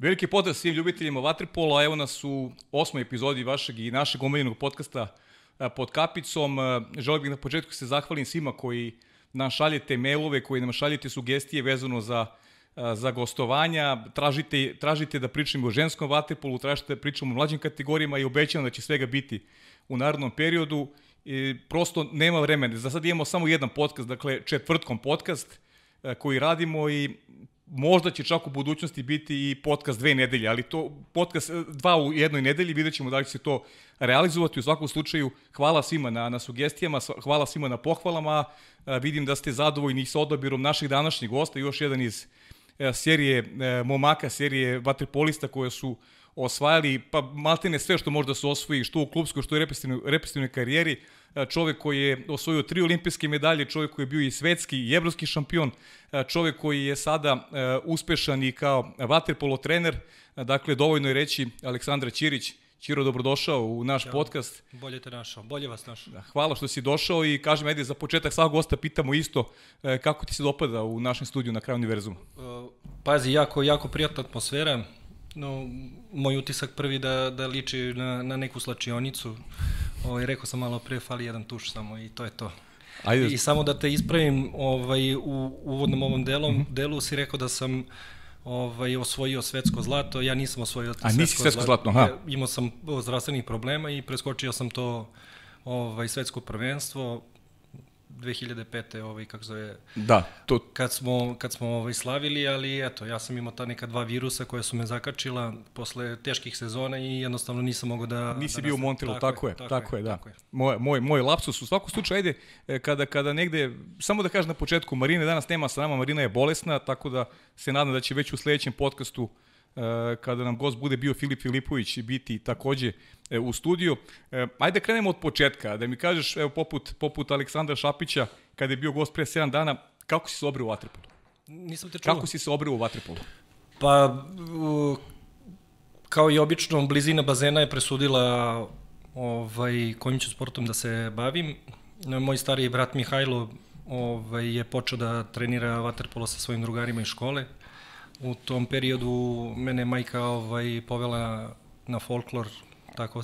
Veliki pozdrav svim ljubiteljima Vaterpola, evo nas u osmoj epizodi vašeg i našeg omiljenog podcasta pod kapicom. Želeo bih na početku se zahvalim svima koji nam šaljete mailove, koji nam šaljete sugestije vezano za za gostovanja, tražite, tražite da pričamo o ženskom vaterpolu, tražite da pričamo o mlađim kategorijama i obećam da će svega biti u narodnom periodu. I prosto nema vremena. Za sad imamo samo jedan podcast, dakle četvrtkom podcast koji radimo i možda će čak u budućnosti biti i podcast dve nedelje, ali to podcast dva u jednoj nedelji, vidjet ćemo da li će se to realizovati. U svakom slučaju, hvala svima na, na sugestijama, hvala svima na pohvalama. Vidim da ste zadovoljni sa odabirom naših današnjih gosta, još jedan iz serije momaka, serije vaterpolista koje su osvajali, pa maltene sve što možda se osvoji, što u klubskoj, što u reprezentativnoj karijeri čovek koji je osvojio tri olimpijske medalje, čovek koji je bio i svetski i evropski šampion, čovek koji je sada uspešan i kao vaterpolo trener, dakle dovoljno je reći Aleksandra Ćirić, Ćiro, dobrodošao u naš Ćao. podcast. Bolje te našao, bolje vas našao. Da, hvala što si došao i kažem, ajde, za početak svakog gosta pitamo isto kako ti se dopada u našem studiju na kraju univerzuma. Pazi, jako, jako prijatna atmosfera. No, moj utisak prvi da, da liči na, na neku slačionicu. Ovaj, rekao sam malo pre, fali jedan tuš samo i to je to. Ajde. I samo da te ispravim, ovaj, u uvodnom ovom delom, mm -hmm. delu si rekao da sam ovaj, osvojio svetsko zlato, ja nisam osvojio A nisi svetsko zlato, aha. Imao sam zdravstvenih problema i preskočio sam to ovaj, svetsko prvenstvo, 2005. ovaj kako zove da to kad smo kad smo ovaj slavili ali eto ja sam imao ta neka dva virusa koja su me zakačila posle teških sezona i jednostavno nisam mogao da nisi da bio u Montrealu tako, tako je tako, tako je, da tako je. moj moj moj lapsus u svakom slučaju ajde e, kada kada negde samo da kažem na početku Marine danas nema sa nama Marina je bolesna tako da se nadam da će već u sledećem podcastu e, kada nam gost bude bio Filip Filipović biti takođe e, u studiju. Ajde krenemo od početka, da mi kažeš, evo poput, poput Aleksandra Šapića, kada je bio gost pre 7 dana, kako si se obreo u Vatrepolu? Nisam te čuo. Kako si se obreo u Vatrepolu? Pa, kao i obično, blizina bazena je presudila ovaj, kojim ću sportom da se bavim. Moj stariji brat Mihajlo ovaj, je počeo da trenira vaterpolo sa svojim drugarima iz škole. U tom periodu mene majka ovaj, povela na folklor, tako,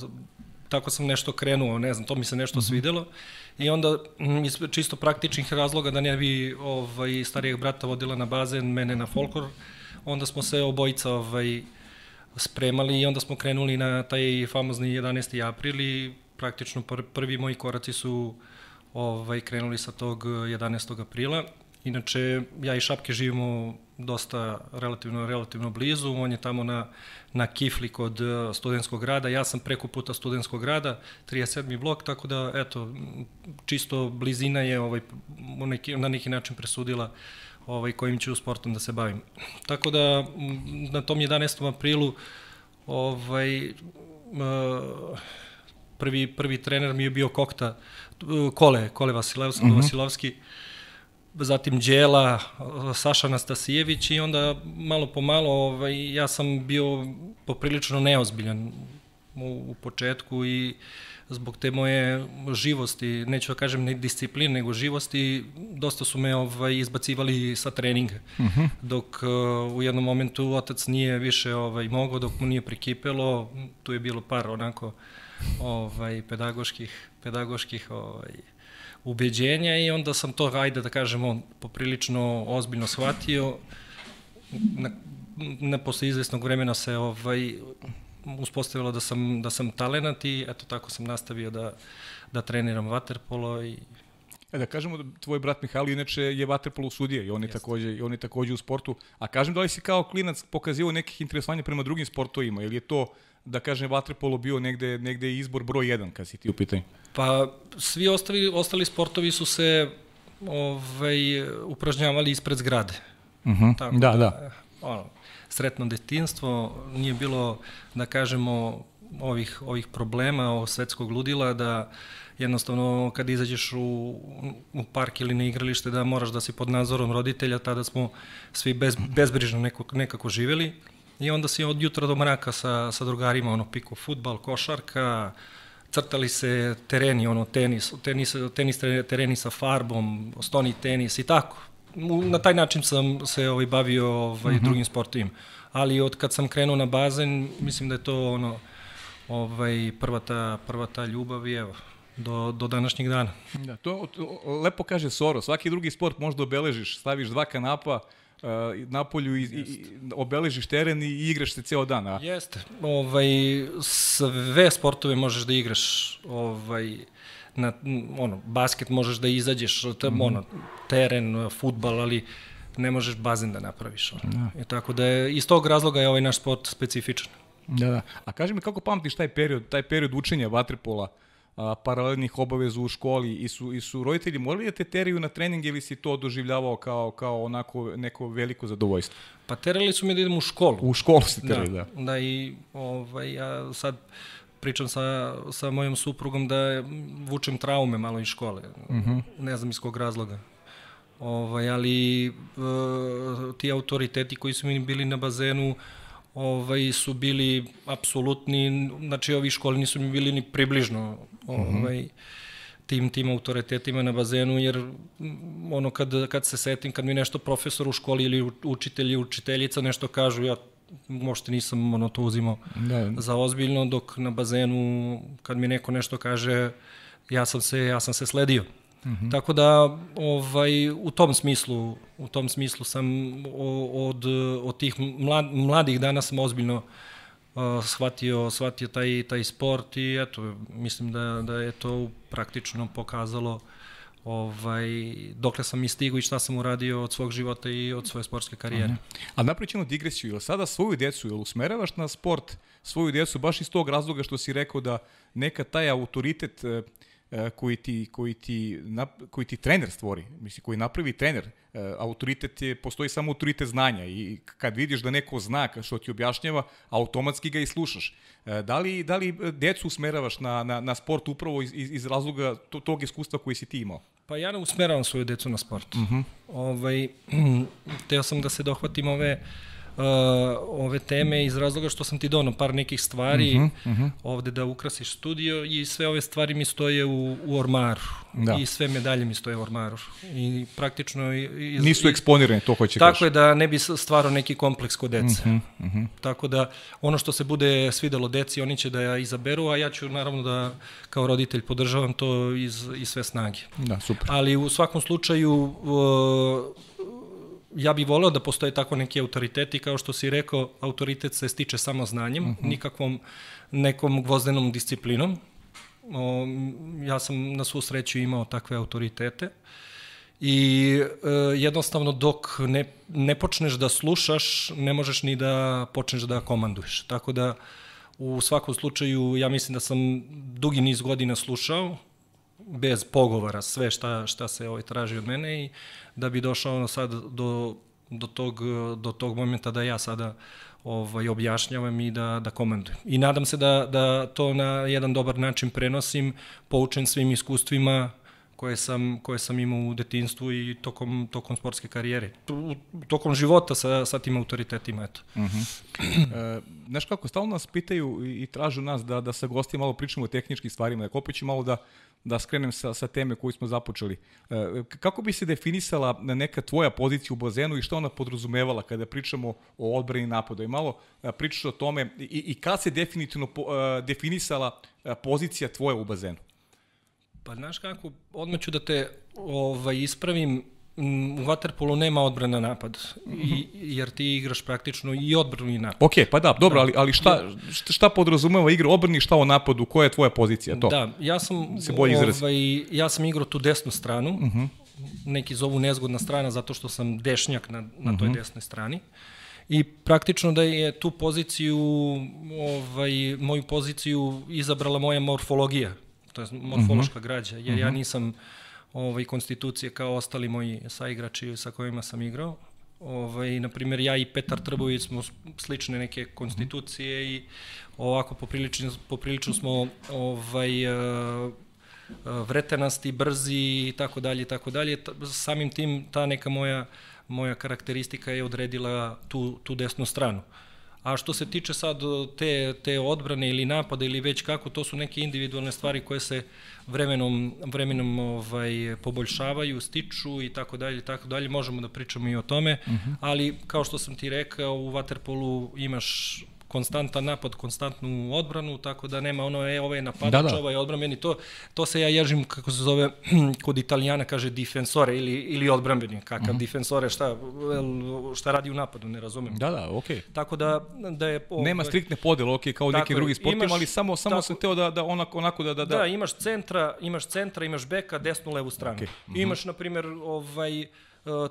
tako sam nešto krenuo, ne znam, to mi se nešto mm -hmm. svidelo. I onda, iz čisto praktičnih razloga, da ne bi ovaj, starijeg brata vodila na bazen, mene na folklor, onda smo se obojica ovaj, spremali i onda smo krenuli na taj famozni 11. april i praktično pr prvi moji koraci su ovaj, krenuli sa tog 11. aprila. Inače, ja i Šapke živimo dosta relativno relativno blizu, on je tamo na, na kifli kod uh, studentskog grada, ja sam preko puta studentskog grada, 37. blok, tako da, eto, čisto blizina je ovaj, neki, na neki način presudila ovaj, kojim ću sportom da se bavim. Tako da, na tom 11. aprilu, ovaj, uh, prvi, prvi trener mi je bio Kokta, uh, Kole, Kole Vasilevski, mm -hmm. Vasilovski, zatim Đela, Saša Nastasijević i onda malo po malo ovaj, ja sam bio poprilično neozbiljan u, u početku i zbog te moje živosti, neću da kažem ne discipline, nego živosti, dosta su me ovaj, izbacivali sa treninga. Uh mhm. -huh. Dok uh, u jednom momentu otac nije više ovaj, mogao, dok mu nije prikipelo, tu je bilo par onako ovaj, pedagoških, pedagoških ovaj, ubeđenja i onda sam to, ajde da kažemo, poprilično ozbiljno shvatio. Na, na posle izvesnog vremena se ovaj, uspostavilo da sam, da sam talenat i eto tako sam nastavio da, da treniram vaterpolo i E da kažemo da tvoj brat Mihajlo inače je vaterpolo sudija i on je takođe i on je takođe u sportu. A kažem da li si kao klinac pokazivao nekih interesovanja prema drugim sportovima ili je to da kažem vaterpolo bio negde negde izbor broj 1 kad si ti u pitanju? Pa svi ostali ostali sportovi su se ovaj upražnjavali ispred zgrade. Uh mhm. -huh. Tako da, da. da ono, sretno detinstvo, nije bilo da kažemo ovih ovih problema o svetskog ludila da jednostavno kad izađeš u, u park ili na igralište da moraš da si pod nadzorom roditelja, tada smo svi bez, bezbrižno neko, nekako živeli i onda si od jutra do mraka sa, sa drugarima, ono, piko futbal, košarka, crtali se tereni, ono, tenis, tenis, tenis tereni sa farbom, stoni tenis i tako. na taj način sam se ovaj, bavio ovaj, uh -huh. drugim sportovima. Ali od kad sam krenuo na bazen, mislim da je to ono, ovaj, prva, ta, prva ta ljubav i evo, do, do današnjeg dana. Da, to, to lepo kaže Soro, svaki drugi sport možda obeležiš, staviš dva kanapa, na polju i, i, obeležiš teren i igraš se ceo dan. A? Jeste. Ovaj, sve sportove možeš da igraš ovaj, na, ono, basket možeš da izađeš, te, mm -hmm. ono, teren, futbal, ali ne možeš bazen da napraviš. Ono. Da. I tako da je, iz tog razloga je ovaj naš sport specifičan. Da, da. A kaži mi kako pamtiš taj period, taj period učenja vaterpola, a, paralelnih obaveza u školi i su, i su roditelji morali da te teraju na trening ili si to doživljavao kao, kao onako neko veliko zadovoljstvo? Pa terali su me da idem u školu. U školu se terali, da. Da, da i ovaj, ja sad pričam sa, sa mojom suprugom da vučem traume malo iz škole. Uh mhm. -huh. Ne znam iz kog razloga. Ovaj, ali uh, ti autoriteti koji su mi bili na bazenu ovaj, su bili apsolutni, znači ovi školi nisu mi bili ni približno. Ovaj, uh -huh. tim, tim autoritetima na bazenu, jer ono kad, kad se setim, kad mi nešto profesor u školi ili učitelj ili učiteljica nešto kažu, ja možete nisam ono to uzimao da. za ozbiljno, dok na bazenu kad mi neko nešto kaže, ja sam se, ja sam se sledio. Mm -hmm. Tako da ovaj u tom smislu u tom smislu sam od od tih mlad, mladih dana sam ozbiljno uh, shvatio shvatio taj taj sport i eto mislim da da je to praktično pokazalo ovaj, dokle sam i stigao i šta sam uradio od svog života i od svoje sportske karijere. Aha. A napričenu digresiju, ili sada svoju decu, ili usmeravaš na sport svoju decu baš iz tog razloga što si rekao da neka taj autoritet uh, koji ti, koji ti, koji ti trener stvori, misli, koji napravi trener. E, autoritet je, postoji samo autoritet znanja i kad vidiš da neko zna što ti objašnjava, automatski ga i slušaš. E, da li, da li decu usmeravaš na, na, na sport upravo iz, iz razloga tog iskustva koji si ti imao? Pa ja ne usmeravam svoju decu na sport. Uh mhm. -huh. ovaj, teo sam da se dohvatim ove uh, uh, ove teme iz razloga što sam ti donao par nekih stvari uh -huh, uh -huh. ovde da ukrasiš studio i sve ove stvari mi stoje u, u ormaru da. i sve medalje mi stoje u ormaru i praktično iz, nisu eksponirane to hoće tako kaži. je da ne bi stvarao neki kompleks kod dece uh -huh, uh -huh. tako da ono što se bude svidelo deci oni će da ja izaberu a ja ću naravno da kao roditelj podržavam to iz, iz sve snage da super ali u svakom slučaju uh, ja bih voleo da postoje tako neki autoriteti, kao što si rekao, autoritet se stiče samo znanjem, uh mhm. -huh. nikakvom nekom gvozdenom disciplinom. O, ja sam na svu sreću imao takve autoritete i e, jednostavno dok ne, ne počneš da slušaš, ne možeš ni da počneš da komanduješ. Tako da u svakom slučaju ja mislim da sam dugi niz godina slušao, bez pogovora sve šta, šta se ovaj traži od mene i da bi došao sad do, do, tog, do tog momenta da ja sada ovaj, objašnjavam i da, da komandujem. I nadam se da, da to na jedan dobar način prenosim, poučen svim iskustvima koje sam, koje sam imao u detinstvu i tokom, tokom sportske karijere. Tokom života sa, sa tim autoritetima, eto. Uh mhm. -huh. e, znaš kako, stalno nas pitaju i, i tražu nas da, da sa gostima malo pričamo o tehničkim stvarima, da opet ću malo da, da skrenem sa, sa teme koju smo započeli. E, kako bi se definisala neka tvoja pozicija u bazenu i šta ona podrazumevala kada pričamo o odbrani napada? I malo e, pričaš o tome i, i kad se definitivno po, e, definisala e, pozicija tvoja u bazenu? Pa znaš kako, odmah ću da te ovaj, ispravim, u Waterpolu nema odbrana napad, I, jer ti igraš praktično i odbranu i napad. Ok, pa da, dobro, da. ali, ali šta, šta podrazumeva igra odbrani, šta o napadu, koja je tvoja pozicija? To? Da, ja sam, se bolje ovaj, ja sam igrao tu desnu stranu, uh mhm. -huh. neki zovu nezgodna strana zato što sam dešnjak na, na toj uh mhm. -huh. desnoj strani. I praktično da je tu poziciju, ovaj, moju poziciju izabrala moja morfologija to je morfološka uh -huh. građa, jer uh -huh. ja mhm. nisam ovaj, konstitucije kao ostali moji saigrači sa kojima sam igrao. Ovaj, na primjer, ja i Petar Trbović smo slične neke konstitucije i ovako poprilično, poprilično smo ovaj, uh, vretenasti, brzi i tako dalje i tako dalje. Samim tim ta neka moja moja karakteristika je odredila tu, tu desnu stranu. A što se tiče sad te, te odbrane ili napada ili već kako, to su neke individualne stvari koje se vremenom, vremenom ovaj, poboljšavaju, stiču i tako dalje, tako dalje. Možemo da pričamo i o tome, uh -huh. ali kao što sam ti rekao, u Waterpolu imaš konstantan napad, konstantnu odbranu, tako da nema ono, e, ovo je napadač, da, da. ovo je odbranbeni, to, to se ja ježim, kako se zove, kod italijana kaže difensore ili, ili odbranbeni, kakav mm -hmm. difensore, šta, šta radi u napadu, ne razumem. Da, da, okej. Okay. Tako da, da je... Ovaj, nema striktne podele, okej, okay, kao tako, neki drugi sportima, ali samo, samo tako, sam teo da, da onako, onako da, da, da... Da, imaš centra, imaš centra, imaš beka, desnu, levu stranu. Okay. Mm -hmm. Imaš, na primjer, ovaj,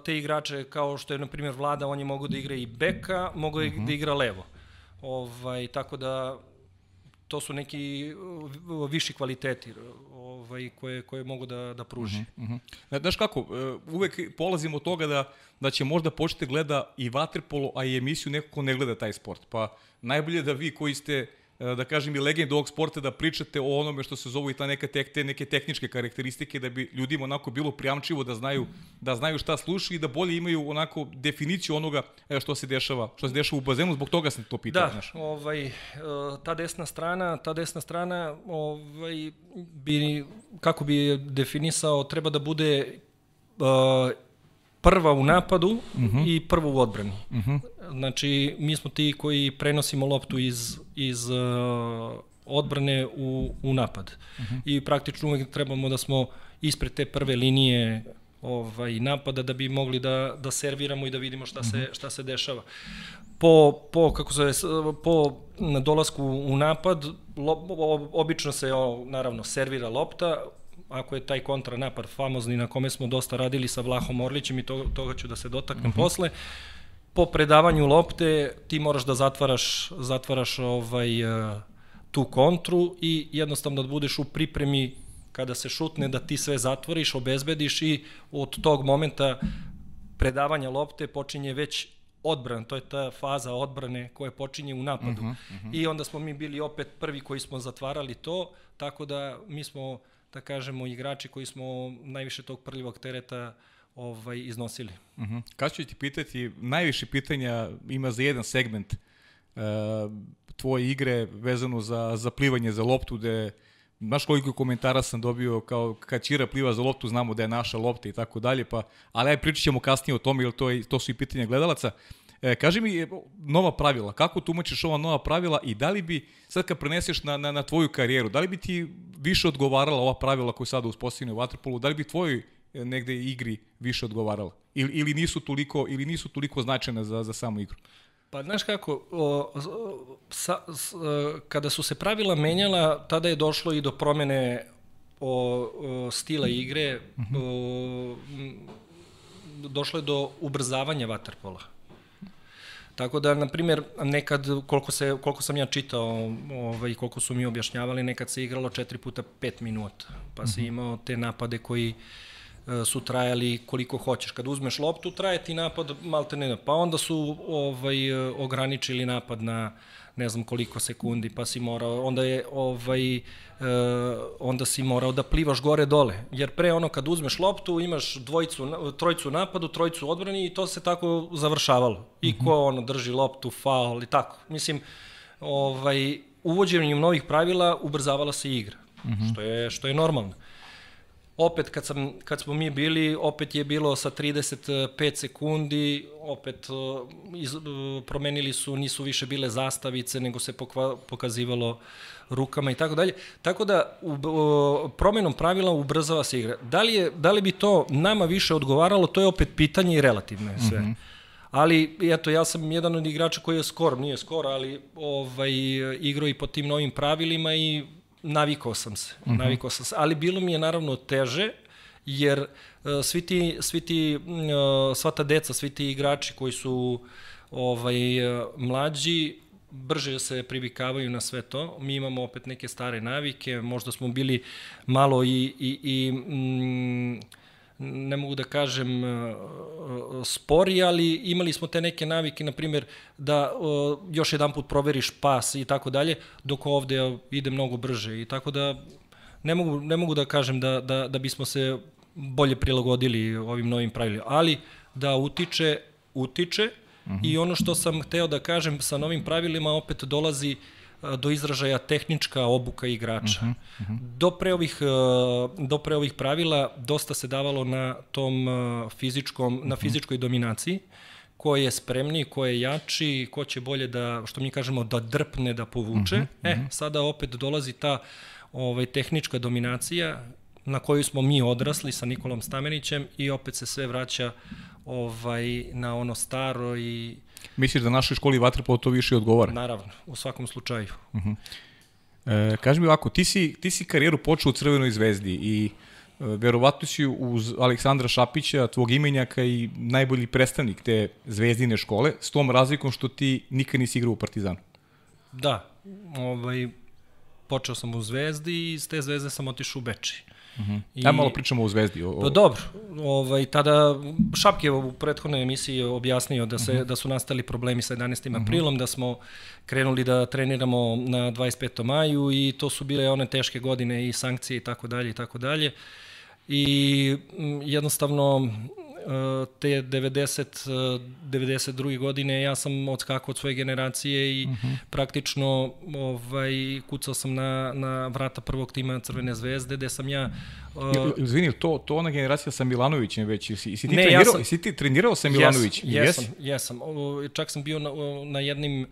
te igrače kao što je, na primjer, Vlada, on je mogu da igra i beka, mogu mm -hmm. da igra levo. Ovaj, tako da to su neki uh, viši kvaliteti ovaj, koje, koje mogu da, da pruži. Uh -huh, uh -huh. Znaš kako, uh, uvek polazimo od toga da, da će možda početi gleda i vaterpolo, a i emisiju neko ko ne gleda taj sport. Pa najbolje da vi koji ste E, da kažem i legend ovog sporta da pričate o onome što se zovu i ta neka tek, te neke tehničke karakteristike da bi ljudima onako bilo prijamčivo da znaju da znaju šta slušaju i da bolje imaju onako definiciju onoga e, što se dešava što se dešava u bazenu zbog toga sam to pitao da, znaš. ovaj e, ta desna strana ta desna strana ovaj bi kako bi definisao treba da bude uh, prva u napadu uh mhm. -huh. i prva u odbrani. Uh mhm. -huh. Znači, mi smo ti koji prenosimo loptu iz, iz uh, odbrane u, u napad. Uh mhm. -huh. I praktično uvek trebamo da smo ispred te prve linije ovaj napada da bi mogli da da serviramo i da vidimo šta se šta se dešava. Po po kako se po dolasku u napad lo, obično se o, naravno servira lopta, ako je taj kontranapad famozni na kome smo dosta radili sa Vlahom Orlićem i to, toga ću da se dotaknem mhm. -huh. posle, po predavanju lopte ti moraš da zatvaraš, zatvaraš ovaj, eh, tu kontru i jednostavno da budeš u pripremi kada se šutne da ti sve zatvoriš, obezbediš i od tog momenta predavanja lopte počinje već odbran, to je ta faza odbrane koja počinje u napadu. Uh -huh, uh -huh. I onda smo mi bili opet prvi koji smo zatvarali to, tako da mi smo da kažemo, igrači koji smo najviše tog prljivog tereta ovaj, iznosili. Uh -huh. Kad ću ti pitati, najviše pitanja ima za jedan segment uh, tvoje igre vezano za, za plivanje za loptu, gde Znaš koliko komentara sam dobio kao kad Čira pliva za loptu, znamo da je naša lopta i tako dalje, pa, ali aj pričat ćemo kasnije o tome, jer to, je, to su i pitanja gledalaca. E, kaži mi, nova pravila, kako tumačiš ova nova pravila i da li bi, sad kad preneseš na, na, na tvoju karijeru, da li bi ti više odgovarala ova pravila koje sada uspostavljene u Waterpolu, da li bi tvojoj e, negde igri više odgovarala? Ili, ili, nisu toliko, ili nisu toliko značajne za, za samu igru? Pa znaš kako, o, sa, s, kada su se pravila menjala, tada je došlo i do promene o, o stila igre, -huh. o, došlo je do ubrzavanja vaterpola. Tako da, na primjer, nekad, koliko, se, koliko sam ja čitao ovaj, koliko su mi objašnjavali, nekad se igralo 4 puta 5 minuta, pa si mhm. imao te napade koji e, su trajali koliko hoćeš. Kad uzmeš loptu, traje ti napad malte ne, pa onda su ovaj, e, ograničili napad na ne znam koliko sekundi, pa si morao, onda je ovaj, uh, onda si morao da plivaš gore dole, jer pre ono kad uzmeš loptu imaš dvojicu, trojicu napadu, trojicu odbrani i to se tako završavalo. I mhm. ko ono drži loptu, faul i tako. Mislim, ovaj, uvođenjem novih pravila ubrzavala se igra, mm -hmm. što, je, što je normalno. Opet kad, sam, kad smo mi bili, opet je bilo sa 35 sekundi, opet iz, promenili su, nisu više bile zastavice, nego se pokva, pokazivalo rukama i tako dalje. Tako da u, uh, promenom pravila ubrzava se igra. Da li, je, da li bi to nama više odgovaralo, to je opet pitanje i relativno je sve. Mm -hmm. Ali, eto, ja sam jedan od igrača koji je skor, nije skor, ali ovaj, igrao i po tim novim pravilima i navikao sam se, uh mhm. -huh. navikao sam se, ali bilo mi je naravno teže, jer uh, svi ti, svi ti, uh, sva ta deca, svi ti igrači koji su ovaj, uh, mlađi, brže se privikavaju na sve to. Mi imamo opet neke stare navike, možda smo bili malo i, i, i mm, ne mogu da kažem e, spori, ali imali smo te neke navike, na primjer, da još jedan put proveriš pas i tako dalje, dok ovde ide mnogo brže. I tako da ne mogu, ne mogu da kažem da, da, da bismo se bolje prilagodili ovim novim pravilima, ali da utiče, utiče. Uh -huh. i ono što sam hteo da kažem sa novim pravilima opet dolazi do izražaja tehnička obuka igrača. Uh -huh, uh -huh. Do, pre ovih, do pre ovih pravila dosta se davalo na tom fizičkom, na fizičkoj dominaciji ko je spremniji, ko je jači, ko će bolje da, što mi kažemo, da drpne, da povuče. Uh -huh, uh -huh. E, sada opet dolazi ta ovaj, tehnička dominacija na koju smo mi odrasli sa Nikolom Stamenićem i opet se sve vraća ovaj, na ono staro i... Misliš da našoj školi vaterpolo to više odgovara? Naravno, u svakom slučaju. Uh -huh. e, kaži mi ovako, ti si, ti si karijeru počeo u Crvenoj zvezdi i e, verovatno si uz Aleksandra Šapića, tvog imenjaka i najbolji predstavnik te zvezdine škole, s tom razlikom što ti nikad nisi igrao u Partizanu. Da, ovaj, počeo sam u Zvezdi i iz te Zvezde sam otišao u Beči. Uh -huh. I... malo pričamo o Zvezdi. O, o... Pa dobro, ovaj, tada Šapke u prethodnoj emisiji objasnio da, se, uh -huh. da su nastali problemi sa 11. Uh -huh. aprilom, da smo krenuli da treniramo na 25. maju i to su bile one teške godine i sankcije i tako dalje i tako dalje. I jednostavno te 90 92. godine ja sam odskakao od svoje generacije i uh mhm. -huh. praktično ovaj kucao sam na na vrata prvog tima Crvene zvezde gde sam ja uh, Izvini, to to ona generacija sa Milanovićem već i si, si ti ne, trenirao, ja sam, si ti trenirao sa Milanovićem? Jesam, jesam, jesam. Čak sam bio na, na jednim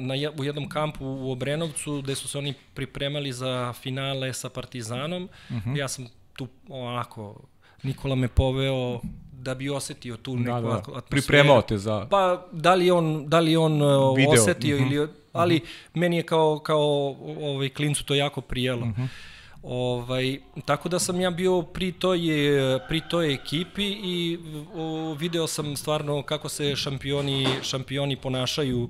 na, u jednom kampu u Obrenovcu gde su se oni pripremali za finale sa Partizanom. Uh mhm. -huh. Ja sam tu onako Nikola me poveo da bi osetio tu da, neku da, da. atmosferu. Pripremao te za... Pa, da li on, da li on uh, Video. osetio mm -hmm. ili... Ali mm -hmm. meni je kao, kao ovaj, klincu to jako prijelo. Mm -hmm. Ovaj, tako da sam ja bio pri toj, pri toj ekipi i o, video sam stvarno kako se šampioni, šampioni ponašaju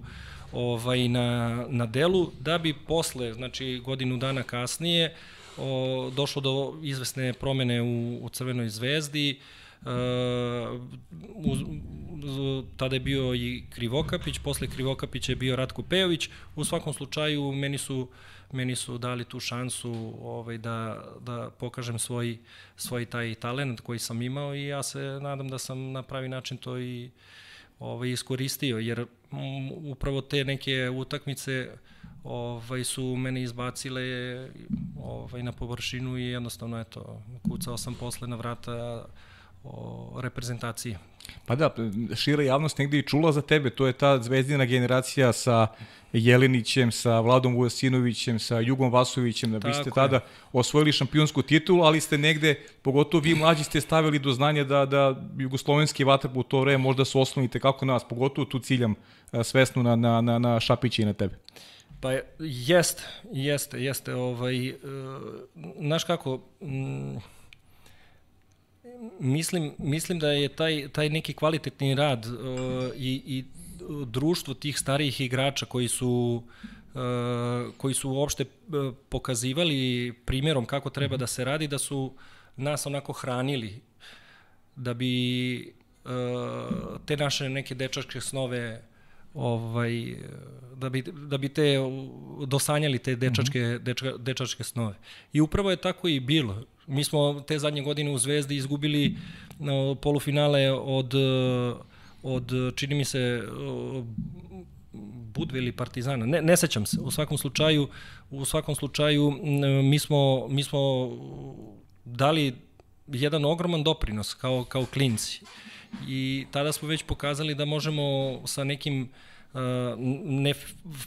ovaj, na, na delu, da bi posle, znači godinu dana kasnije, o, došlo do izvesne promene u, u Crvenoj zvezdi, Uh, uz, uz, tada je bio i Krivokapić, posle Krivokapića je bio Ratko Pejović. U svakom slučaju meni su meni su dali tu šansu ovaj da da pokažem svoj svoj taj talent koji sam imao i ja se nadam da sam na pravi način to i ovaj iskoristio jer m, upravo te neke utakmice ovaj, su mene izbacile ovaj, na površinu i jednostavno eto, kucao sam posle na vrata o reprezentaciji. Pa da, šira javnost negde i čula za tebe, to je ta zvezdina generacija sa Jelinićem, sa Vladom Vujasinovićem, sa Jugom Vasovićem, da biste tada osvojili šampionsku titulu, ali ste negde, pogotovo vi mlađi ste stavili do znanja da, da jugoslovenski vatrp u to vreme možda su osnovnite kako nas, pogotovo tu ciljam svesno na, na, na, na Šapića i na tebe. Pa jeste, jeste, jeste. Ovaj, uh, znaš kako, mislim, mislim da je taj, taj neki kvalitetni rad uh, i, i društvo tih starijih igrača koji su uh, koji su uopšte pokazivali primjerom kako treba da se radi, da su nas onako hranili da bi te naše neke dečačke snove ovaj, da, bi, da bi te dosanjali te dečačke, mm -hmm. deča, dečačke snove. I upravo je tako i bilo. Mi smo te zadnje godine u Zvezdi izgubili no, polufinale od, od čini mi se, Budve ili Partizana, ne, ne sećam se. U svakom slučaju, u svakom slučaju mi smo, mi smo dali jedan ogroman doprinos kao, kao klinci i tada smo već pokazali da možemo sa nekim ne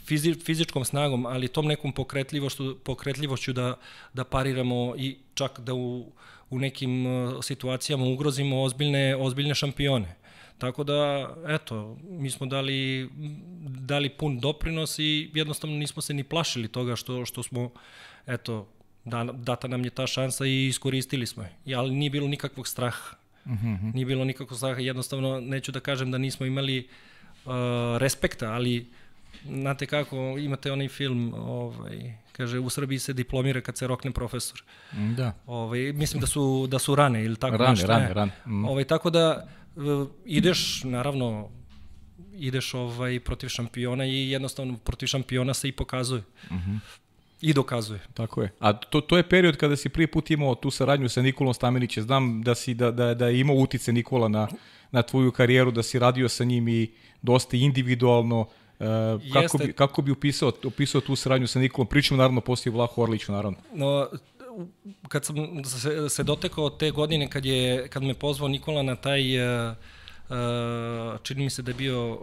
fizi, fizičkom snagom, ali tom nekom pokretljivošću, pokretljivošću da, da pariramo i čak da u, u nekim situacijama ugrozimo ozbiljne, ozbiljne šampione. Tako da, eto, mi smo dali, dali pun doprinos i jednostavno nismo se ni plašili toga što, što smo, eto, da, data nam je ta šansa i iskoristili smo je. Ali nije bilo nikakvog straha. Mm -hmm. Nije bilo nikakvog straha, jednostavno neću da kažem da nismo imali uh, respekta, ali znate kako, imate onaj film, ovaj, kaže, u Srbiji se diplomira kad se rokne profesor. Da. Ovaj, mislim da su, da su rane ili tako rane, nešto. Rane, rane, mm. Ovaj, tako da uh, ideš, naravno, ideš ovaj protiv šampiona i jednostavno protiv šampiona se i pokazuje. Mm -hmm. I dokazuje. Tako je. A to, to je period kada si prvi put imao tu saradnju sa Nikolom Stamenićem. Znam da, si, da, da, da je imao utice Nikola na, na tvoju karijeru, da si radio sa njim i dosta individualno. Uh, kako, bi, kako bi upisao, upisao tu saradnju sa Nikolom? Pričamo naravno poslije Vlahu Orliću, naravno. No, kad sam se, se dotekao te godine kad, je, kad me pozvao Nikola na taj, uh, čini mi se da je bio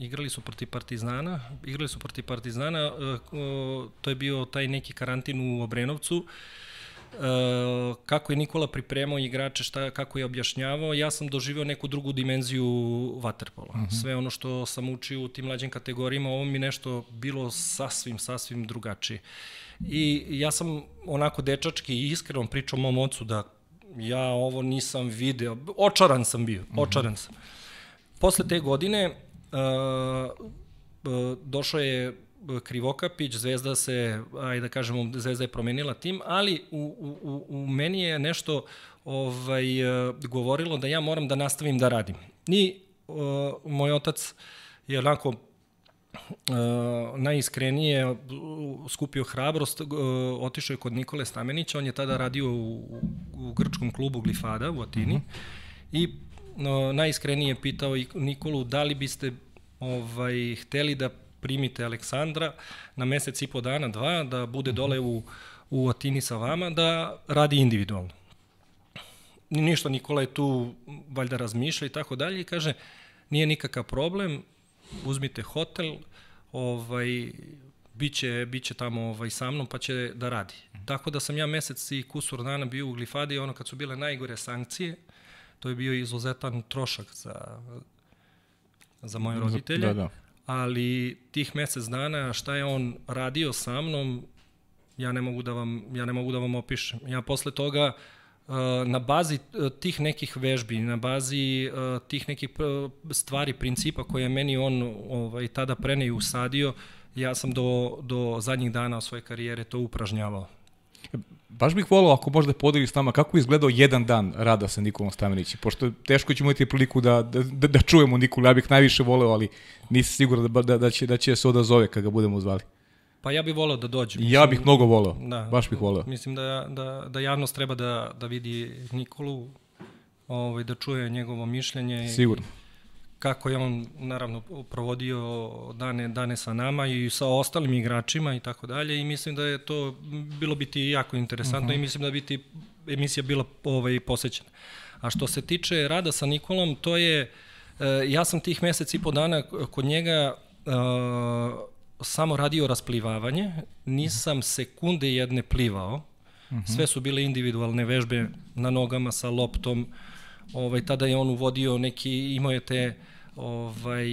igrali su protiv Partizana, igrali su protiv Partizana, uh, to je bio taj neki karantin u Obrenovcu, Uh, kako je Nikola pripremao igrače, šta, kako je objašnjavao, ja sam doživeo neku drugu dimenziju vaterpola. Mhm. Sve ono što sam učio u tim mlađim kategorijama, ovo mi nešto bilo sasvim, sasvim drugačije. I ja sam onako dečački i iskreno pričao mom ocu da ja ovo nisam video, očaran sam bio, mhm. očaran sam. Posle te godine došao je Krivokapić, Zvezda se, ajde da kažemo, Zvezda je promenila tim, ali u, u, u meni je nešto ovaj, govorilo da ja moram da nastavim da radim. I uh, moj otac je onako Uh, najiskrenije skupio hrabrost, uh, otišao je kod Nikole Stamenića, on je tada radio u, u grčkom klubu Glifada u Atini uh mhm. -huh. i uh, najiskrenije pitao Nikolu da li biste ovaj, hteli da primite Aleksandra na mesec i po dana, dva, da bude mhm. dole u, u Atini sa vama, da radi individualno. Ništa, Nikola je tu valjda razmišlja i tako dalje i kaže, nije nikakav problem, uzmite hotel, ovaj, biće, biće tamo ovaj, sa mnom pa će da radi. Tako da sam ja mesec i kusur dana bio u Glifadi, ono kad su bile najgore sankcije, to je bio izuzetan trošak za, za moje roditelje. Da, da. Ali tih mesec dana šta je on radio sa mnom, ja ne mogu da vam, ja ne mogu da vam opišem. Ja posle toga uh, na bazi e, tih nekih vežbi, na bazi e, tih nekih stvari, principa koje je meni on ovaj, tada prene i usadio, ja sam do, do zadnjih dana svoje karijere to upražnjavao. Baš bih volao ako možda podeli s nama kako je izgledao jedan dan rada sa Nikolom Stamenićem, pošto teško ćemo imati priliku da, da, da, da čujemo Nikolu, ja bih najviše voleo, ali nisam siguran da, da, da, će, da će se odazove kada ga budemo zvali. Pa ja bih voleo da dođe. Mislim, ja bih mnogo voleo, da, baš bih voleo. Mislim da, da, da javnost treba da, da vidi Nikolu, ovaj, da čuje njegovo mišljenje. Sigurno. Kako je on, naravno, provodio dane, dane sa nama i sa ostalim igračima i tako dalje i mislim da je to bilo biti jako interesantno uh -huh. i mhm. mislim da biti emisija bila ovaj, posećena. A što se tiče rada sa Nikolom, to je, eh, ja sam tih mesec i po dana kod njega uh, samo radio rasplivavanje, nisam sekunde jedne plivao, uh mhm. sve su bile individualne vežbe na nogama sa loptom, ovaj, tada je on uvodio neki, imao je te ovaj,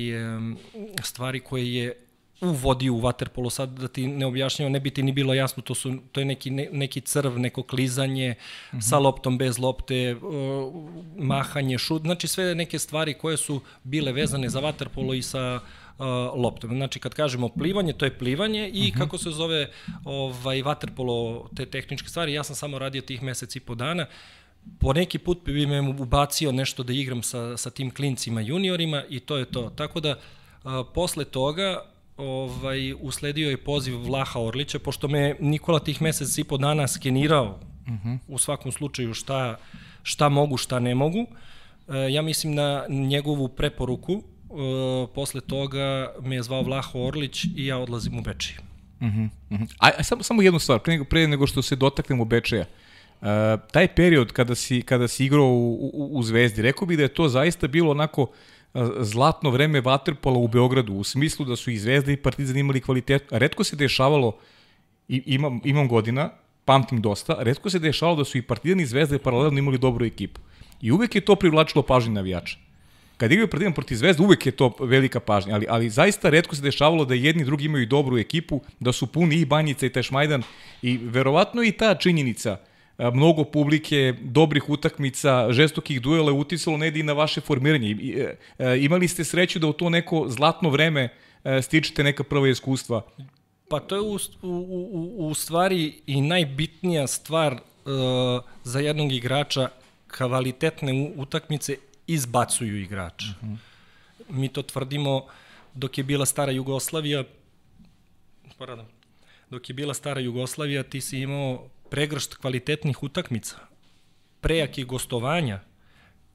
stvari koje je uvodio u waterpolo, sad da ti ne objašnjamo, ne bi ti ni bilo jasno, to, su, to je neki, ne, neki crv, neko klizanje uh mhm. -huh. sa loptom, bez lopte, uh, mahanje, šut, znači sve neke stvari koje su bile vezane za waterpolo i sa uh, loptom. Znači kad kažemo plivanje, to je plivanje i uh mhm. -huh. kako se zove ovaj waterpolo, te tehničke stvari, ja sam samo radio tih mesec i po dana. Po neki put bi me ubacio nešto da igram sa, sa tim klincima juniorima i to je to. Tako da uh, posle toga ovaj, usledio je poziv Vlaha Orlića, pošto me Nikola tih mesec i po dana skenirao uh mhm. -huh. u svakom slučaju šta, šta mogu, šta ne mogu. E, ja mislim na njegovu preporuku uh, posle toga me je zvao Vlaho Orlić i ja odlazim u Bečej. Uh -huh, uh -huh. A, a samo, samo jednu stvar, pre nego, pre nego što se dotaknemo Bečeja. Uh, taj period kada si, kada si igrao u, u, u Zvezdi, rekao bih da je to zaista bilo onako uh, zlatno vreme Waterpola u Beogradu, u smislu da su i Zvezda i Partizan imali kvalitet. Redko se dešavalo, i, imam, imam godina, pamtim dosta, redko se dešavalo da su i Partizan i Zvezda paralelno imali dobru ekipu. I uvek je to privlačilo pažnju navijača kad igraju Partizan protiv Zvezda, uvek je to velika pažnja, ali, ali zaista redko se dešavalo da jedni drugi imaju dobru ekipu, da su puni i Banjica i Tešmajdan i verovatno i ta činjenica mnogo publike, dobrih utakmica, žestokih duela uticalo negdje i na vaše formiranje. E, e, imali ste sreću da u to neko zlatno vreme e, stičete neka prva iskustva? Pa to je u, u, u, u stvari i najbitnija stvar uh, za jednog igrača kvalitetne utakmice izbacuju igrača. Uh -huh. Mi to tvrdimo dok je bila stara Jugoslavija, poradam, dok je bila stara Jugoslavija, ti si imao pregršt kvalitetnih utakmica, prejakih gostovanja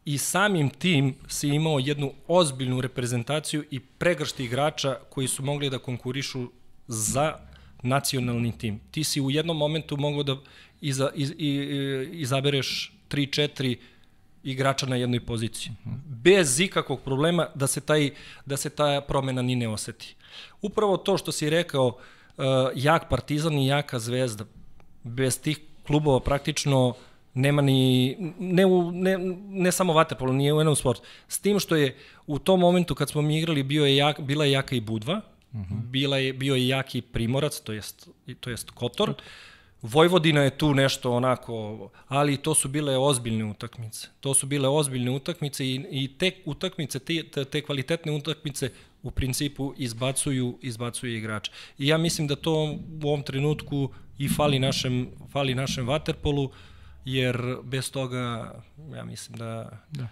i samim tim si imao jednu ozbiljnu reprezentaciju i pregršt igrača koji su mogli da konkurišu za nacionalni tim. Ti si u jednom momentu mogao da iza, iz, iz, izabereš 3-4 igrača na jednoj poziciji. Bez ikakvog problema da se, taj, da se ta promena ni ne oseti. Upravo to što si rekao, uh, jak Partizan i jaka Zvezda, bez tih klubova praktično nema ni, ne, u, ne, ne samo vaterpolo, nije u jednom sportu. S tim što je u tom momentu kad smo mi igrali bio je jak, bila je jaka i Budva, uh mhm. -huh. bila je, bio je jaki Primorac, to jest, to jest Kotor, uh -huh Vojvodina je tu nešto onako, ali to su bile ozbiljne utakmice. To su bile ozbiljne utakmice i, i te utakmice, te, te kvalitetne utakmice u principu izbacuju, izbacuju igrače. I ja mislim da to u ovom trenutku i fali našem, fali našem vaterpolu, jer bez toga ja mislim da, da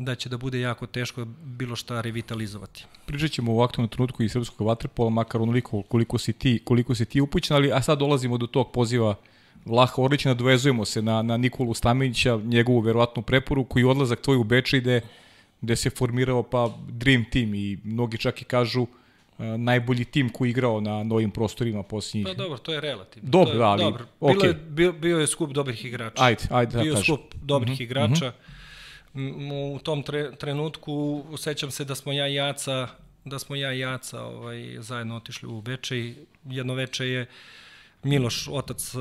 da će da bude jako teško bilo šta revitalizovati. Pričat ćemo u aktualnom trenutku i srpskog vaterpola, makar onoliko koliko si ti, koliko si ti upućen, ali a sad dolazimo do tog poziva Vlaha Orlića, nadovezujemo se na, na Nikolu Stamenića, njegovu verovatnu preporuku i odlazak tvoj u Beče ide gde se formirao pa Dream Team i mnogi čak i kažu uh, najbolji tim koji igrao na novim prostorima posljednjih. Pa dobro, to je relativno. Dobro, je, ali dobro. Bilo okay. je, bio, bio je skup dobrih igrača. Ajde, ajde da Bio je skup dobrih mm -hmm. igrača. Mm -hmm u tom tre, trenutku sećam se da smo ja i Jaca da smo ja i Jaca ovaj, zajedno otišli u Bečej. Jedno veče je Miloš, otac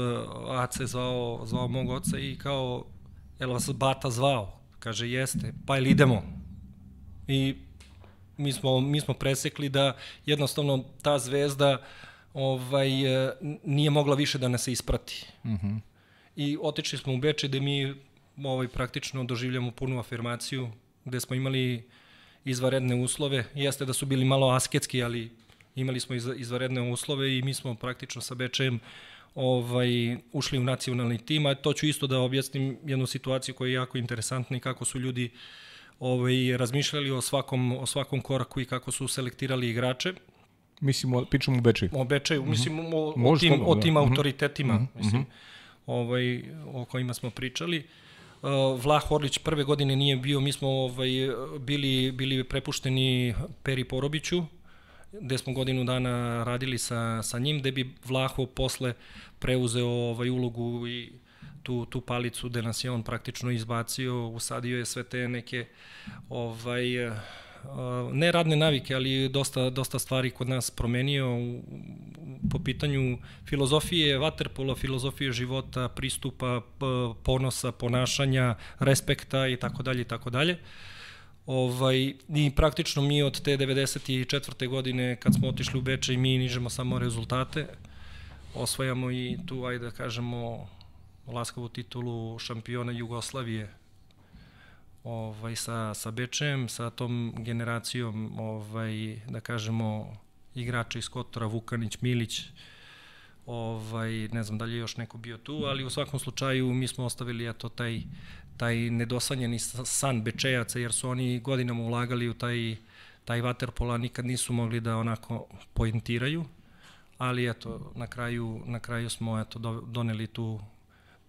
Ace, zvao, zvao mog oca i kao, je li vas Bata zvao? Kaže, jeste, pa ili idemo? I mi smo, mi smo presekli da jednostavno ta zvezda ovaj, nije mogla više da nas isprati. Uh mhm. -huh. I otišli smo u Beče gde mi ovaj, praktično doživljamo punu afirmaciju, gde smo imali izvaredne uslove. Jeste da su bili malo asketski, ali imali smo izvaredne uslove i mi smo praktično sa Bečejem ovaj, ušli u nacionalni tim, a to ću isto da objasnim jednu situaciju koja je jako interesantna i kako su ljudi ovaj, razmišljali o svakom, o svakom koraku i kako su selektirali igrače. Mislim, pričamo o Bečeju. O Bečeju, mhm. mislim o, o, tim, o tim da. Mhm. autoritetima, mm -hmm. mislim, ovaj, o kojima smo pričali. Uh, Uh, Vlah Orlić prve godine nije bio, mi smo ovaj, bili, bili prepušteni Peri Porobiću, gde smo godinu dana radili sa, sa njim, gde bi Vlaho posle preuzeo ovaj, ulogu i tu, tu palicu gde nas je on praktično izbacio, usadio je sve te neke ovaj, ne radne navike, ali dosta, dosta stvari kod nas promenio u, po pitanju filozofije vaterpola, filozofije života, pristupa, ponosa, ponašanja, respekta i tako dalje i tako dalje. Ovaj, I praktično mi od te 94. godine kad smo otišli u Beče i mi nižemo samo rezultate, osvajamo i tu, ajde da kažemo, laskavu titulu šampiona Jugoslavije ovaj, sa, sa Bečem, sa tom generacijom, ovaj, da kažemo, igrača iz Kotora, Vukanić, Milić, ovaj, ne znam da li je još neko bio tu, ali u svakom slučaju mi smo ostavili eto, taj, taj nedosanjeni san Bečejaca, jer su oni godinama ulagali u taj, taj vaterpola, nikad nisu mogli da onako poentiraju, ali eto, na kraju, na kraju smo eto, doneli tu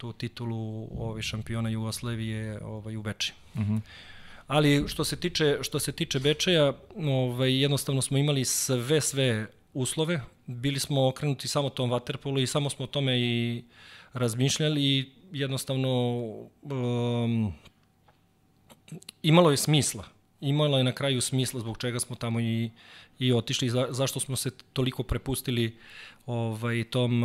tu titulu ovaj šampiona Jugoslavije ovaj u. Mhm. Uh -huh. Ali što se tiče što se tiče Bečeja, ovaj jednostavno smo imali sve sve uslove, bili smo okrenuti samo tom vaterpolu i samo smo o tome i razmišljali i jednostavno um, imalo je smisla. Imalo je na kraju smisla zbog čega smo tamo i, i otišli, za, zašto smo se toliko prepustili ovaj, tom,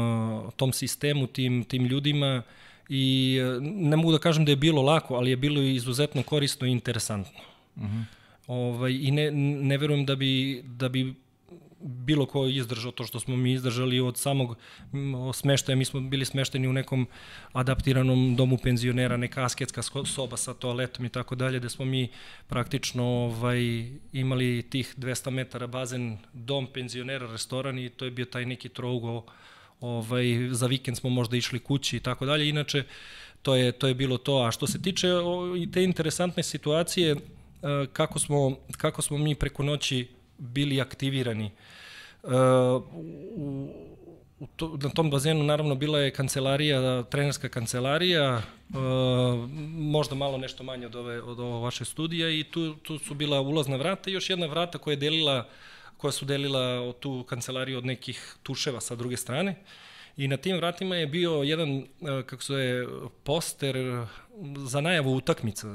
tom sistemu, tim, tim ljudima i e, ne mogu da kažem da je bilo lako, ali je bilo izuzetno korisno i interesantno. Uh. -huh. ovaj, I ne, ne verujem da bi, da bi bilo ko izdržao to što smo mi izdržali od samog smeštaja. Mi smo bili smešteni u nekom adaptiranom domu penzionera, neka asketska soba sa toaletom i tako dalje, gde smo mi praktično ovaj, imali tih 200 metara bazen, dom penzionera, restoran i to je bio taj neki trougo ovaj, za vikend smo možda išli kući i tako dalje. Inače, to je, to je bilo to. A što se tiče o, te interesantne situacije, e, kako smo, kako smo mi preko noći bili aktivirani. E, u to, na tom bazenu naravno bila je kancelarija, trenerska kancelarija, e, možda malo nešto manje od ove od ovo vaše studija i tu, tu su bila ulazna vrata i još jedna vrata koja je delila koja su delila tu kancelariju od nekih tuševa sa druge strane. I na tim vratima je bio jedan, e, kako se je, poster za najavu utakmica.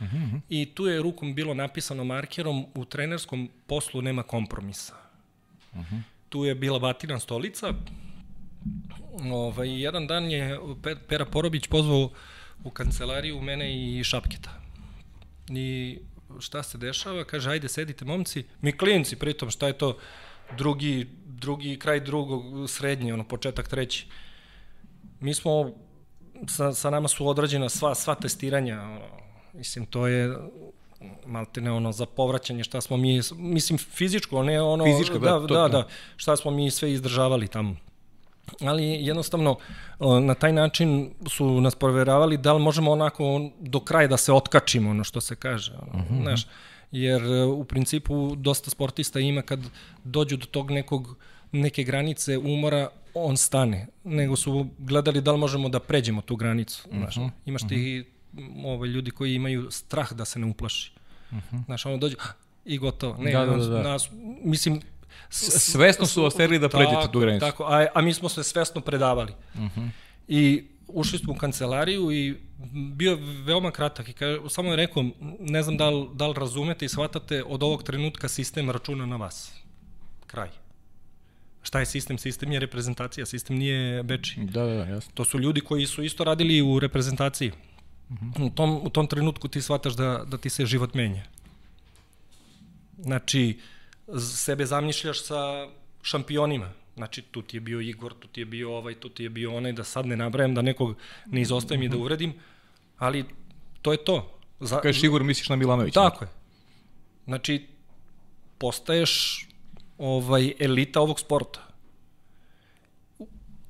-huh. Mhm. I tu je rukom bilo napisano markerom u trenerskom poslu nema kompromisa. Mhm. -huh. Tu je bila batina stolica, Ovaj, jedan dan je Pera Porobić pozvao u kancelariju mene i Šapketa. I šta se dešava? Kaže, ajde, sedite momci. Mi klinci, pritom, šta je to? Drugi, drugi kraj drugog, srednji, ono, početak treći. Mi smo, sa, sa nama su odrađena sva, sva testiranja, ono, mislim, to je maltene ono za povraćanje šta smo mi mislim fizičko ne ono Fizičko, da da, da, da, da šta smo mi sve izdržavali tamo ali jednostavno na taj način su nas proveravali da li možemo onako do kraja da se otkačimo, ono što se kaže. Ono, mm -hmm. znaš, jer e, u principu dosta sportista ima kad dođu do tog nekog neke granice umora, on stane. Nego su gledali da li možemo da pređemo tu granicu. Znaš, mm -hmm. Imaš ti mm -hmm. ove, ljudi koji imaju strah da se ne uplaši. Mm -hmm. Znaš, ono dođe i gotovo. Ne, da, da, da. Nas, mislim, Svesno su osterili da pređete tu granicu. Tako, a, a mi smo se svesno predavali. Uh mhm. -huh. I ušli smo u kancelariju i bio veoma kratak i kaže, samo je rekao, ne znam da li, da li razumete i shvatate, od ovog trenutka sistem računa na vas. Kraj. Šta je sistem? Sistem je reprezentacija, sistem nije beči. Da, da, da, jasno. To su ljudi koji su isto radili u reprezentaciji. Uh mhm. -huh. u, tom, u tom trenutku ti shvataš da, da ti se život menja. Znači, uh, sebe zamišljaš sa šampionima. Znači, tu ti je bio Igor, tu ti je bio ovaj, tu ti je bio onaj, da sad ne nabrajam, da nekog ne izostavim i da uredim, ali to je to. Za, Kažeš Igor, misliš na Milanovića? Tako je. Znači, postaješ ovaj, elita ovog sporta.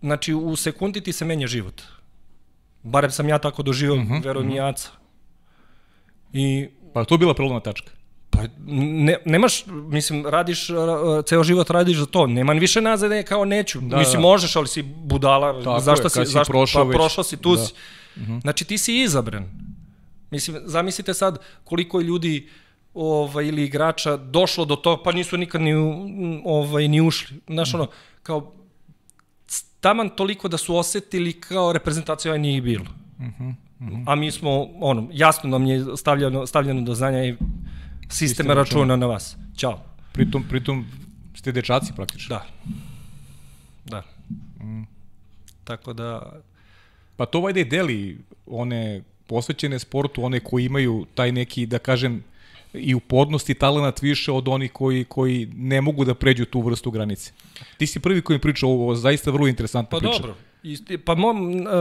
Znači, u sekundi ti se menja život. Barem sam ja tako doživao, mhm, -huh, verujem mhm. -huh. i Aca. I, pa to je bila prelomna tačka? Pa ne, nemaš, mislim, radiš, ceo život radiš za to, nema više nazade kao neću. Da, mislim, da. možeš, ali si budala, Tako zašto je, si, zašto, prošao pa, već. prošao si, tu da. si. Uh mhm. -huh. Znači, ti si izabran. Mislim, zamislite sad koliko je ljudi ovaj, ili igrača došlo do toga, pa nisu nikad ni, ovaj, ni ušli. Znaš, uh -huh. ono, kao, taman toliko da su osetili kao reprezentacija nije bilo. Uh -huh. Uh -huh. A mi smo, ono, jasno nam je stavljeno, stavljeno do znanja i sistem računa na vas. Ćao. Pritom, pritom ste dečaci praktično. Da. Da. Mm. Tako da... Pa to vajde deli one posvećene sportu, one koji imaju taj neki, da kažem, i upornost i talenat više od onih koji, koji ne mogu da pređu tu vrstu granice. Ti si prvi koji mi priča ovo, zaista vrlo interesantna pa priča. Pa dobro, Isti, pa mo,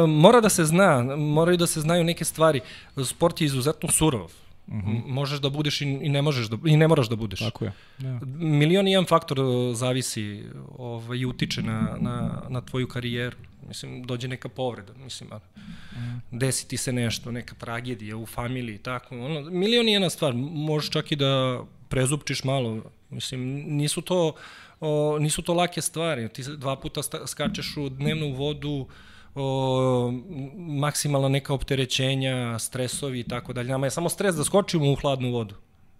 mora da se zna, moraju da se znaju neke stvari. Sport je izuzetno surov. Mm -hmm. Možeš da budeš i, i ne možeš da i ne moraš da budeš. Tako je. Ja. Milion i jedan faktor uh, zavisi ovaj i utiče na, na, na tvoju karijeru. Mislim dođe neka povreda, mislim a, mm. desi ti se nešto, neka tragedija u familiji, tako. Ono milion i jedna stvar, možeš čak i da prezupčiš malo. Mislim nisu to o, nisu to lake stvari. Ti dva puta skačeš u dnevnu vodu, o, maksimalna neka opterećenja, stresovi i tako dalje. Nama je samo stres da skočimo u hladnu vodu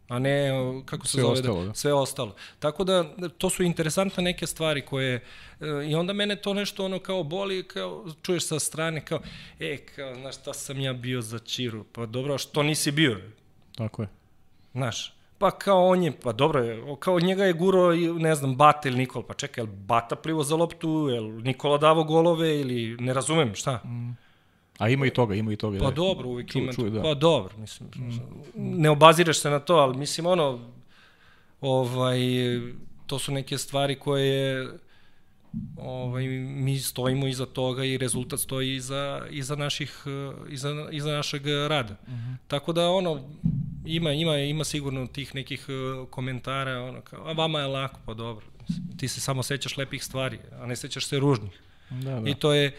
a ne, kako se sve zove, da- ostalo, da, sve ostalo. Tako da, to su interesantne neke stvari koje, e, i onda mene to nešto ono kao boli, kao, čuješ sa strane, kao, e, kao, znaš, šta sam ja bio za Čiru? Pa dobro, što nisi bio? Tako je. Znaš, Pa kao on je, pa dobro kao njega je guro, ne znam, Bata ili Nikola, pa čekaj, je Bata plivo za loptu, je Nikola davo golove ili ne razumem šta? Mm. A ima i toga, ima i toga. Pa da. dobro, uvijek ču, ima ču, da. Pa dobro, mislim, mm. ne obaziraš se na to, ali mislim ono, ovaj, to su neke stvari koje ovaj, mi stojimo iza toga i rezultat stoji iza, iza, naših, iza, iza našeg rada. Mm -hmm. Tako da ono, ima, ima, ima sigurno tih nekih uh, komentara, ono kao, a vama je lako, pa dobro. Ti se samo sećaš lepih stvari, a ne sećaš se ružnih. Da, da. I to je,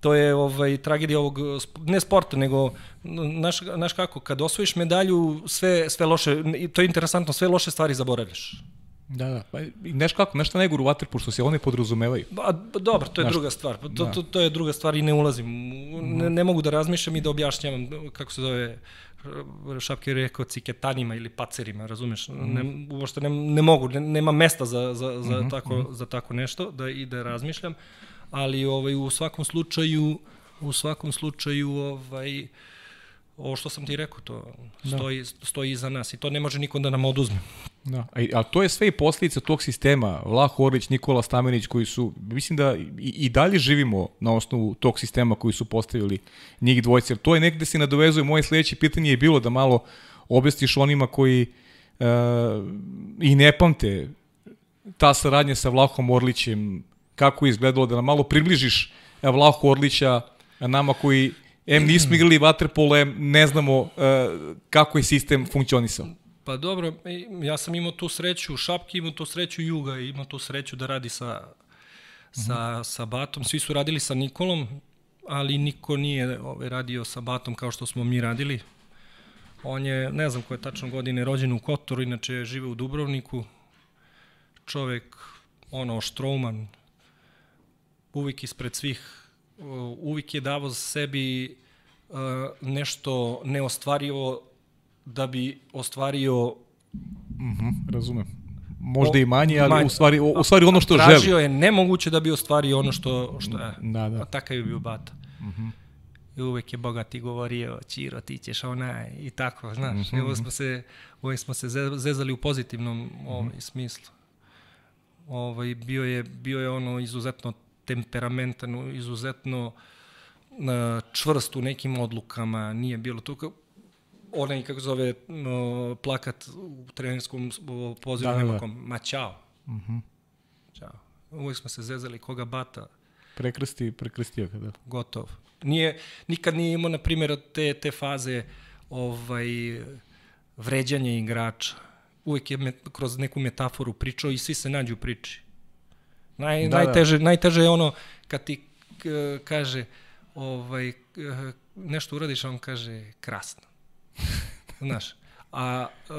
to je ovaj tragedija ovog ne sporta nego naš naš kako kad osvojiš medalju sve sve loše to je interesantno sve loše stvari zaboravljaš Da, da. Pa, neš kako, nešto najgore u Waterpolu, što se one podrazumevaju. Ba, ba, dobro, to je Znaš, druga stvar. To, da. to, to je druga stvar i ne ulazim. Ne, ne mogu da razmišljam i da objašnjavam kako se zove Šapke je rekao ciketanima ili pacerima, razumeš? Ne, uopšte ne, ne mogu, ne, nema mesta za, za, za, tako, za tako nešto da i da razmišljam, ali ovaj, u svakom slučaju u svakom slučaju ovaj, ovo što sam ti rekao, to stoji, stoji iza nas i to ne može niko da nam oduzme. Da. A, a to je sve i posljedica tog sistema. Vlah Orlić, Nikola Stamenić koji su, mislim da i, i dalje živimo na osnovu tog sistema koji su postavili njih dvojce. Jer to je negde se nadovezuje. Moje sledeće pitanje je bilo da malo objasniš onima koji uh, i ne pamte ta saradnja sa Vlahom Orlićem, kako je izgledalo, da nam malo približiš eh, Vlahu Orlića nama koji em nismo igrali vaterpolo, em ne znamo uh, kako je sistem funkcionisao. Pa dobro, ja sam imao tu sreću, Šapki imao tu sreću Juga, imao tu sreću da radi sa, sa, sa Batom. Svi su radili sa Nikolom, ali niko nije ovaj, radio sa Batom kao što smo mi radili. On je, ne znam koje tačno godine, rođen u Kotoru, inače žive u Dubrovniku. Čovek, ono, Štroman, uvijek ispred svih, uvijek je davao sebi uh, nešto neostvarivo da bi ostvario Mhm, razumem. Možda O, i manje, ali manje. u stvari, u stvari ono što tražio želi. je nemoguće da bi ostvario ono što, što je. Da, da. A takav je bio Bata. Mhm. I uvek je bogati govorio, Čiro, ti ćeš onaj, i tako, znaš. Mhm, I uvek smo se, uvek smo se ze- zezali u pozitivnom Mhm. ovaj, smislu. Ovaj, bio, je, bio je ono izuzetno temperamentan, izuzetno uh, čvrst u nekim odlukama, nije bilo to kao onaj, kako zove, plakat u trenerskom pozivu, Da, da, da, ma čao. Mhm. Čao. Uvijek smo se zezali koga bata, Prekrsti, prekrstio ga, da. gotov. Nije, nikad nije imao, na primjer, te, te faze ovaj, vređanja igrača. Uvijek je met, kroz neku metaforu pričao i svi se nađu u priči. Naj, Da, najteže, da. najteže je ono kad ti kaže ovaj, nešto uradiš, on kaže krasno. Znaš, a e,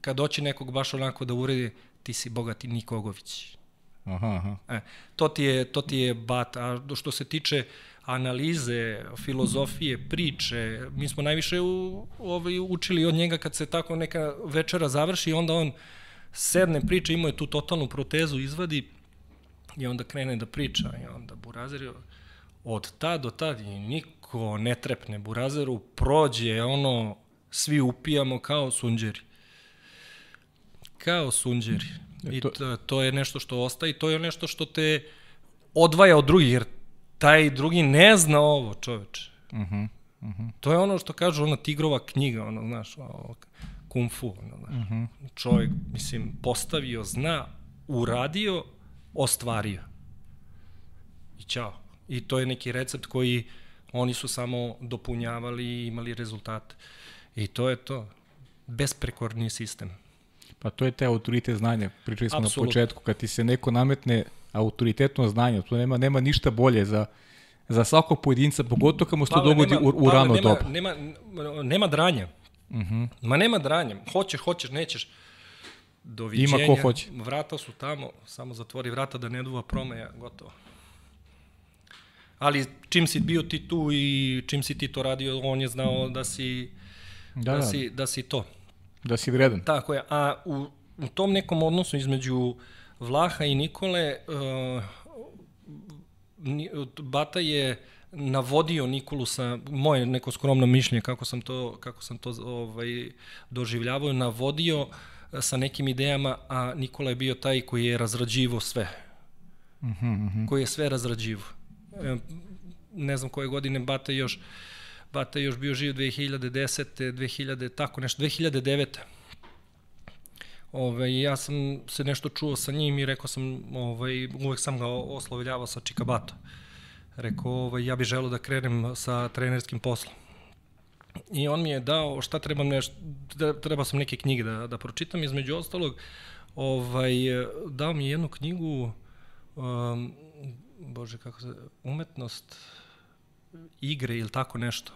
kad doći nekog baš onako da uredi, ti si bogati Nikogović. Aha, aha. E, to ti je to ti je bat, a što se tiče analize, filozofije, priče, mi smo najviše u, ovaj, učili od njega kad se tako neka večera završi onda on sedne priča, imao je tu totalnu protezu, izvadi i onda krene da priča i onda Burazer od tad do tad i niko ne trepne Burazeru, prođe ono, svi upijamo kao sunđeri. Kao sunđeri. I to- to, je nešto što ostaje i to je nešto što te odvaja od drugih, jer taj drugi ne zna ovo, čoveče. Mhm. Mhm. To je ono što kažu, ona tigrova knjiga, ono, znaš, ovo, kung fu, ono, znaš. Mhm. Čovjek, mislim, postavio, zna, uradio, ostvario. I ćao. I to je neki recept koji oni su samo dopunjavali i imali rezultate. I to je to. Besprekorni sistem. Pa to je te autoritet znanja. Pričali smo Apsolutno. na početku. Kad ti se neko nametne autoritetno znanje, to nema, nema ništa bolje za, za svakog pojedinca, pogotovo kad mu se to dogodi nema- u, u rano nema, doba. Nema, nema dranja. Uh -huh. Ma nema dranja. Hoćeš, hoćeš, nećeš. Doviđenja. Ima ko hoće. Vrata su tamo, samo zatvori vrata da ne duva promeja, gotovo. Ali čim si bio ti tu i čim si ti to radio, on je znao da si, Da, da, da, si, da si to. da si vredan. Tako je. A u, u tom nekom odnosu između Vlaha i Nikole, uh, Bata je navodio Nikolu sa moje neko skromno mišljenje kako sam to kako sam to ovaj doživljavao navodio eh, sa nekim idejama a Nikola je bio taj koji je razrađivo sve uh -huh. koji je sve razrađivo e, ne znam koje godine Bata još Bata još bio živ 2010. 2000 tako nešto 2009. Ove, ja sam se nešto čuo sa njim i rekao sam, ovaj, uvek sam ga oslovljavao sa Čikabato. Rekao, ovaj, ja bih želeo da krenem sa trenerskim poslom. I on mi je dao šta trebam nešto, da- treba sam neke knjige da, da pročitam, između ostalog, ovaj, dao mi je jednu knjigu, um, bože kako se, umetnost igre ili tako nešto.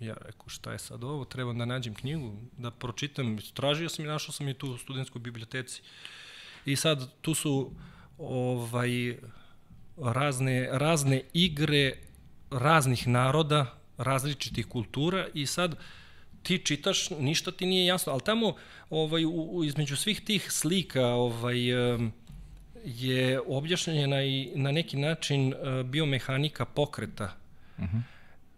Ja rekao, šta je sad ovo? Trebam da nađem knjigu, da pročitam. Tražio sam i našao sam je tu u studentskoj biblioteci. I sad tu su ovaj razne, razne igre raznih naroda, različitih kultura i sad ti čitaš, ništa ti nije jasno, ali tamo ovaj, u, u, između svih tih slika ovaj, je objašnjena i na neki način eh, biomehanika pokreta. Uh -huh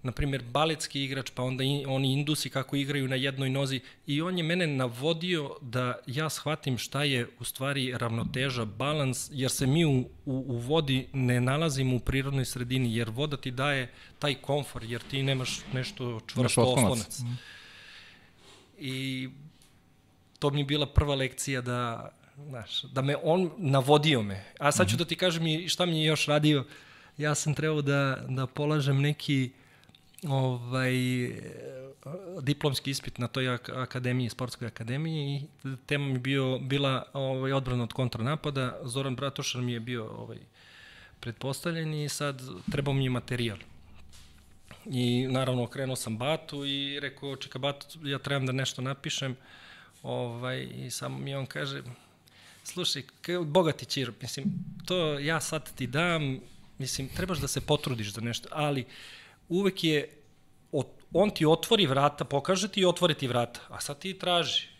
na primjer, baletski igrač, pa onda in, oni indusi kako igraju na jednoj nozi i on je mene navodio da ja shvatim šta je u stvari ravnoteža, balans, jer se mi u, u, u vodi ne nalazimo u prirodnoj sredini, jer voda ti daje taj komfor, jer ti nemaš nešto čvrsto oslonac. Mm. I to mi je bila prva lekcija da, znaš, da me on navodio me. A sad ću mm -hmm. da ti kažem i šta mi je još radio. Ja sam trebao da, da polažem neki ovaj, diplomski ispit na toj akademiji, sportskoj akademiji i tema mi bio, bila ovaj, odbrana od kontranapada. Zoran Bratošar mi je bio ovaj, pretpostavljen i sad trebao mi je materijal. I naravno okrenuo sam Batu i rekao, čeka Batu, ja trebam da nešto napišem. Ovaj, I samo mi on kaže, slušaj, bogati Čiro, mislim, to ja sad ti dam, mislim, trebaš da se potrudiš za nešto, ali uvek je, on ti otvori vrata, pokaže ti i otvori ti vrata, a sad ti traži.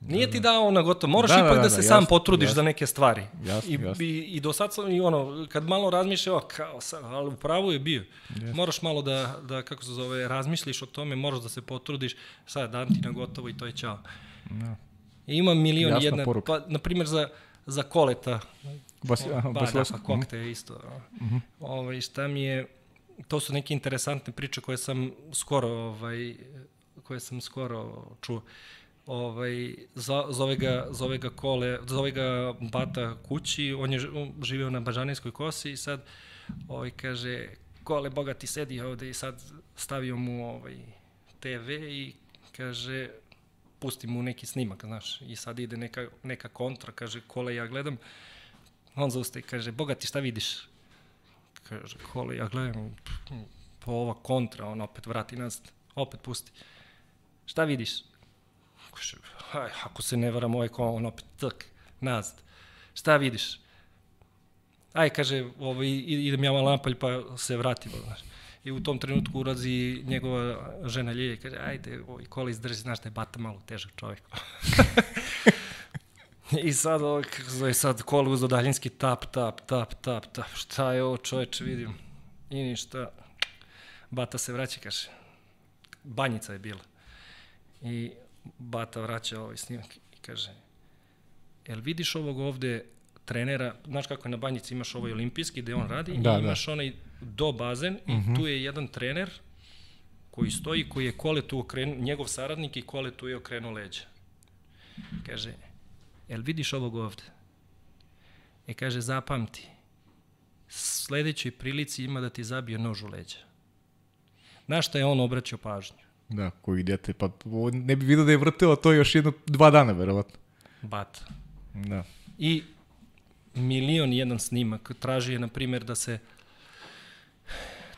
Nije da, ti dao na gotovo, moraš da, ipak da, da, da se da, sam jasno, potrudiš jasno, za neke stvari. Jasno, I, jasno. I, I do sad sam, i ono, kad malo razmišljao, kao, ali u pravu je bio. Jasno. Moraš malo da, da, kako se zove, razmisliš o tome, moraš da se potrudiš, sad dam ti na gotovo i to je čao. Da. I ima milion Jasna jedna, poruka. pa, na primjer, za, za koleta. Bas, aha, ba, da, pa kokte je isto. Uh -huh. Ovaj, šta mi je, to su neke interesantne priče koje sam skoro ovaj koje sam skoro čuo. Ovaj zove ga zove ga Kole, zove ga Bata kući, on je živeo na Bažanijskoj kosi i sad ovaj kaže Kole bogati sedi ovde i sad stavio mu ovaj TV i kaže pusti mu neki snimak, znaš, i sad ide neka, neka kontra, kaže, kole ja gledam, on zaustaje i kaže, bogati, šta vidiš? Kaže, koli, ja gledam, po ova kontra, on opet vrati nas, opet pusti. Šta vidiš? Kaže, aj, ako se ne varam, ovaj kon, on opet tak, nazad. Šta vidiš? Aj, kaže, ovaj, idem ja malo napalj, pa se vratimo, znaš. I u tom trenutku urazi njegova žena Ljilja i kaže, ajde, ovaj kola izdrži, znaš da je bata malo težak čovjek. I sad, kako zove, sad kolo uzo daljinski tap, tap, tap, tap, tap. Šta je ovo čoveče, vidim. I ništa. Bata se vraća, kaže. Banjica je bila. I Bata vraća ovaj snimak i kaže, jel vidiš ovog ovde trenera, znaš kako je na banjici imaš ovaj olimpijski gde on radi, da, i da. imaš da. onaj do bazen i uh. -huh. tu je jedan trener koji stoji, koji je koletu okrenuo, njegov saradnik i koletu je okrenuo leđa. Kaže, jel vidiš ovog ovde? E kaže, zapamti, sledećoj prilici ima da ti zabije nož u leđa. Na šta je on obraćao pažnju? Da, koji dete, pa ne bi vidio da je vrteo to još jedno, dva dana, verovatno. Bat. Da. I milion jedan snimak. Traži je, na primjer, da se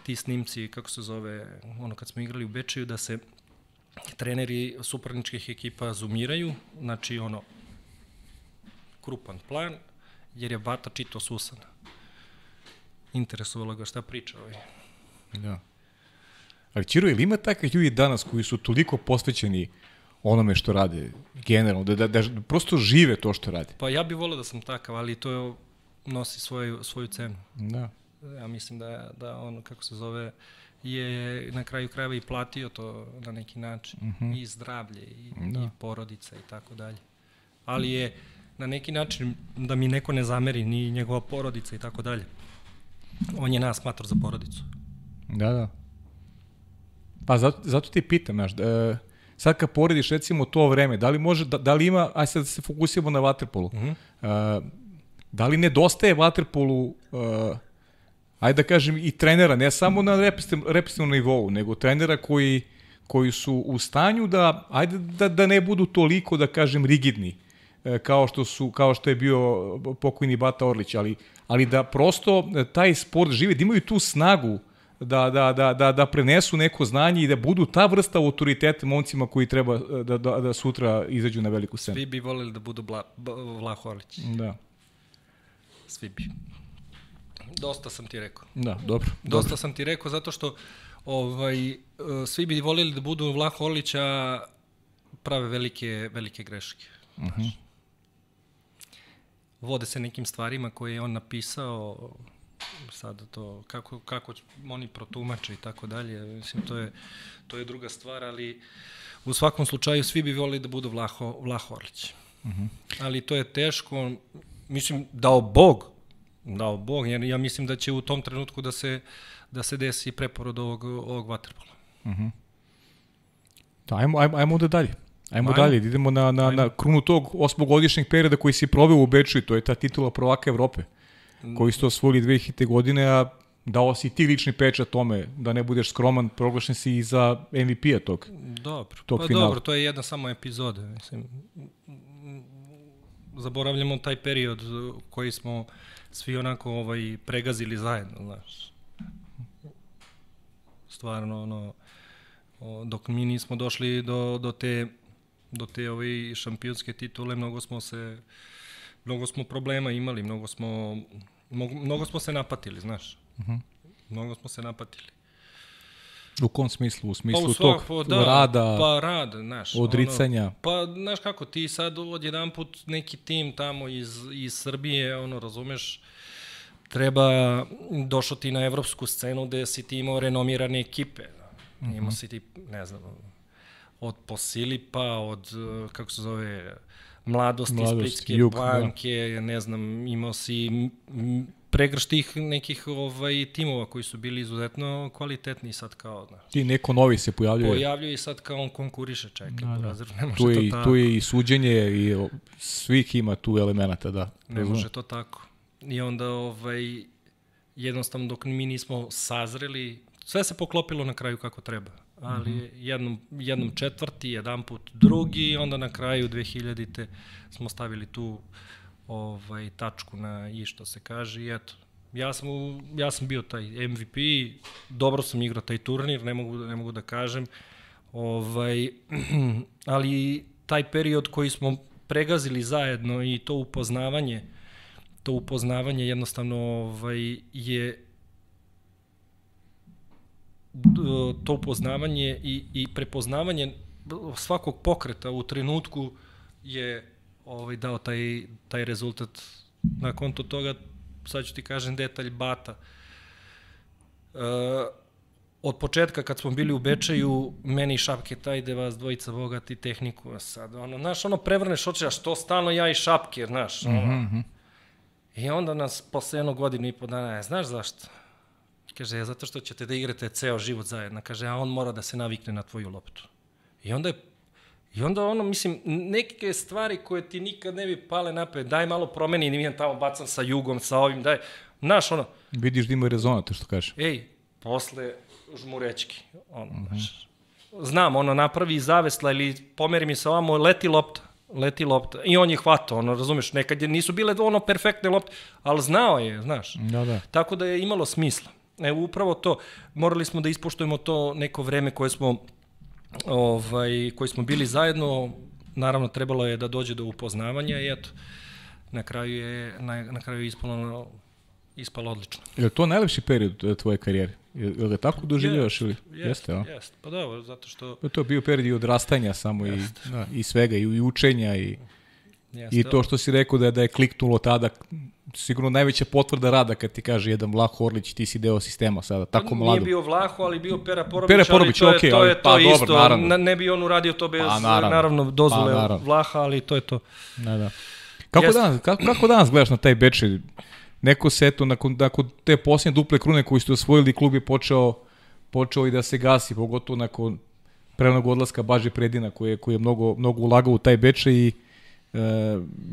ti snimci, kako se zove, ono kad smo igrali u Bečeju, da se treneri suparničkih ekipa zoomiraju, znači ono, krupan plan, jer je Bata čito Susana. Interesovalo ga šta priča ovaj. Da. Ali Čiro, ili ima takvih ljudi danas koji su toliko posvećeni onome što rade, generalno, da, da, da prosto žive to što rade? Pa ja bih volio da sam takav, ali to je, nosi svoju, svoju cenu. Da. Ja mislim da, da on, kako se zove, je na kraju krajeva i platio to na neki način. Mhm. -huh. I zdravlje, i, da. i porodica i tako dalje. Ali je na neki način da mi neko ne zameri, ni njegova porodica i tako dalje. On je nas mator za porodicu. Da, da. Pa zato, zato ti pitam, znaš, da, sad kad porediš recimo to vreme, da li može, da, da li ima, aj sad da se fokusiramo na vaterpolu, -huh. uh, da li nedostaje vaterpolu, uh, ajde da kažem, i trenera, ne samo na represivnom nivou, nego trenera koji, koji su u stanju da, ajde da, da ne budu toliko, da kažem, rigidni, E, kao što su kao što je bio pokojni Bata Orlić, ali ali da prosto e, taj sport živi, da imaju tu snagu da, da, da, da, da prenesu neko znanje i da budu ta vrsta autoriteta momcima koji treba da, da, da sutra izađu na veliku scenu. Svi bi volili da budu Bla, Vlaho Orlić. Da. Svi bi. Dosta sam ti rekao. Da, dobro. Dosta dobro. sam ti rekao zato što ovaj, e, svi bi volili da budu Vlaho Orlića prave velike, velike greške. Uh Mhm. -huh. Vode se nekim stvarima koje je on napisao, sada to, kako, kako oni protumače i tako dalje, mislim, to je, to je druga stvar, ali u svakom slučaju svi bi volili da budu Vlaho, Vlaho Orlić. Uh -huh. Ali to je teško, mislim, dao Bog, dao Bog, jer ja mislim da će u tom trenutku da se, da se desi preporod ovog, ovog vaterpola. Uh -huh. Da, ajmo, ajmo, ajmo da dalje. Ajmo, ajmo dalje, idemo na, na, ajmo. na krunu tog osmogodišnjeg perioda koji si proveo u Beču i to je ta titula prvaka Evrope, koji ste osvojili 2000. godine, a dao si ti lični pečat tome, da ne budeš skroman, proglašen si i za MVP-a tog, dobro. tog pa finala. dobro, to je jedna samo epizoda. Mislim, zaboravljamo taj period koji smo svi onako ovaj, pregazili zajedno, znaš. Stvarno, ono, dok mi nismo došli do, do te do te ove šampionske titule mnogo smo se mnogo smo problema imali, mnogo smo mnogo, smo se napatili, znaš. Uh Mhm. -huh. Mnogo smo se napatili. U kom smislu? U smislu pa u svak, tog da, rada, pa rad, znaš, odricanja? Ono, pa, znaš kako, ti sad odjedan put neki tim tamo iz, iz Srbije, ono, razumeš, treba, došao ti na evropsku scenu gde si ti imao renomirane ekipe. Mm -hmm. Imao si ti, ne znam, od Posilipa, od, kako se zove, mladosti, mladosti Splitske jug, banke, da. ne znam, imao si pregrš tih nekih ovaj, timova koji su bili izuzetno kvalitetni sad kao, znaš. Ti neko novi se pojavljuje. Pojavljuje i sad kao on konkuriše, čekaj, da, da. Ne može tu je, to tako. Tu je i suđenje i svih ima tu elemenata, da. Ne može to tako. I onda ovaj, jednostavno dok mi nismo sazreli, sve se poklopilo na kraju kako treba ali mm -hmm. jednom, jednom četvrti, jedan put drugi i onda na kraju 2000-te smo stavili tu ovaj, tačku na i što se kaže i eto. Ja sam, ja sam bio taj MVP, dobro sam igrao taj turnir, ne mogu, ne mogu da kažem, ovaj, ali taj period koji smo pregazili zajedno i to upoznavanje, to upoznavanje jednostavno ovaj, je to upoznavanje i, i prepoznavanje svakog pokreta u trenutku je ovaj, dao taj, taj rezultat. Na konto toga, sad ću ti kažem detalj Bata. E, od početka kad smo bili u Bečeju, meni i Šapke taj da vas dvojica bogati tehniku. Sad, ono, znaš, ono prevrneš oči, a što stalno ja i Šapke, znaš, ono. Mm -hmm. I onda nas posle jednog godinu i po dana, znaš zašto? Kaže, zato što ćete da igrate ceo život zajedno. Kaže, a on mora da se navikne na tvoju loptu. I onda je I onda ono, mislim, neke stvari koje ti nikad ne bi pale napred, daj malo promeni, nijem tamo bacam sa jugom, sa ovim, daj, znaš, ono. Vidiš da ima rezona, to što kažeš. Ej, posle žmurečki, ono, uh -huh. znaš. Znam, ono, napravi zavesla ili pomeri mi se ovamo, leti lopta, leti lopta. I on je hvatao, ono, razumeš, nekad je, nisu bile ono perfektne lopte, ali znao je, znaš. Da, da. Tako da je imalo smisla. E, upravo to, morali smo da ispoštujemo to neko vreme koje smo ovaj, koji smo bili zajedno, naravno trebalo je da dođe do upoznavanja i eto, na kraju je, na, na kraju je ispalo, ispalo odlično. Je li to najlepši period tvoje karijere? Je li ga tako doživljavaš ili? Jest, jeste? Jeste, pa dobro, zato što... Pa to je bio period i odrastanja samo jest. i, da, i svega, i, i učenja i... Jeste, I to što si rekao da je, da je kliknulo tada, sigurno najveća potvrda rada kad ti kaže jedan Vlaho Orlić, ti si deo sistema sada, tako mlado. Nije bio Vlaho, ali bio Pera Porobić, Pera Porobić ali to okay, je, to, je ali, to pa, isto. Dobro, naravno. Ne bi on uradio to bez, pa, naravno, naravno dozvole pa, naravno. Vlaha, ali to je to. Da, da. Kako, danas, kako, kako danas gledaš na taj Bečej? Neko se eto, nakon, nakon te posljednje duple krune koji ste osvojili, klub je počeo, počeo i da se gasi, pogotovo nakon prevnog odlaska Baže Predina koji je, koji je mnogo, mnogo ulagao u taj Bečej i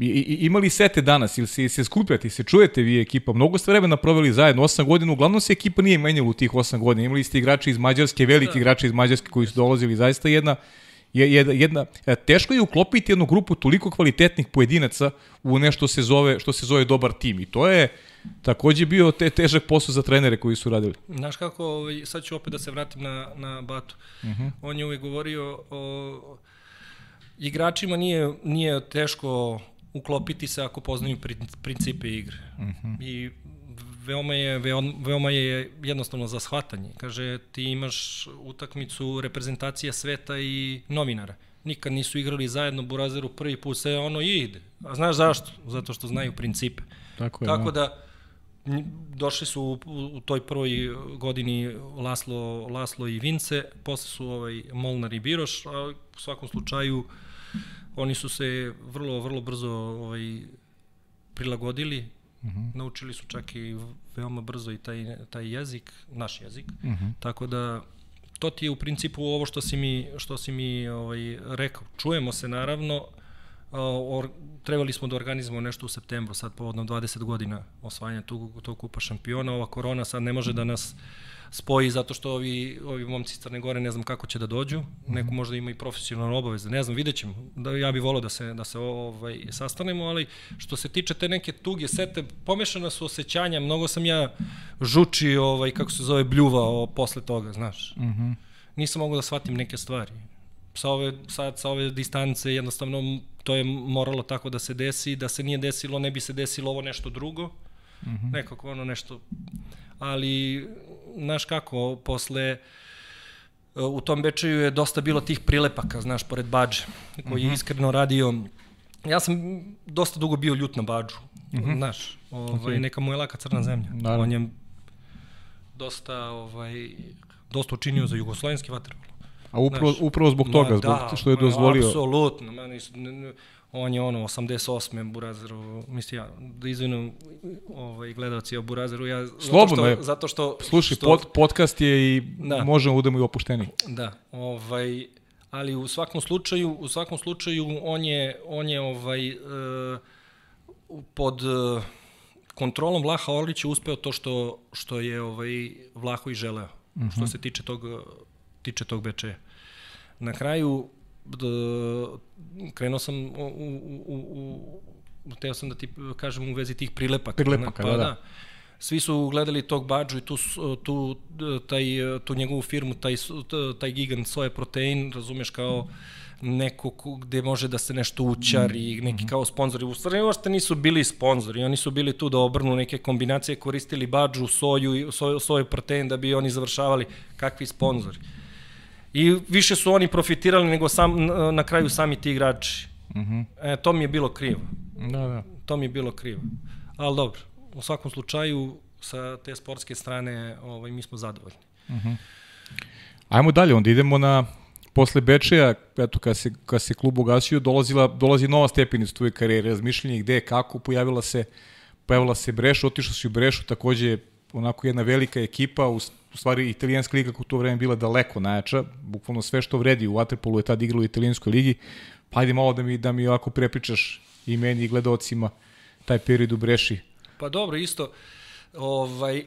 i, i, imali sete danas, ili se, se skupljate, se čujete vi ekipa, mnogo ste vremena proveli zajedno, 8 godina, uglavnom se ekipa nije menjala u tih 8 godina, imali ste igrače iz Mađarske, veliki da. igrači iz Mađarske koji su dolazili, zaista jedna, je, je, jedna, e, teško je uklopiti jednu grupu toliko kvalitetnih pojedinaca u nešto se zove, što se zove dobar tim. I to je takođe bio te težak posao za trenere koji su radili. Znaš kako, ovaj, sad ću opet da se vratim na, na Batu. Uh -huh. On je uvijek govorio o igračima nije, nije teško uklopiti se ako poznaju principe igre. Uh -huh. I veoma je, veoma je jednostavno za shvatanje. Kaže, ti imaš utakmicu reprezentacija sveta i novinara. Nikad nisu igrali zajedno Burazeru prvi put, sve ono ide. A znaš zašto? Zato što znaju principe. Tako, je, Tako da, da došli su u, u toj prvoj godini Laslo, Laslo i Vince, posle su ovaj Molnar i Biroš, a u svakom slučaju oni su se vrlo, vrlo brzo ovaj, prilagodili, uh mhm. -huh. naučili su čak i veoma brzo i taj, taj jezik, naš jezik, uh mhm. -huh. tako da to ti je u principu ovo što si mi, što si mi ovaj, rekao. Čujemo se naravno, or, trebali smo da organizujemo nešto u septembru, sad povodno 20 godina osvajanja tog, tog kupa šampiona, ova korona sad ne može da nas spoji zato što ovi, ovi momci iz Crne Gore ne znam kako će da dođu, neko možda ima i profesionalne obaveze, ne znam, vidjet ćemo, da, ja bih volao da se, da se ovaj, sastanemo, ali što se tiče te neke tuge sete, pomešana su osjećanja, mnogo sam ja žuči, ovaj, kako se zove, bljuvao posle toga, znaš. Mm -hmm. Nisam mogao da shvatim neke stvari sa ove, sad sa ove distance jednostavno to je moralo tako da se desi, da se nije desilo, ne bi se desilo ovo nešto drugo, mm -hmm. nekako ono nešto, ali, znaš kako, posle, u tom Bečeju je dosta bilo tih prilepaka, znaš, pored Bađe, koji mm -hmm. je iskreno radio, ja sam dosta dugo bio ljut na Bađu, mm -hmm. znaš, ovaj, okay. neka mu je laka crna zemlja, Naravno. on je dosta, ovaj, dosta učinio za jugoslovenski vaterpolo. A upravo, Znaš, upravo zbog toga, zbog da, što je dozvolio... Apsolutno, meni, on je ono 88. Burazeru, mislim ja, da izvinom ovaj, gledalci o Burazeru, ja, Slobodno zato što, zato što... Slušaj, što, pod, podcast je i da. možemo da budemo i opušteni. Da, ovaj, ali u svakom slučaju, u svakom slučaju on je, on je ovaj, uh, pod uh, kontrolom Vlaha Orlića uspeo to što, što je ovaj, Vlaho i želeo, uh -huh. što mhm. se tiče tog tiče tog bečeja. Na kraju, krenuo sam u, u, u, u, teo sam da ti kažem u vezi tih prilepaka. Prilepaka, pa, da, da. Svi su gledali tog Bađu i tu, tu, taj, tu njegovu firmu, taj, taj gigant Soje Protein, razumeš kao neko gde može da se nešto učari, mm, neki mm. kao sponzori. U stvari uopšte nisu bili sponzori, oni su bili tu da obrnu neke kombinacije, koristili Bađu, soju, soju, soju protein da bi oni završavali kakvi sponzori. Mm I više su oni profitirali nego sam, na kraju sami ti igrači. Mhm. -huh. e, to mi je bilo krivo. Da, da. To mi je bilo krivo. Ali dobro, u svakom slučaju sa te sportske strane ovaj, mi smo zadovoljni. Mhm. -huh. Ajmo dalje, onda idemo na posle Bečeja, eto, kad se, kad se klub ugasio, dolazila, dolazi nova stepenica tvoje karijere, razmišljanje gde, kako, pojavila se, pojavila se Breš, otišla si u Brešu, takođe onako jedna velika ekipa, u, u stvari italijanska liga u to vreme bila daleko najjača, bukvalno sve što vredi u Waterpolu je tad igralo u italijanskoj ligi, pa ajde malo da mi, da mi ovako prepričaš i meni i gledocima taj period u Breši. Pa dobro, isto, ovaj,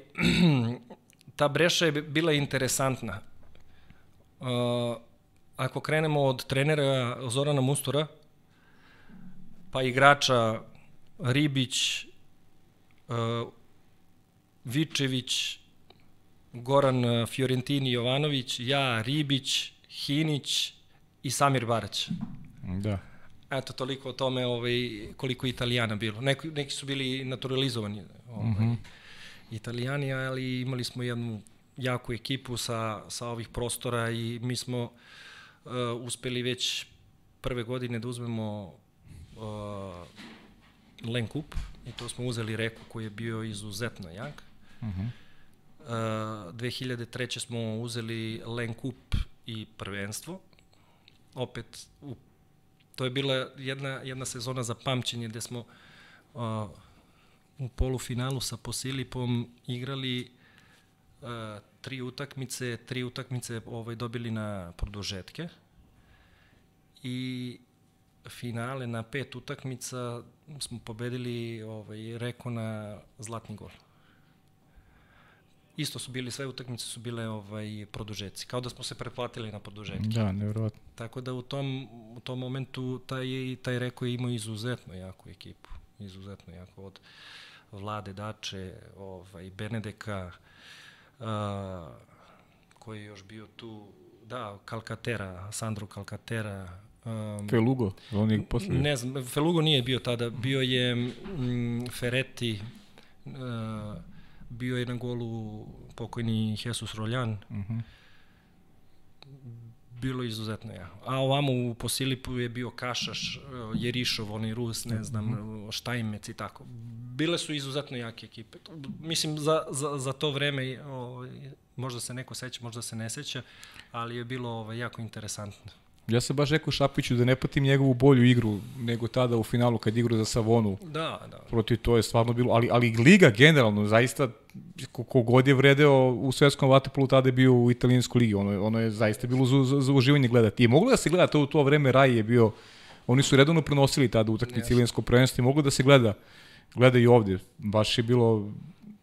ta Breša je bila interesantna. Uh, ako krenemo od trenera Zorana Mustura, pa igrača Ribić, uh, Vičević, Goran eh, Fiorentini Jovanović, ja, Ribić, Hinić i Samir Barać. Da. Eto, toliko o tome ovaj, koliko Italijana bilo. Neki, neki su bili naturalizovani ovaj, mm -hmm. Italijani, ali imali smo jednu jaku ekipu sa, sa ovih prostora i mi smo uh, uspeli već prve godine da uzmemo uh, Len Kup i to smo uzeli Reku koji je bio izuzetno jak. Uh -huh. uh, 2003. smo uzeli Len Kup i prvenstvo. Opet, u, to je bila jedna, jedna sezona za pamćenje gde smo uh, u polufinalu sa Posilipom igrali uh, tri utakmice, tri utakmice ovaj, dobili na produžetke i finale na pet utakmica smo pobedili ovaj, Reko na zlatni gol. Isto su bili, sve utakmice su bile ovaj, produžeci, kao da smo se pretplatili na produžetke. Da, nevjerovatno. Tako da u tom, u tom momentu taj, taj Reko je imao izuzetno jaku ekipu, izuzetno jako od Vlade Dače, ovaj, Benedeka, a, koji je još bio tu, da, Kalkatera, Sandro Kalkatera, Um, Felugo, on je posle... Ne znam, Felugo nije bio tada, bio je mm, Fereti, uh, bio je na golu pokojni Jesus Roljan. Uh mhm. -huh. Bilo je izuzetno ja. A ovamo u Posilipu je bio Kašaš, Jerišov, onaj Rus, ne znam, uh. -huh. Štajmec i tako. Bile su izuzetno jake ekipe. Mislim, za, za, za to vreme, o, ovaj, možda se neko seća, možda se ne seća, ali je bilo ovaj, jako interesantno. Ja sam baš rekao Šapiću da ne patim njegovu bolju igru nego tada u finalu kad igrao za Savonu. Da, da. Protiv to je stvarno bilo, ali, ali Liga generalno, zaista, kogod je vredeo u svetskom vatepolu, tada je bio u italijanskoj ligi. Ono, ono je zaista bilo za, za, za uživanje gledati. I moglo da se gleda, to u to vreme Raj je bio, oni su redovno prenosili tada utakmice yes. italijansko prvenstvo i moglo da se gleda, gleda i ovde. Baš je bilo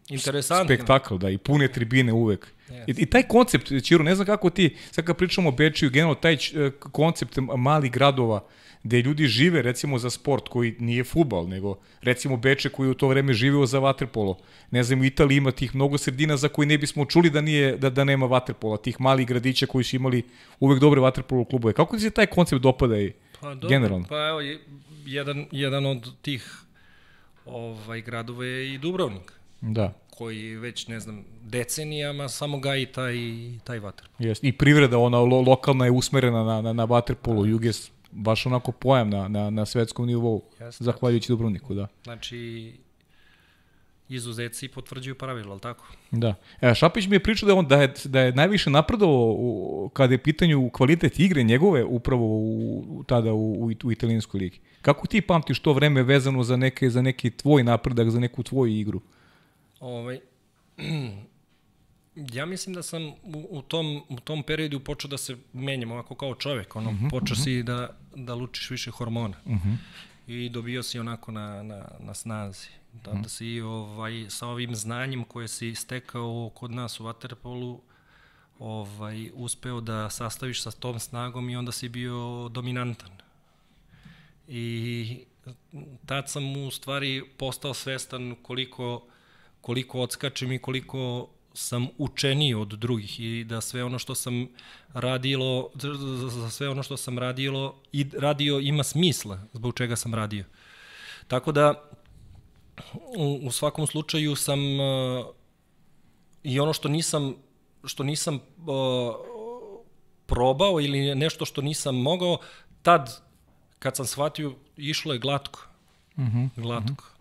Interesantno. Spektakl, da, i pune tribine uvek. Yes. I, I taj koncept, Čiro, ne znam kako ti, sad kad pričamo o Bečiju, generalno taj uh, koncept malih gradova, gde ljudi žive recimo za sport koji nije futbal, nego recimo Beče koji u to vreme živeo za vaterpolo. Ne znam, u Italiji ima tih mnogo sredina za koje ne bismo čuli da nije da, da nema vaterpola, tih malih gradića koji su imali uvek dobre vaterpolo klubove. Kako ti se taj koncept dopada i pa, dobro, generalno? Pa evo, jedan, jedan od tih ovaj, gradova je i Dubrovnik. Da. Koji već, ne znam, decenijama samo gaji taj, taj vaterpol. Jest. I privreda, ona lo, lokalna je usmerena na, na, na vaterpolu. Da. Jug je baš onako pojam na, na, na svetskom nivou, Jest, zahvaljujući Dubrovniku, da. Znači, izuzeci potvrđuju pravilo, ali tako? Da. E, Šapić mi je pričao da on, da je, da je najviše napredovao u, kada je pitanju kvalitet igre njegove upravo u, tada u, u, u italijanskoj ligi. Kako ti pamtiš to vreme vezano za, neke, za neki tvoj napredak, za neku tvoju igru? Ovaj, ja mislim da sam u, u, tom, u tom periodu počeo da se menjam ovako kao čovek, ono, uh mhm, -huh, počeo uh mhm. -huh. si da, da lučiš više hormona. Uh mhm. -huh. I dobio si onako na, na, na snazi. Da, uh -huh. da si ovaj, sa ovim znanjem koje si stekao kod nas u Waterpolu, ovaj, uspeo da sastaviš sa tom snagom i onda si bio dominantan. I tad sam u stvari postao svestan koliko koliko odskačem i koliko sam učeniji od drugih i da sve ono što sam radilo, za sve ono što sam radilo i radio ima smisla zbog čega sam radio. Tako da u, u svakom slučaju sam uh, i ono što nisam što nisam uh, probao ili nešto što nisam mogao, tad kad sam shvatio išlo je glatko. Mhm, -huh, glatko. Uh -huh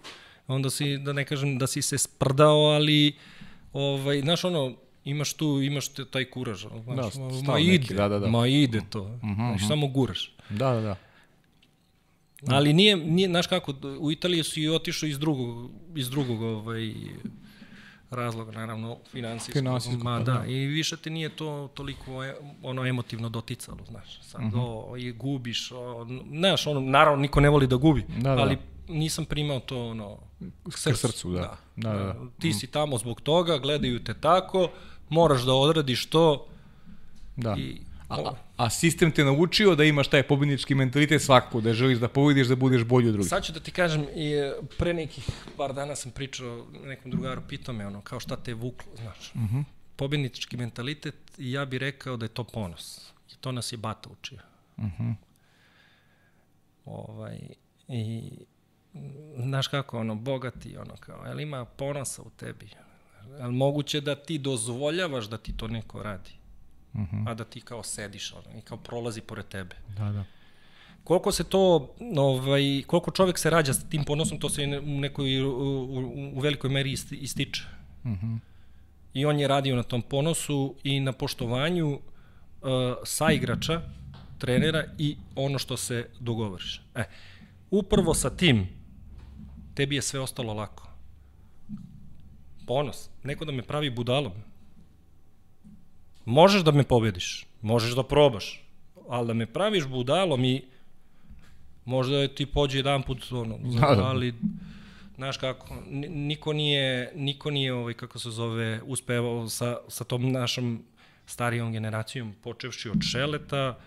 onda si, da ne kažem da si se sprdao, ali, ovaj, znaš ono, imaš tu, imaš te, taj kuraž, znaš, da, ma ide, neki, da, da, da. ma ide to, uh -huh, znaš, -huh. samo guraš. Da, da, da. Ali nije, nije, znaš kako, u Italiji su i otišao iz drugog, iz drugog ovaj, razloga, naravno, finansijskog. Finansijskog, ma, pa da, da. I više ti nije to toliko e, ono emotivno doticalo, znaš. Sad, mhm. -huh. o, i gubiš, o, znaš, ono, naravno, niko ne voli da gubi, da, da. ali nisam primao to ono srcu, srcu da. Da. da. da. da. Ti si tamo zbog toga, gledaju te tako, moraš da odradiš to. Da. I, a, a sistem te naučio da imaš taj pobednički mentalitet svakako, da želiš da pobediš, da budeš bolji od drugih. Sad ću da ti kažem, i e, pre nekih par dana sam pričao nekom drugaru, pitao me ono, kao šta te je vuklo, znaš. Uh mhm. -huh. Pobednički mentalitet, ja bih rekao da je to ponos. I to nas je Bata učio. Uh mhm. -huh. Ovaj, I znaš kako, ono, bogati, ono, kao, jel ima ponosa u tebi? Jel moguće da ti dozvoljavaš da ti to neko radi? Uh mhm. -huh. A da ti kao sediš, ono, i kao prolazi pored tebe. Da, da. Koliko se to, ovaj, koliko čovek se rađa s tim ponosom, to se u nekoj, u, u, u velikoj meri ističe. Uh mhm. -huh. I on je radio na tom ponosu i na poštovanju uh, saigrača, trenera i ono što se dogovoriš. E, upravo sa tim tebi je sve ostalo lako. Ponos. Neko da me pravi budalom. Možeš da me pobediš, možeš da probaš, ali da me praviš budalom i možda je ti pođe jedan put, ono, da, da. ali Znaš kako, niko nije, niko nije ovaj, kako se zove, uspevao sa, sa tom našom starijom generacijom, počevši od Šeleta,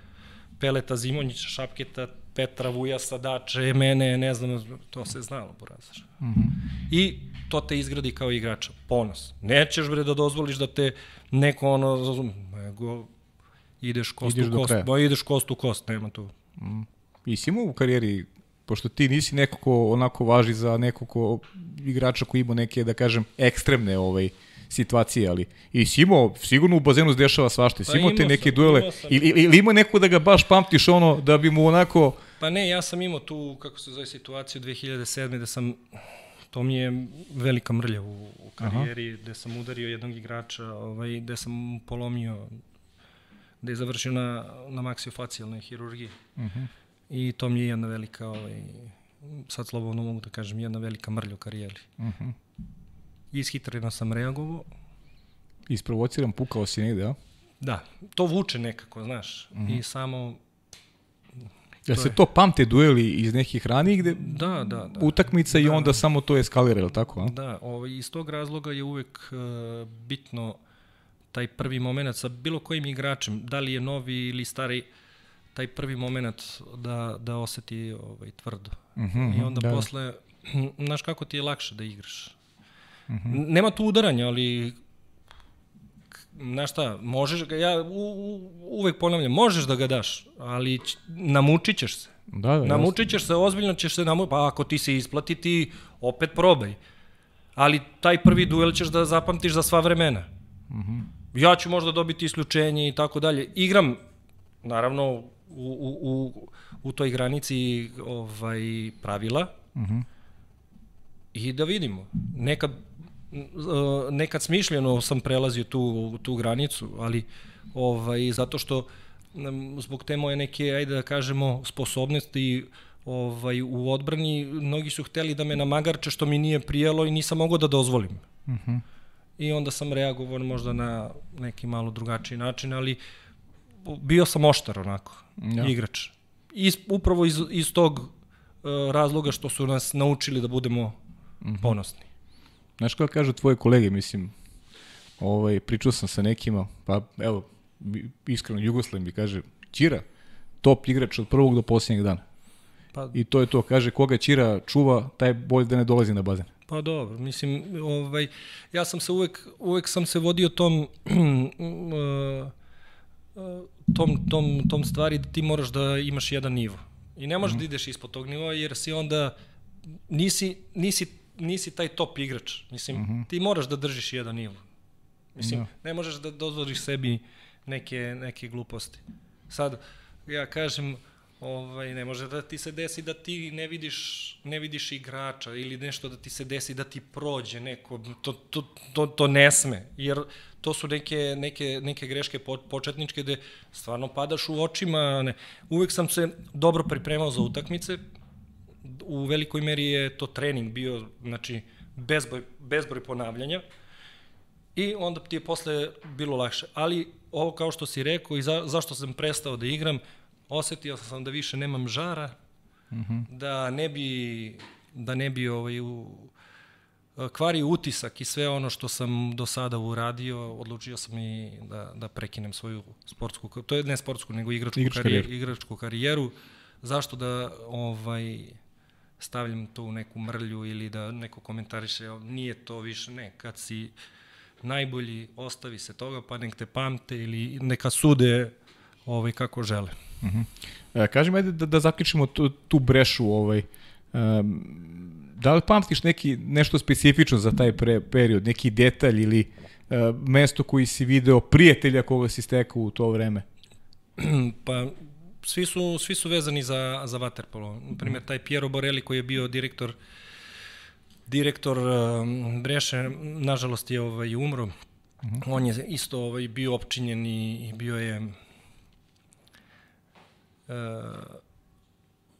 Peleta Zimonjića, Šapketa, Petra Vujasa, Dače, mene, ne znam, to se znalo, porazaš. Mm -hmm. I to te izgradi kao igrača, ponos. Nećeš bre da dozvoliš da te neko ono, razum, nego ideš kost ideš u kost, bo ideš kost u kost, nema tu. Mm. I si imao u karijeri, pošto ti nisi neko ko onako važi za neko ko igrača koji ima neke, da kažem, ekstremne ovaj, situacije, ali i si imao, sigurno u bazenu se dešava svašta, si pa imao te neke duele, ili, ili ima neko da ga baš pamtiš ono, da bi mu onako... Pa ne, ja sam imao tu, kako se zove situaciju, 2007. da sam, to mi je velika mrlja u, u karijeri, Aha. gde sam udario jednog igrača, ovaj, gde sam polomio, gde je završio na, na maksiofациjalnoj hirurgiji. Uh mhm. -huh. I to mi je jedna velika, ovaj, sad slobodno mogu da kažem, jedna velika mrlja u karijeri. Uh mhm. -huh ishitreno sam reagovao. Isprovociram, pukao si negde, a? Da, to vuče nekako, znaš, mm -hmm. i samo... Ja se je... to pamte dueli iz nekih ranijih gde da, da, da. utakmica da. i onda samo to eskalira, je tako? A? Da, ovaj, iz tog razloga je uvek uh, bitno taj prvi moment sa bilo kojim igračem, da li je novi ili stari, taj prvi moment da, da oseti ovaj, tvrdo. Mm -hmm, I onda da. posle, znaš kako ti je lakše da igraš. -hmm. Nema tu udaranja, ali znaš šta, možeš ga, ja u, u, uvek ponavljam, možeš da ga daš, ali namučit ćeš se. Da, da, namučit ćeš se, ozbiljno ćeš se namučiti, pa ako ti se isplati, ti opet probaj. Ali taj prvi duel ćeš da zapamtiš za sva vremena. Mm -hmm. Ja ću možda dobiti isključenje i tako dalje. Igram, naravno, u, u, u, u toj granici ovaj, pravila, mm -hmm. i da vidimo. Nekad nekad smišljeno sam prelazio tu, tu granicu, ali ovaj, zato što zbog te moje neke, ajde da kažemo, sposobnosti ovaj, u odbrani, mnogi su hteli da me namagarče što mi nije prijelo i nisam mogao da dozvolim. Uh mhm. -huh. I onda sam reagovao možda na neki malo drugačiji način, ali bio sam oštar onako, ja. igrač. I upravo iz, iz tog uh, razloga što su nas naučili da budemo uh mhm. -huh. ponosni. Znaš kako kažu tvoje kolege, mislim, ovaj, pričao sam sa nekima, pa evo, iskreno Jugoslav mi kaže, Ćira, top igrač od prvog do posljednjeg dana. Pa, I to je to, kaže, koga Ćira čuva, taj bolje da ne dolazi na bazen. Pa dobro, mislim, ovaj, ja sam se uvek, uvek sam se vodio tom, uh, tom, tom, tom stvari da ti moraš da imaš jedan nivo. I ne možeš mm -hmm. da ideš ispod tog nivoa jer si onda, nisi, nisi nisi taj top igrač. Mislim, mm -hmm. ti moraš da držiš jedan nivo. Mislim, da. ne možeš da dozvoliš sebi neke, neke gluposti. Sad, ja kažem, ovaj, ne može da ti se desi da ti ne vidiš, ne vidiš igrača ili nešto da ti se desi da ti prođe neko, to, to, to, to ne sme, jer to su neke, neke, neke greške početničke gde stvarno padaš u očima. Ne. Uvek sam se dobro pripremao za utakmice, u velikoj meri je to trening bio, znači, bezbroj, bezbroj ponavljanja i onda ti je posle bilo lakše. Ali ovo kao što si rekao i za, zašto sam prestao da igram, osetio sam da više nemam žara, mm -hmm. da ne bi, da ne bi ovaj, u, kvari utisak i sve ono što sam do sada uradio, odlučio sam i da, da prekinem svoju sportsku, to je ne sportsku, nego igračku, igračku karijeru. igračku karijeru. Zašto da ovaj, stavljam to u neku mrlju ili da neko komentariše, nije to više, ne, kad si najbolji, ostavi se toga, pa nek te pamte ili neka sude ovaj, kako žele. Uh -huh. e, kaži mi, da, da zaključimo tu, tu brešu, ovaj, um, da li pamtiš neki, nešto specifično za taj pre, period, neki detalj ili uh, mesto koji si video, prijatelja koga si stekao u to vreme? pa svi su, svi su vezani za, za Waterpolo. Primjer, taj Piero Borelli koji je bio direktor direktor um, Breše, nažalost je ovaj, umro. Uh -huh. On je isto ovaj, bio opčinjen i, i bio je uh,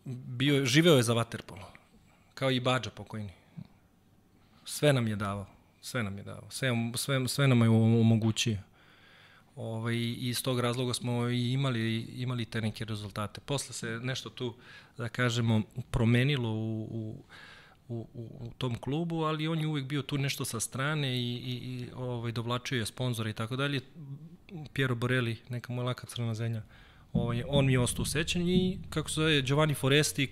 bio, živeo je za Waterpolo. Kao i Bađa pokojni. Sve nam je davao. Sve nam je davao. Sve, sve, sve nam je omogućio. Ovaj, I iz tog razloga smo i imali, imali te neke rezultate. Posle se nešto tu, da kažemo, promenilo u, u, u, u, tom klubu, ali on je uvek bio tu nešto sa strane i, i, i ovaj, dovlačio je sponzora i tako dalje. Piero Borelli, neka moja laka crna zemlja, ovaj, on mi je ostao u sećanju i kako se zove Giovanni Foresti,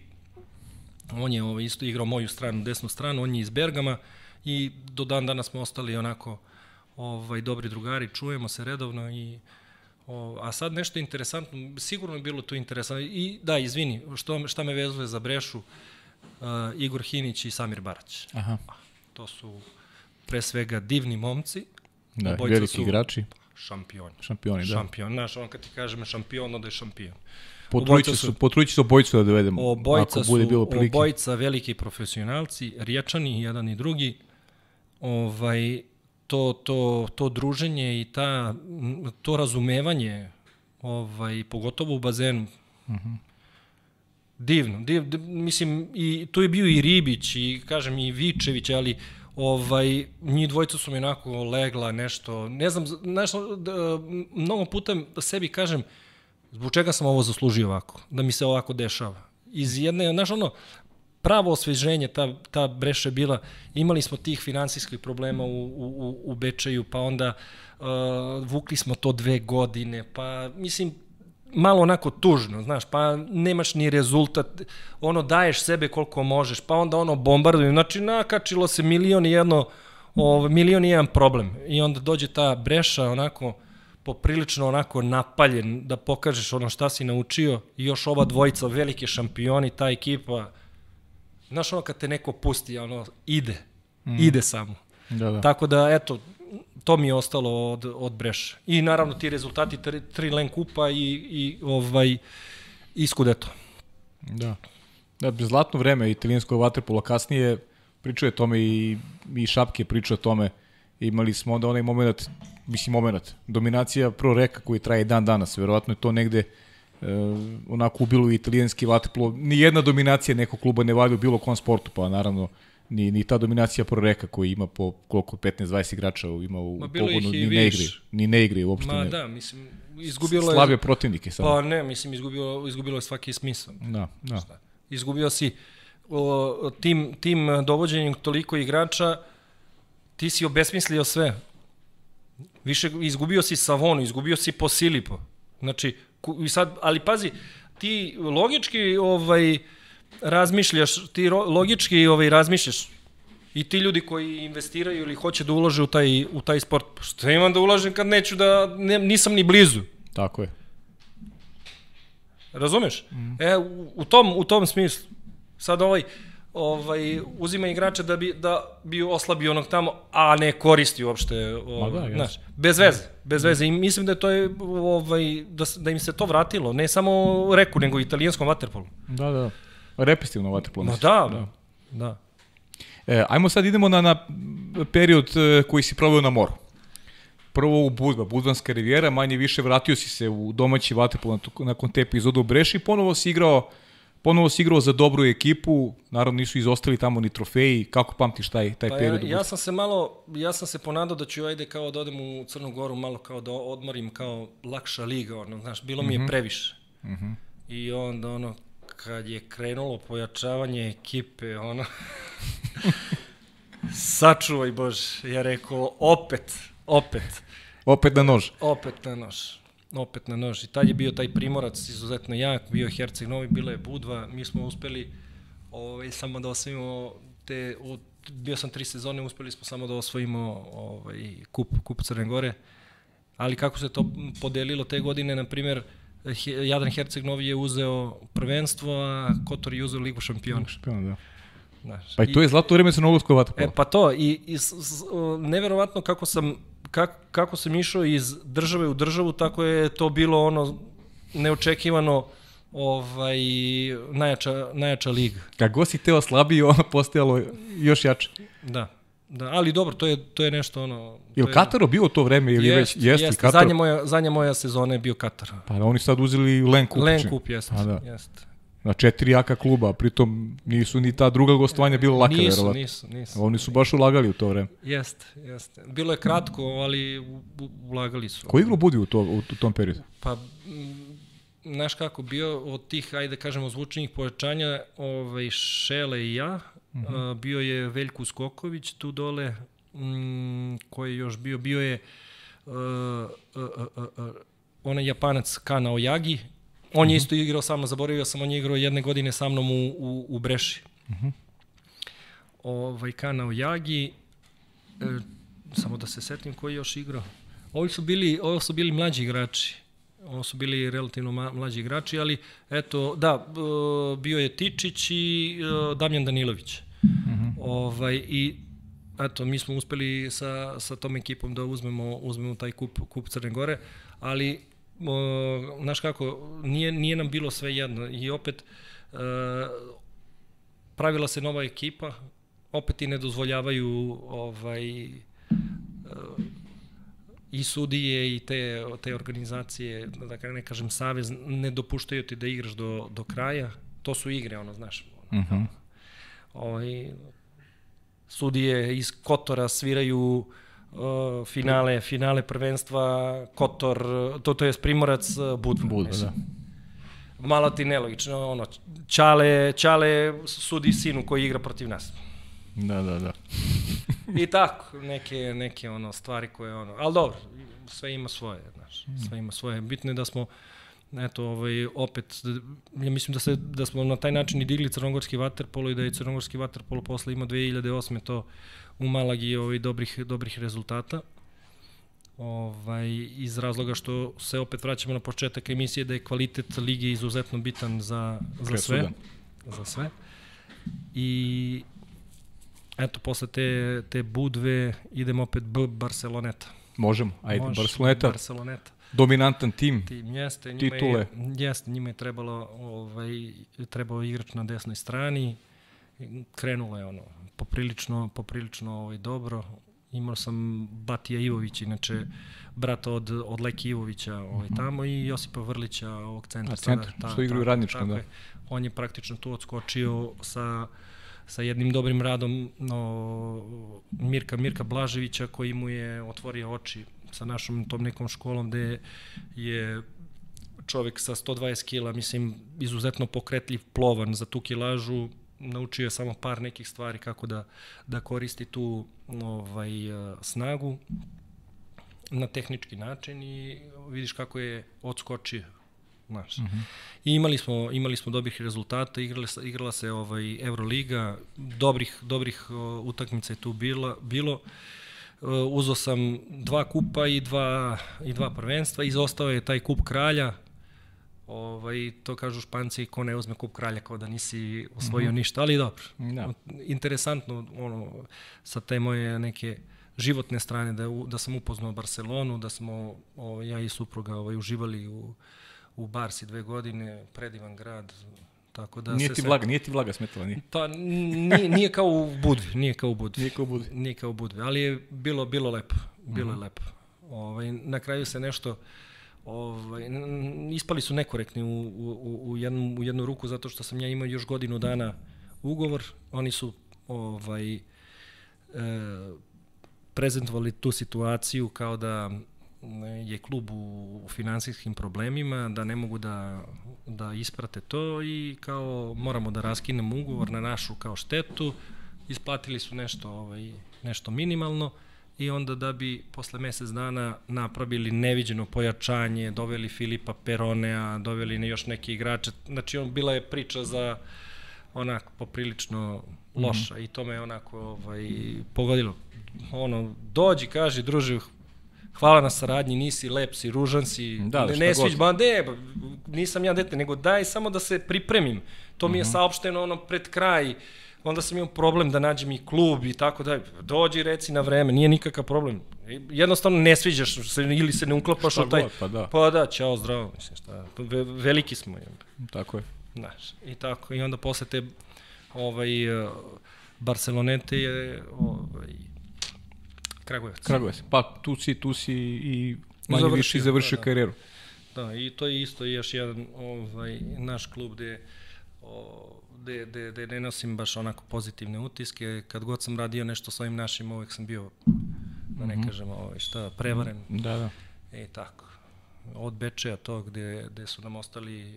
on je ovaj, isto igrao moju stranu, desnu stranu, on je iz Bergama i do dan danas smo ostali onako ovaj, dobri drugari, čujemo se redovno i O, a sad nešto interesantno, sigurno je bilo tu interesantno. I da, izvini, što, šta me vezuje za Brešu, uh, Igor Hinić i Samir Barać. Aha. To su pre svega divni momci. Da, veliki su igrači, Šampioni. šampioni, da. Šampion. Znaš, on kad ti kažem šampion, onda je šampion. Se, su- potrudit će se obojicu da dovedemo, Obojica ako bude su, bilo prilike. obojica veliki profesionalci, riječani, jedan i drugi. Ovaj, to, to, to druženje i ta, to razumevanje, ovaj, pogotovo u bazenu, divno, div, div, mislim, i tu je bio i Ribić i, kažem, i Vičević, ali ovaj, njih dvojica su mi onako legla nešto, ne znam, nešto, da, mnogo puta sebi kažem, zbog čega sam ovo zaslužio ovako, da mi se ovako dešava. Iz jedne, znaš ono, pravo osveženje, ta, ta breša bila, imali smo tih finansijskih problema u, u, u- Bečeju, pa onda uh, vukli smo to dve godine, pa mislim, malo onako tužno, znaš, pa nemaš ni rezultat, ono daješ sebe koliko možeš, pa onda ono bombarduju, znači nakačilo se milion i jedno, ovaj, milion i jedan problem. I onda dođe ta breša onako poprilično onako napaljen da pokažeš ono šta si naučio i još ova dvojica velike šampioni, ta ekipa, znaš ono kad te neko pusti, ono ide, mm. ide samo. Da, da. Tako da, eto, to mi je ostalo od, od Breša. I naravno ti rezultati tri, tri Len kupa i, i ovaj i Scudetto. Da. Da, zlatno vreme italijanskog vaterpola kasnije pričao je tome i, i Šapke pričao o tome. Imali smo onda onaj moment, mislim moment, dominacija pro reka koji traje dan danas. Verovatno je to negde e, onako ubilo i italijanski vaterpolo. Ni jedna dominacija nekog kluba ne valja u bilo kom sportu, pa naravno ni, ni ta dominacija pro reka koji ima po koliko 15-20 igrača ima u Ma pogonu, ni ne igri, ni ne igri uopšte. Ma ne. da, mislim, izgubilo je... Slavio protivnike samo. Pa ne, mislim, izgubilo, izgubilo je svaki smisao. Da, da. Izgubio si o, tim, tim dovođenjem toliko igrača, ti si obesmislio sve. Više, izgubio si Savonu, izgubio si Posilipo. Znači, i sad, ali pazi, ti logički ovaj, razmišljaš, ti logički ovaj, razmišljaš i ti ljudi koji investiraju ili hoće da ulože u taj, u taj sport, pa šta imam da ulažem kad neću da, ne, nisam ni blizu. Tako je. Razumeš? Mm. E, u, u, tom, u tom smislu. Sad ovaj, ovaj, uzima igrača da bi, da bi oslabio onog tamo, a ne koristi uopšte. Ovaj, da, znaš, bez veze. Bez veze. I mislim da je to je, ovaj, da, da im se to vratilo. Ne samo reku, nego i italijanskom vaterpolu. Da, da. Repestivno vaterpolo. Ma misliš? da, da. da. E, ajmo sad idemo na, na period e, koji si proveo na moru. Prvo u Budva, Budvanska rivijera, manje više vratio si se u domaći vaterpolo na- nakon te epizode u Breši, ponovo si igrao Ponovo si igrao za dobru ekipu, naravno nisu izostali tamo ni trofeji, kako pamtiš taj, taj Pa ja, period? u ja sam se malo, ja sam se ponadao da ću ajde kao da odem u Crnu Goru, malo kao da odmorim kao lakša liga, ono, znaš, bilo mi je previše. Mm -hmm. I onda ono, kad je krenulo pojačavanje ekipe, ono, sačuvaj Bože, ja rekao, opet, opet, Opet na nož. opet na nož. Opet na nož. I tad je bio taj primorac izuzetno jak, bio je Herceg Novi, bila je Budva, mi smo uspeli ovaj, samo da osvojimo te, u, bio sam tri sezone, uspeli smo samo da osvojimo ovaj, kup, kup Crne Gore, ali kako se to podelilo te godine, na primjer, He- Jadran Herceg Novi je uzeo prvenstvo, a Kotor je uzeo Ligu šampiona. Šampion, da. Znaš. Pa i to je zlato vreme crnogorskog vaterpola. E pa to i, i s, s, neverovatno kako sam kak, kako sam išao iz države u državu, tako je to bilo ono neočekivano ovaj najjača najjača liga. Kako si teo slabiji, ono postajalo još jače. Da. Da, ali dobro, to je to je nešto ono Ili Kataro bio to vreme ili Jest, već jeste jest. Katar? Zadnja moja zadnja moja sezona je bio Katar. Pa oni sad uzeli Len Kup. Len čini. Kup jeste. Da. Jeste. Na četiri jaka kluba, pritom nisu ni ta druga gostovanja bila laka, nisu, verovatno. nisu, nisu. Oni su baš ulagali u to vreme. Jeste, jeste. Bilo je kratko, ali ulagali su. Ko igru budi u, to, u, tom periodu? Pa, m, znaš kako, bio od tih, ajde da kažemo, zvučnih pojačanja, ovaj, Šele i ja, uh -huh. bio je Veljko Skoković tu dole, mm, koji je još bio, bio je uh, uh, uh, uh, onaj Japanac Kana Oyagi, on je isto igrao sa mnom, zaboravio sam, on je igrao jedne godine sa mnom u, u, u Breši. Uh -huh. ovaj, Kana Oyagi, e, samo da se setim koji je još igrao. Ovi su bili, ovo su bili mlađi igrači. Ovo su bili relativno mlađi igrači, ali eto, da, bio je Tičić i e, Damjan Danilović. Uh -huh. ovaj, I eto, mi smo uspeli sa, sa tom ekipom da uzmemo, uzmemo taj kup, kup Crne Gore, ali znaš kako, nije, nije nam bilo sve jedno i opet e, pravila se nova ekipa, opet i ne dozvoljavaju ovaj, e, i sudije i te, te organizacije, da ne kažem savez, ne dopuštaju ti da igraš do, do kraja. To su igre, ono, znaš. Uh mhm. -huh. ovaj, sudije iz Kotora sviraju uh, finale, finale prvenstva Kotor, to, to je Primorac uh, Budva. Budva, da. Malo ti nelogično, ono, Čale, Čale sudi sinu koji igra protiv nas. Da, da, da. I tako, neke, neke ono stvari koje ono, ali dobro, sve ima svoje, znaš, sve ima svoje. Bitno je da smo, eto, ovaj, opet, ja mislim da, se, da smo na taj način i digli crnogorski vaterpolo i da je crnogorski vaterpolo posle ima 2008. to u Malagi ovaj, dobrih, dobrih rezultata. Ovaj, iz razloga što se opet vraćamo na početak emisije da je kvalitet lige izuzetno bitan za, za sve. Za sve. I eto, posle te, te budve idemo opet B Barceloneta. Možemo, ajde, Može, Barceloneta. Barceloneta. Dominantan tim, tim jeste, njima titule. Je, jeste, njima je trebalo, ovaj, trebao igrač na desnoj strani, krenulo je ono, poprilično, poprilično ovaj, dobro. Imao sam Batija Ivović, inače brata od, od Leki Ivovića ovaj, mhm. tamo i Josipa Vrlića ovog centra. A centar, sada, ta, što igraju radničkom, da. Je. On je praktično tu odskočio sa sa jednim dobrim radom no, Mirka Mirka Blaževića koji mu je otvorio oči sa našom tom nekom školom gde je čovek sa 120 kila, mislim, izuzetno pokretljiv, plovan za tu kilažu, naučio je samo par nekih stvari kako da, da koristi tu ovaj, snagu na tehnički način i vidiš kako je odskočio Znaš. Uh -huh. I imali smo, imali smo dobrih rezultata, igrala se, igrala se ovaj Euroliga, dobrih, dobrih uh, utakmica je tu bila, bilo. Uh, uzo sam dva kupa i dva, i dva prvenstva, izostao je taj kup kralja, ovaj, to kažu španci, ko ne uzme kup kralja, kao da nisi osvojio uh mhm. -huh. ništa, ali dobro. Da. Interesantno, ono, sa te moje neke životne strane, da, da sam upoznao Barcelonu, da smo, ovaj, ja i supruga ovaj, uživali u, u Barsi dve godine, predivan grad, Tako da nije ti vlaga, sve... nije ti vlaga smetala, nije? Pa nije, nije kao u Budvi, nije kao u Budvi. Nije kao u Budvi. Nije kao u Budvi, ali je bilo, bilo lepo, bilo mm -hmm. je lepo. Ovaj, na kraju se nešto, ovaj, ispali su nekorektni u, u, u, jednu, u jednu ruku zato što sam ja imao još godinu dana ugovor, oni su ovaj, e, prezentovali tu situaciju kao da je klub u, u finansijskim problemima, da ne mogu da, da isprate to i kao moramo da raskinemo ugovor na našu kao štetu, isplatili su nešto, ovaj, nešto minimalno i onda da bi posle mesec dana napravili neviđeno pojačanje, doveli Filipa Peronea, doveli još neki igrače, znači on bila je priča za onako poprilično loša mm -hmm. i to me onako ovaj, pogodilo. Ono, dođi, kaži, druže, hvala na saradnji, nisi lep, si ružan si, da, ne, ne sviđ, ba ne, nisam ja dete, nego daj samo da se pripremim. To mi je uh mhm. saopšteno ono pred kraj, onda sam imao problem da nađem i klub i tako da, dođi reci na vreme, nije nikakav problem. Jednostavno ne sviđaš se ili se ne uklapaš u taj... God, pa da. Pa da, čao, zdravo, mislim, šta, ve, veliki smo. Tako je. Znaš, i tako, i onda posle te ovaj, Barcelonete je ovaj, Kragujevac. Kragujevac. Pa tu si, tu si i manje završio, više završio da, da. karijeru. Da, i to je isto još jedan ovaj, naš klub gde, o, gde, gde, gde ne nosim baš onako pozitivne utiske. Kad god sam radio nešto s ovim našim, uvek sam bio, da ne mm -hmm. kažem, ovaj, šta, prevaren. Da, da. E, tako. Od Bečeja to gde, gde su nam ostali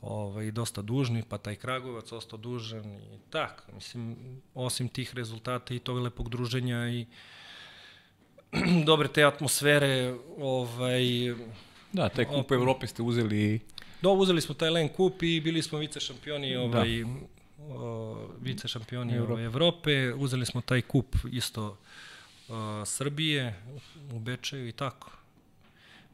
ovaj, dosta dužni, pa taj Kragovac ostao dužan i tak. Mislim, osim tih rezultata i tog lepog druženja i dobre te atmosfere, ovaj, Da, taj kup Evrope ste uzeli... Da, uzeli smo taj Len kup i bili smo vice šampioni ovaj, da. o, vice šampioni Evrope. Ovaj, Evrope. Uzeli smo taj kup isto o, Srbije u Bečeju i tako.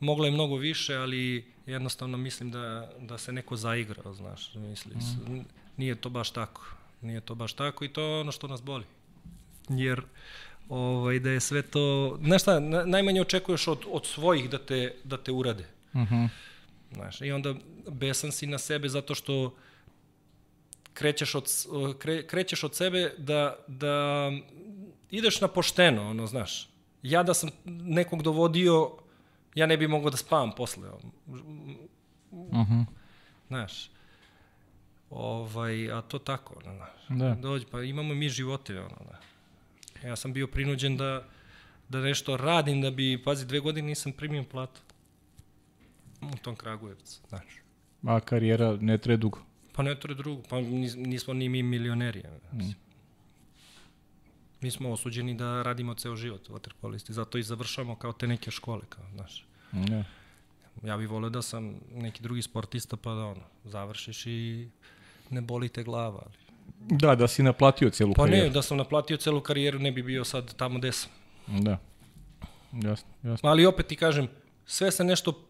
Moglo je mnogo više, ali jednostavno mislim da, da se neko zaigrao, znaš, misli. Mm. Nije to baš tako. Nije to baš tako i to je ono što nas boli. Jer ovaj, da je sve to... Znaš šta, najmanje očekuješ od, od svojih da te, da te urade. Mhm. -huh. Znaš, I onda besan si na sebe zato što krećeš od, kre, krećeš od sebe da, da ideš na pošteno, ono, znaš. Ja da sam nekog dovodio, ja ne bi mogao da spavam posle. Uh -huh. Znaš. Ovaj, a to tako, ono, znaš. Da. Dođi, pa imamo mi živote, ono, znaš. Ja sam bio prinuđen da, da nešto radim, da bi, pazi, dve godine nisam primio platu. U tom Kragujevcu, znaš. A karijera ne tre dugo? Pa ne tre dugo, pa nismo ni mi milioneri. Mm. Mi smo osuđeni da radimo ceo život u waterpolisti, zato i završamo kao te neke škole, kao, znaš. Ne. Ja bih volio da sam neki drugi sportista, pa da ono, završiš i ne boli te glava, ali Da, da si naplatio celu pa karijeru. Pa ne, da sam naplatio celu karijeru ne bi bio sad tamo gde sam. Da. Jasno, jasno. Ali opet ti kažem, sve se nešto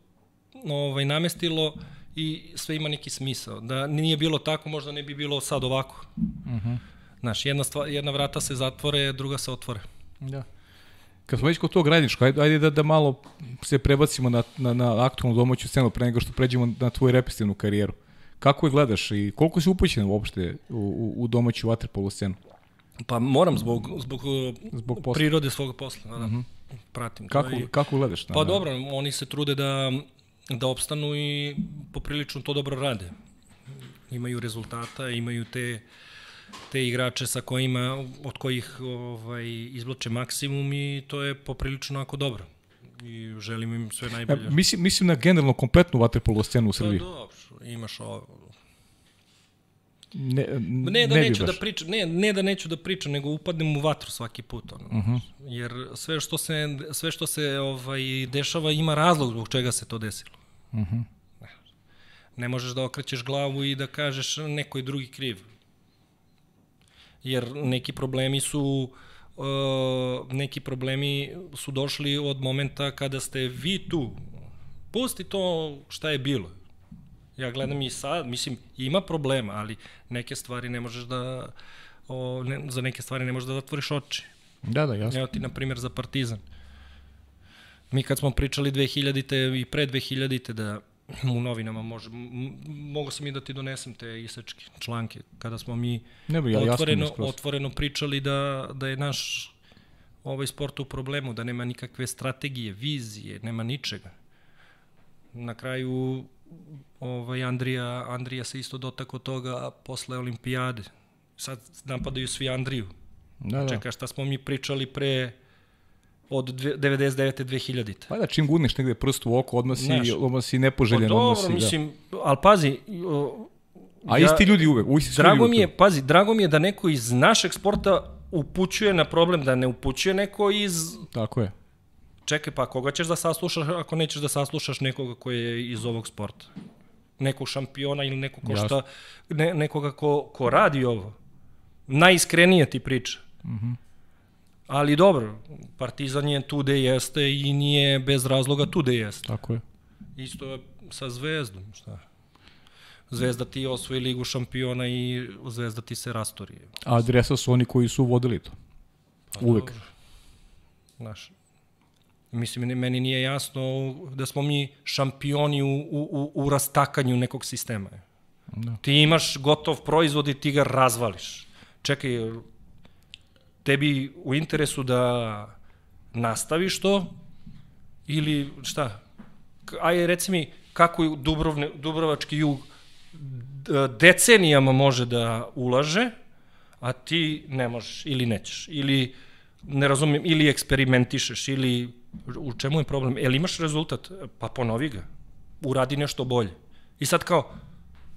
ovaj, namestilo i sve ima neki smisao. Da nije bilo tako, možda ne bi bilo sad ovako. Uh mhm. -huh. Znaš, jedna, stvar, jedna vrata se zatvore, druga se otvore. Da. Kad smo već kod tog radnička, ajde, ajde da, da malo se prebacimo na, na, na aktualnu domaću scenu pre nego što pređemo na tvoju repestivnu karijeru. Uh, Kako je gledaš i koliko si upućen uopšte u, u, u domaću waterpolo scenu? Pa moram zbog, zbog, zbog posla. prirode svog posla, da, da. Uh mhm. -huh. pratim. Kako, i, kako gledaš? Na, pa dobro, oni se trude da, da opstanu i poprilično to dobro rade. Imaju rezultata, imaju te te igrače sa kojima, od kojih ovaj, izvlače maksimum i to je poprilično ako dobro. I želim im sve najbolje. Ja, mislim, mislim na generalno kompletnu waterpolo scenu u pa Srbiji. Pa dobro, imaš ovo, Ne, ne da ne neću da pričam, ne, ne da neću da pričam, nego upadnem u vatru svaki put. Ono. Uh mhm. -huh. Jer sve što se, sve što se ovaj, dešava ima razlog zbog čega se to desilo. Uh mhm. -huh. ne. možeš da okrećeš glavu i da kažeš neko je drugi kriv. Jer neki problemi su uh, neki problemi su došli od momenta kada ste vi tu. Pusti to šta je bilo Ja gledam i sad, mislim, ima problema, ali neke stvari ne možeš da, o, ne, za neke stvari ne možeš da zatvoriš oči. Da, da, jasno. Evo ti, na primjer, za Partizan. Mi kad smo pričali 2000-te i pre 2000-te da u novinama može, mogu sam i da ti donesem te isečke članke, kada smo mi ne bi, ja, otvoreno, otvoreno pričali da, da je naš ovaj sport u problemu, da nema nikakve strategije, vizije, nema ničega. Na kraju ovaj, Andrija, Andrija se isto dotako toga posle olimpijade. Sad napadaju svi Andriju. Da, da. Čeka šta smo mi pričali pre od 99. 2000. Pa da, čim gudneš negde prst u oko, odmah si, Znaš, odmah si nepoželjen. Pa dobro, si, mislim, da. ali pazi, o, A ja, isti ljudi uvek, si Drago mi je, pazi, drago mi je da neko iz našeg sporta upućuje na problem, da ne upućuje neko iz... Tako je. Čekaj, pa koga ćeš da saslušaš ako nećeš da saslušaš nekoga koji je iz ovog sporta? nekog šampiona ili nekog ko šta, ne, nekoga ko, ko radi ovo. Najiskrenije ti priča. Mm -hmm. Ali dobro, Partizan je tu gde jeste i nije bez razloga tu gde jeste. Tako je. Isto je sa Zvezdom, šta? Zvezda ti osvoji ligu šampiona i Zvezda ti se rastori. A adresa su oni koji su vodili to. Pa, Uvek. Dobro. Znaš, Mislim, meni nije jasno da smo mi šampioni u, u, u rastakanju nekog sistema. Da. Ti imaš gotov proizvod i ti ga razvališ. Čekaj, tebi u interesu da nastaviš to ili šta? Ajde, reci mi kako Dubrovne, Dubrovački jug decenijama može da ulaže, a ti ne možeš ili nećeš. Ili, ne razumijem, ili eksperimentišeš, ili U čemu je problem? Jel imaš rezultat? Pa ponovi ga. Uradi nešto bolje. I sad kao,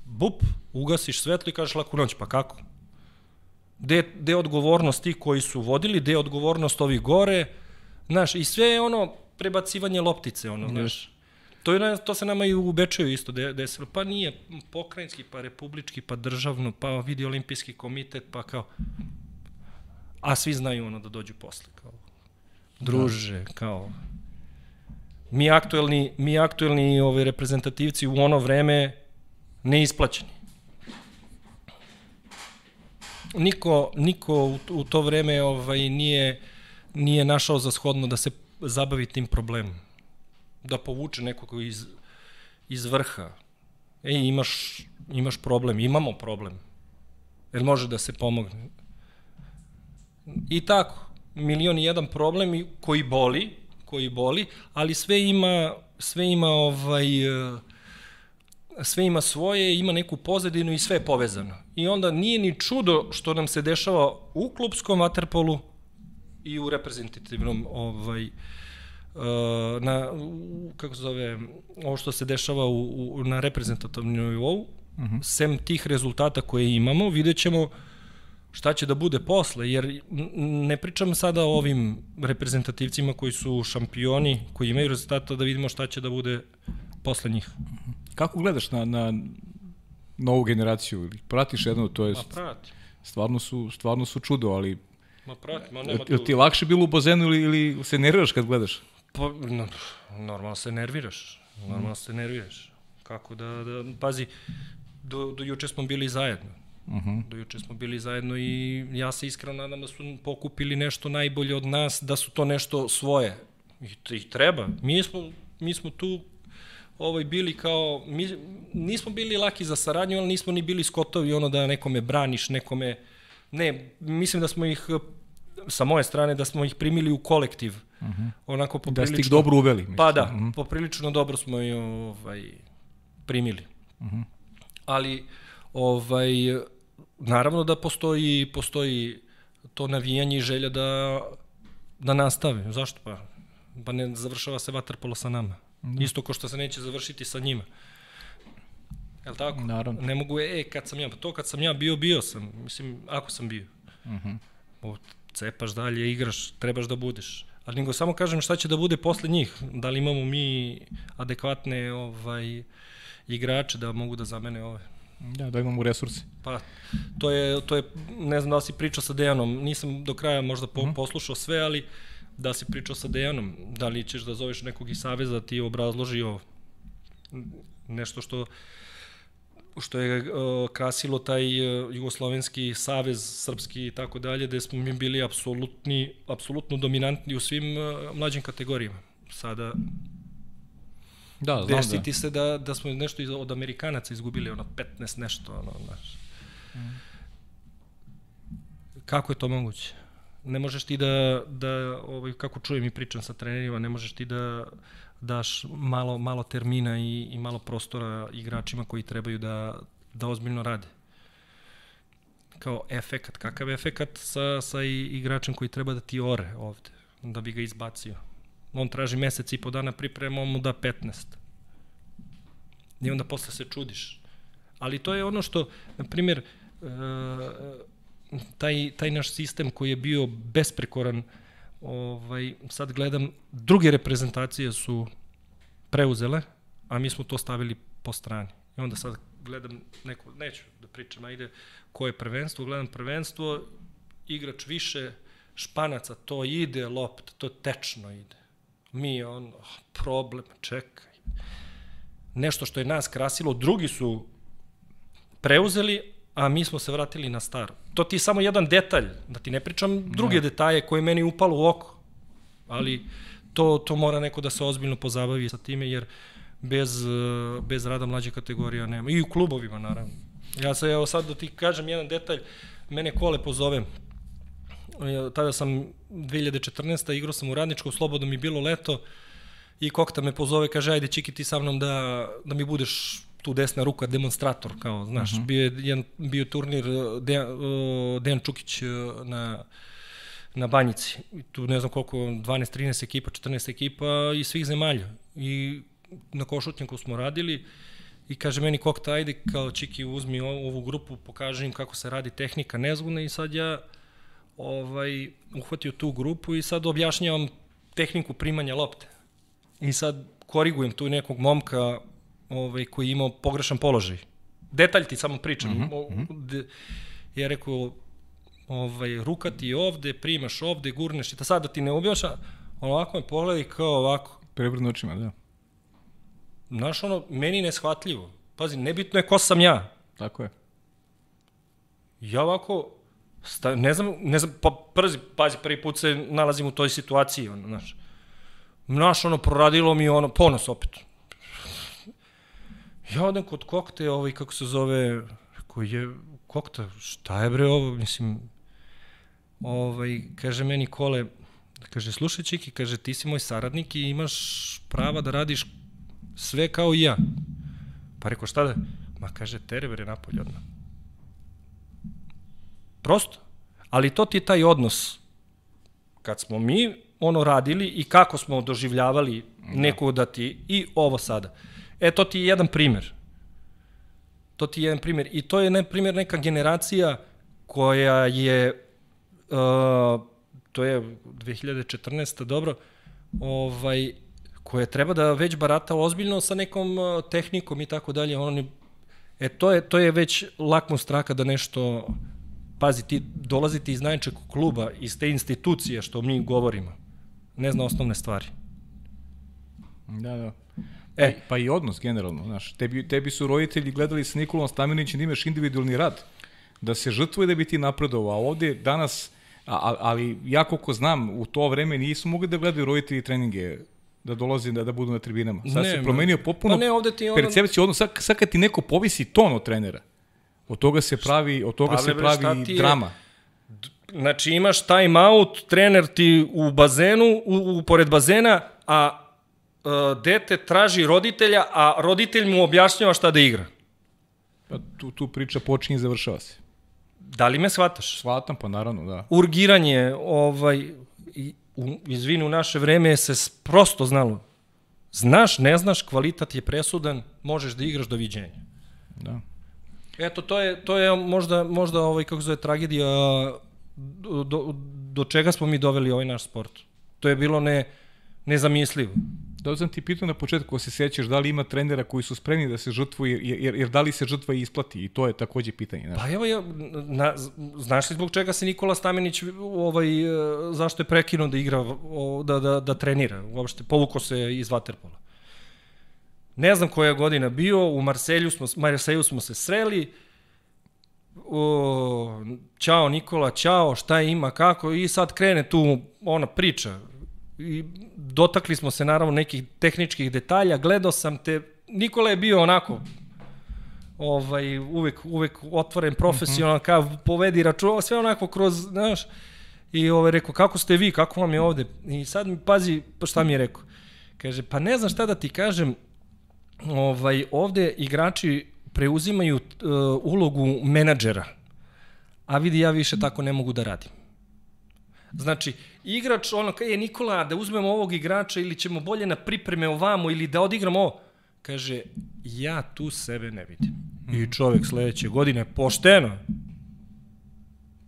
bup, ugasiš svetlo i kažeš laku noć, pa kako? Gde, gde je odgovornost ti koji su vodili, gde je odgovornost ovih gore, znaš, i sve je ono prebacivanje loptice, ono, znaš. To, je, to se nama i u Bečeju isto desilo. Pa nije pokrajinski, pa republički, pa državno, pa vidi olimpijski komitet, pa kao... A svi znaju ono da dođu posle, kao... Druže, kao... Mi aktuelni, mi aktuelni ove reprezentativci u ono vreme neisplaćeni. Niko, niko u, u to vreme ovaj, nije, nije našao za shodno da se zabavi tim problemom da povuče nekog iz, iz vrha. Ej, imaš, imaš problem, imamo problem. Jer može da se pomogne. I tako, milion i jedan problem koji boli, koji boli, ali sve ima, sve ima ovaj, sve ima svoje, ima neku pozadinu i sve je povezano. I onda nije ni čudo što nam se dešava u klubskom vaterpolu i u reprezentativnom ovaj, Uh, na, kako se zove, ovo što se dešava u, u, na reprezentativnom nivou, mhm. -huh. sem tih rezultata koje imamo, vidjet ćemo šta će da bude posle, jer ne pričam sada o ovim reprezentativcima koji su šampioni, koji imaju rezultata, da vidimo šta će da bude posle njih. Kako gledaš na, na novu generaciju? Pratiš jedno, to je... Ma prati. Stvarno su, stvarno su čudo, ali Ma prati, ma nema tu... ti lakše bilo u bazenu ili, ili se nerviraš kad gledaš? Pa, no, normalno se nerviraš. Normalno se nerviraš. Kako da, da pazi, do, do juče smo bili zajedno. Uh mhm. -huh. Do juče smo bili zajedno i ja se iskreno nadam da su pokupili nešto najbolje od nas, da su to nešto svoje. I, i treba. Mi smo, mi smo tu ovaj bili kao mi nismo bili laki za saradnju, ali nismo ni bili skotovi ono da nekome braniš, nekome ne, mislim da smo ih sa moje strane da smo ih primili u kolektiv. Uh mhm. -huh. Onako poprilično... Da ste ih dobro uveli. Mislim. Pa da, uh mhm. -huh. poprilično dobro smo ih ovaj, primili. Uh mhm. -huh. Ali, ovaj, naravno da postoji, postoji to navijanje i želja da, da nastave. Zašto pa? Pa ne završava se vaterpolo sa nama. Da. Isto ko što se neće završiti sa njima. Jel tako? Naravno. Ne mogu, e, kad sam ja, pa to kad sam ja bio, bio sam. Mislim, ako sam bio. Uh -huh cepaš dalje, igraš, trebaš da budeš. Ali nego samo kažem šta će da bude posle njih. Da li imamo mi adekvatne ovaj, igrače da mogu da zamene ove. Da, da imamo resurse. Pa, to je, to je, ne znam da li si pričao sa Dejanom, nisam do kraja možda po, mm. poslušao sve, ali da si pričao sa Dejanom, da li ćeš da zoveš nekog iz Saveza da ti obrazloži nešto što što je uh, krasilo taj uh, jugoslovenski savez srpski i tako dalje, gde smo mi bili apsolutni, apsolutno dominantni u svim uh, mlađim kategorijama. Sada Da, znam Desiti da. se da, da smo nešto od Amerikanaca izgubili, ono 15 nešto, ono, znaš. Mm. Kako je to moguće? Ne možeš ti da, da ovaj, kako čujem i pričam sa trenerima, ne možeš ti da daš malo, malo termina i, i malo prostora igračima koji trebaju da, da ozbiljno rade. Kao efekat. Kakav efekat sa, sa igračem koji treba da ti ore ovde, da bi ga izbacio? On traži mesec i po dana priprema, on mu da 15. I onda posle se čudiš. Ali to je ono što, na primjer, e, taj, taj naš sistem koji je bio besprekoran ovaj, sad gledam, druge reprezentacije su preuzele, a mi smo to stavili po strani. I onda sad gledam neko, neću da pričam, ajde, ko je prvenstvo, gledam prvenstvo, igrač više španaca, to ide lopt, to tečno ide. Mi, on, oh, problem, čekaj. Nešto što je nas krasilo, drugi su preuzeli, a mi smo se vratili na staro. To ti je samo jedan detalj, da ti ne pričam druge ne. detalje koje meni upalo u oko, ali to, to mora neko da se ozbiljno pozabavi sa time, jer bez, bez rada mlađe kategorija nema. I u klubovima, naravno. Ja se, evo sad da ti kažem jedan detalj, mene kole pozove, tada sam 2014. igrao sam u Radničku, slobodno mi bilo leto, i Kokta me pozove, kaže, ajde Čiki ti sa mnom da, da mi budeš tu desna ruka demonstrator, kao, znaš, uh mhm. -huh. bio je jedan, bio turnir uh, Dejan, uh, Dejan Čukić uh, na na Banjici. Tu ne znam koliko, 12, 13 ekipa, 14 ekipa iz svih zemalja. I na Košutnjaku smo radili i kaže meni kokta, ajde kao Čiki uzmi ovu grupu, pokaži im kako se radi tehnika nezguna i sad ja ovaj, uhvatio tu grupu i sad objašnjavam tehniku primanja lopte. I sad korigujem tu nekog momka ovaj, koji je imao pogrešan položaj. Detalj ti samo pričam. Mm -hmm. Ja rekao, ovaj, ruka ti je ovde, primaš ovde, gurneš i ta sad da ti ne objaša, ovako me pogleda i kao ovako. Prebrno očima, da. Znaš, ono, meni neshvatljivo. Pazi, nebitno je ko sam ja. Tako je. Ja ovako, sta, ne znam, ne znam, pa przi, pazi, prvi put se nalazim u toj situaciji, ono, znaš. Znaš, ono, proradilo mi ono, ponos opet. Ja odem kod kokte, ovaj, kako se zove, koji je, kokta, šta je bre ovo, mislim, ovaj, kaže meni kole, kaže, slušaj Čiki, kaže, ti si moj saradnik i imaš prava da radiš sve kao i ja. Pa rekao, šta da? Ma kaže, tereber je napolje odmah. Prosto. Ali to ti je taj odnos. Kad smo mi ono radili i kako smo doživljavali da. nekog da ti, i ovo sada. E, to ti je jedan primer. To ti je jedan primer. I to je, na primer, neka generacija koja je, uh, to je 2014. dobro, ovaj, koja treba da već barata ozbiljno sa nekom uh, tehnikom i tako dalje. Oni, e, to je, to je već lakmo straka da nešto, pazi, ti dolazite iz najčeg kluba, iz te institucije što mi govorimo, ne zna osnovne stvari. Da, da. E, pa i odnos generalno, znaš, tebi, tebi su roditelji gledali sa Nikolom Stamenićem da imaš individualni rad, da se žrtvuje da bi ti napredovao, a ovde danas, a, ali ja koliko znam, u to vreme nisu mogli da gledaju roditelji treninge da dolazi da, da budu na tribinama. Sad ne, se promenio potpuno pa ne, ovde ti ono... percepcija, odnos, sad, sad kad ti neko povisi ton od trenera, od toga se pravi, od toga se pravi je, drama. Znači imaš time out, trener ti u bazenu, u, u pored bazena, a uh, dete traži roditelja, a roditelj mu objašnjava šta da igra. Pa tu, tu priča počinje i završava se. Da li me shvataš? Shvatam, pa naravno, da. Urgiranje, ovaj, u, izvini, u naše vreme se prosto znalo. Znaš, ne znaš, kvalitat je presudan, možeš da igraš doviđenja. Da. Eto, to je, to je možda, možda ovaj, kako zove, tragedija do, do, do čega smo mi doveli ovaj naš sport. To je bilo ne, nezamislivo. Da sam ti pitao na početku, ko se sećaš, da li ima trenera koji su spremni da se žrtvuju, jer, jer, jer da li se žrtva isplati? I to je takođe pitanje. Znaš. Pa evo, ja, na, znaš li zbog čega se Nikola Stamenić, ovaj, e, zašto je prekinuo da igra, da, da, da trenira, uopšte povuko se iz Waterpola. Ne znam koja godina bio, u Marselju smo, Marselju smo se sreli, o, čao Nikola, čao, šta ima, kako, i sad krene tu ona priča, i dotakli smo se naravno nekih tehničkih detalja, gledao sam te, Nikola je bio onako, ovaj, uvek, uvek otvoren, profesionalan, mm -hmm. kao povedi račun, sve onako kroz, znaš, i ovaj, rekao, kako ste vi, kako vam je ovde? I sad mi pazi, pa šta mi je rekao? Kaže, pa ne znam šta da ti kažem, ovaj, ovde igrači preuzimaju uh, ulogu menadžera, a vidi, ja više tako ne mogu da radim. Znači, igrač, ono, je Nikola, da uzmemo ovog igrača ili ćemo bolje na pripreme ovamo ili da odigramo ovo. Kaže, ja tu sebe ne vidim. Mm. I mhm. čovek sledeće godine, pošteno.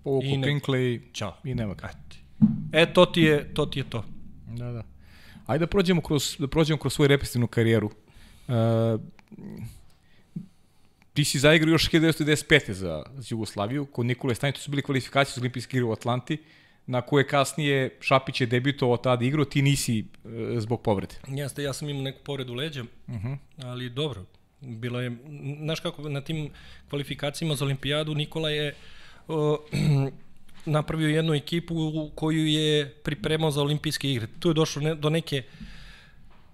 Povuku ne... Pinkley Ćao. i nema ga. E, to ti je to. Ti je to. Da, da. Ajde da prođemo kroz, da prođemo kroz svoju represivnu karijeru. Uh, ti si zaigrao još 1995. za, za Jugoslaviju, kod Nikole Stanić, to su bili kvalifikacije za olimpijski igre u Atlanti. Uh, na koje kasnije Šapić je debitovao tada igru, ti nisi e, zbog povrede. Jeste, ja sam imao neku povredu leđa, uh mhm. -huh. ali dobro. Bilo je, znaš kako, na tim kvalifikacijama za olimpijadu Nikola je o, napravio jednu ekipu koju je pripremao za olimpijske igre. Tu je došlo ne, do neke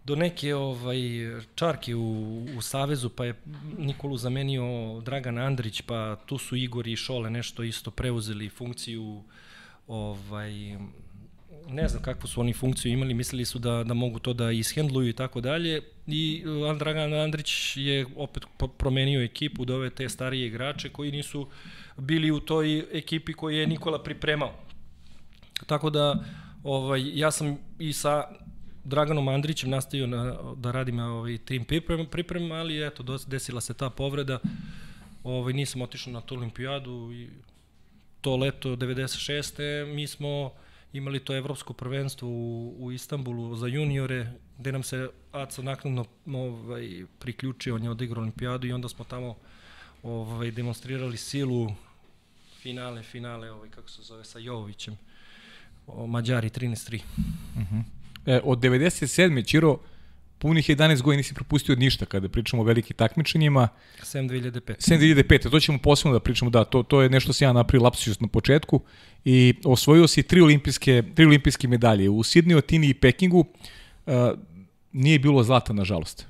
do neke ovaj čarke u, u Savezu, pa je Nikolu zamenio Dragan Andrić, pa tu su Igor i Šole nešto isto preuzeli funkciju uh, ovaj, ne znam kakvu su oni funkciju imali, mislili su da, da mogu to da ishendluju i tako dalje i uh, Dragan Andrić je opet promenio ekipu, dove te starije igrače koji nisu bili u toj ekipi koju je Nikola pripremao. Tako da ovaj, ja sam i sa Draganom Andrićem nastavio na, da radim ovaj, tim priprem, priprem, ali eto, desila se ta povreda. Ovaj, nisam otišao na tu olimpijadu i to leto 96. mi smo imali to evropsko prvenstvo u, u Istanbulu za juniore, gde nam se Aca naknadno ovaj, priključio, on je odigrao olimpijadu i onda smo tamo ovaj, demonstrirali silu finale, finale, ovaj, kako se zove, sa Jovovićem. O, Mađari 13-3. E, od 97. Čiro, punih 11 godina nisi propustio ništa kada pričamo o velikim takmičenjima. Sem 2005. 2005. To ćemo posebno da pričamo, da, to, to je nešto se ja napravio lapsus na početku i osvojio si tri olimpijske, tri olimpijske medalje. U Sidneju, Atini i Pekingu uh, nije bilo zlata, nažalost.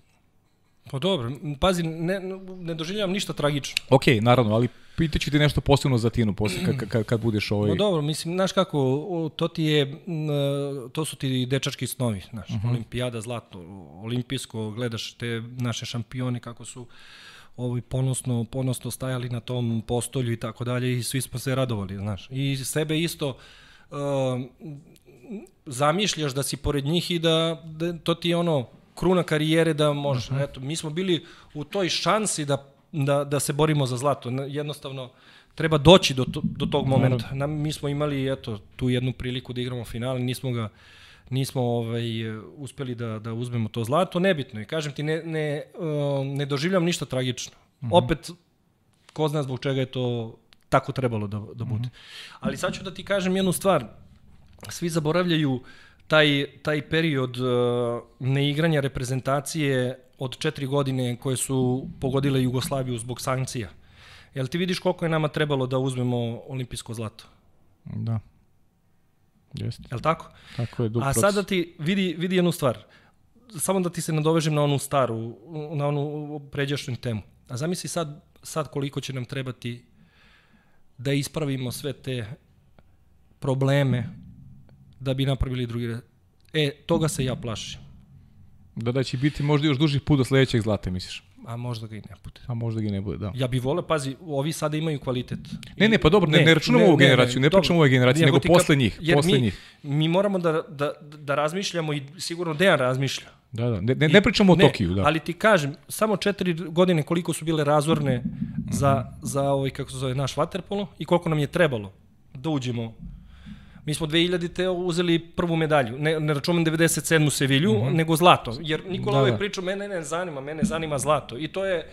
Pa dobro, pazi, ne, ne doživljavam ništa tragično. Ok, naravno, ali pitaću ti nešto posebno za Tinu posle, kad, kad, kad budeš ovaj... No dobro, mislim, znaš kako, to ti je, to su ti dečački snovi, znaš, uh -huh. olimpijada, zlato, olimpijsko, gledaš te naše šampione kako su ovaj ponosno ponosno stajali na tom postolju i tako dalje i svi smo se radovali, znaš. I sebe isto uh, zamišljaš da si pored njih i da, da to ti je ono kruna karijere da možeš. Uh -huh. Eto, mi smo bili u toj šansi da, da, da se borimo za zlato. Jednostavno, treba doći do, to, do tog momenta. Na, mi smo imali eto, tu jednu priliku da igramo finale, nismo ga nismo ovaj, uspeli da, da uzmemo to zlato, nebitno je. Kažem ti, ne, ne, uh, ne doživljam ništa tragično. Mm -hmm. Opet, ko zna zbog čega je to tako trebalo da, da bude. Mm -hmm. Ali sad ću da ti kažem jednu stvar. Svi zaboravljaju taj, taj period uh, neigranja reprezentacije od četiri godine koje su pogodile Jugoslaviju zbog sankcija. Jel ti vidiš koliko je nama trebalo da uzmemo olimpijsko zlato? Da. Jeste. Jel tako? Tako je. A sad da ti vidi, vidi jednu stvar. Samo da ti se nadovežem na onu staru, na onu pređašnju temu. A zamisli sad, sad koliko će nam trebati da ispravimo sve te probleme da bi napravili drugi E, toga se ja plašim. Da da će biti možda još duži put do sledećeg zlata, misliš? A možda ga i ne bude. A možda ga i ne bude, da. Ja bih vole, pazi, ovi sada imaju kvalitet. Ne, ne, pa dobro, ne, ne, ne računamo ovu generaciju, ne, ne pričamo o ovoj generaciji, nego posle njih, jer posle mi, njih. Mi moramo da, da, da razmišljamo i sigurno Dejan razmišlja. Da, da, ne, ne, ne pričamo o ne, Tokiju, da. Ali ti kažem, samo četiri godine koliko su bile razorne za, za ovaj, kako se zove, naš vaterpolo i koliko nam je trebalo da uđemo Mi smo 2000-te uzeli prvu medalju. Ne, ne računam 97. Sevilju, mm -hmm. nego zlato. Jer Nikola da, ovaj da. pričao, mene ne zanima, mene zanima zlato. I to je,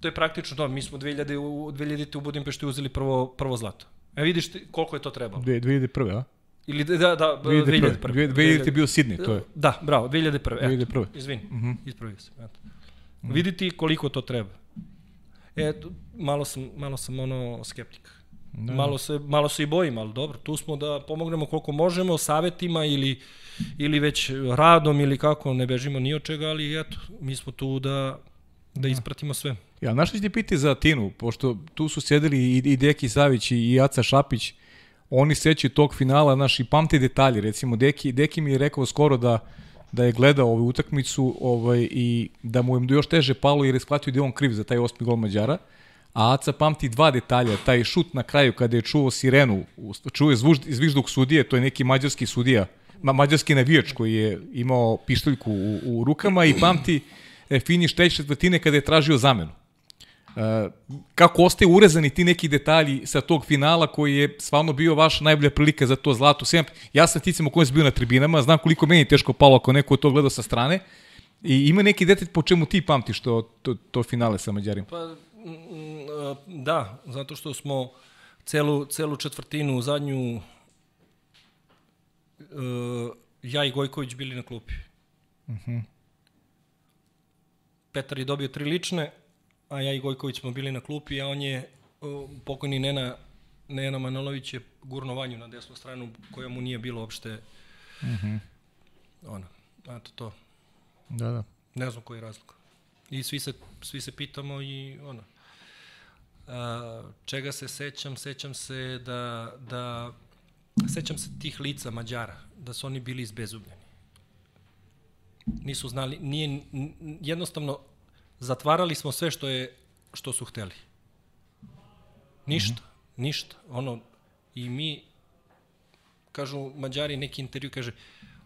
to je praktično to. Mi smo 2000, u, 2000 u Budimpešti uzeli prvo, prvo zlato. E vidiš ti koliko je to trebalo. 2001. a? Ili da, da, 2001. 2001. 2000 je bio Sidney, to je. Da, bravo, 2001. 2001. Eto, izvini, mm -hmm. ispravio sam. Eto. Mm -hmm. Vidi ti koliko to treba. E, malo sam, malo sam ono skeptik. Da. Malo, se, malo se i bojim, ali dobro, tu smo da pomognemo koliko možemo, savetima ili, ili već radom ili kako, ne bežimo ni od čega, ali eto, mi smo tu da, da ispratimo sve. Ja, znaš što ti piti za Tinu, pošto tu su sjedili i, i Deki Savić i Jaca Šapić, oni sećaju tog finala, naši pamte detalje, recimo Deki, Deki mi je rekao skoro da da je gledao ovu utakmicu ovaj, i da mu je još teže palo jer je shvatio da je on kriv za taj osmi gol Mađara a Aca pamti dva detalja, taj šut na kraju kada je čuo sirenu, čuo je zvižduk sudije, to je neki mađarski sudija, ma, mađarski navijač koji je imao pištoljku u, u rukama i pamti e, finiš treće četvrtine kada je tražio zamenu. E, kako ostaju urezani ti neki detalji sa tog finala koji je stvarno bio vaša najbolja prilika za to zlato. Ja sam ticam u kojem sam bio na tribinama, znam koliko meni je teško palo ako neko to gleda sa strane. I ima neki detalj po čemu ti pamtiš to, to, to finale sa Mađarima? Pa Da, zato što smo celu, celu četvrtinu, zadnju, uh, ja i Gojković bili na klupi. Uh Mhm. -huh. Petar je dobio tri lične, a ja i Gojković smo bili na klupi, a on je, uh, pokojni Nena, Nena Manolović je gurno vanju na desnu stranu, koja mu nije bilo uopšte, uh -huh. ono, eto to. Da, da. Ne znam koji je razlog. I svi se, svi se pitamo i ono, Uh, čega se sećam? Sećam se da, da sećam se tih lica Mađara, da su oni bili izbezubljeni. Nisu znali, nije, jednostavno, zatvarali smo sve što je, što su hteli. Ništa, mm -hmm. ništa. Ono, i mi, kažu Mađari, neki intervju kaže,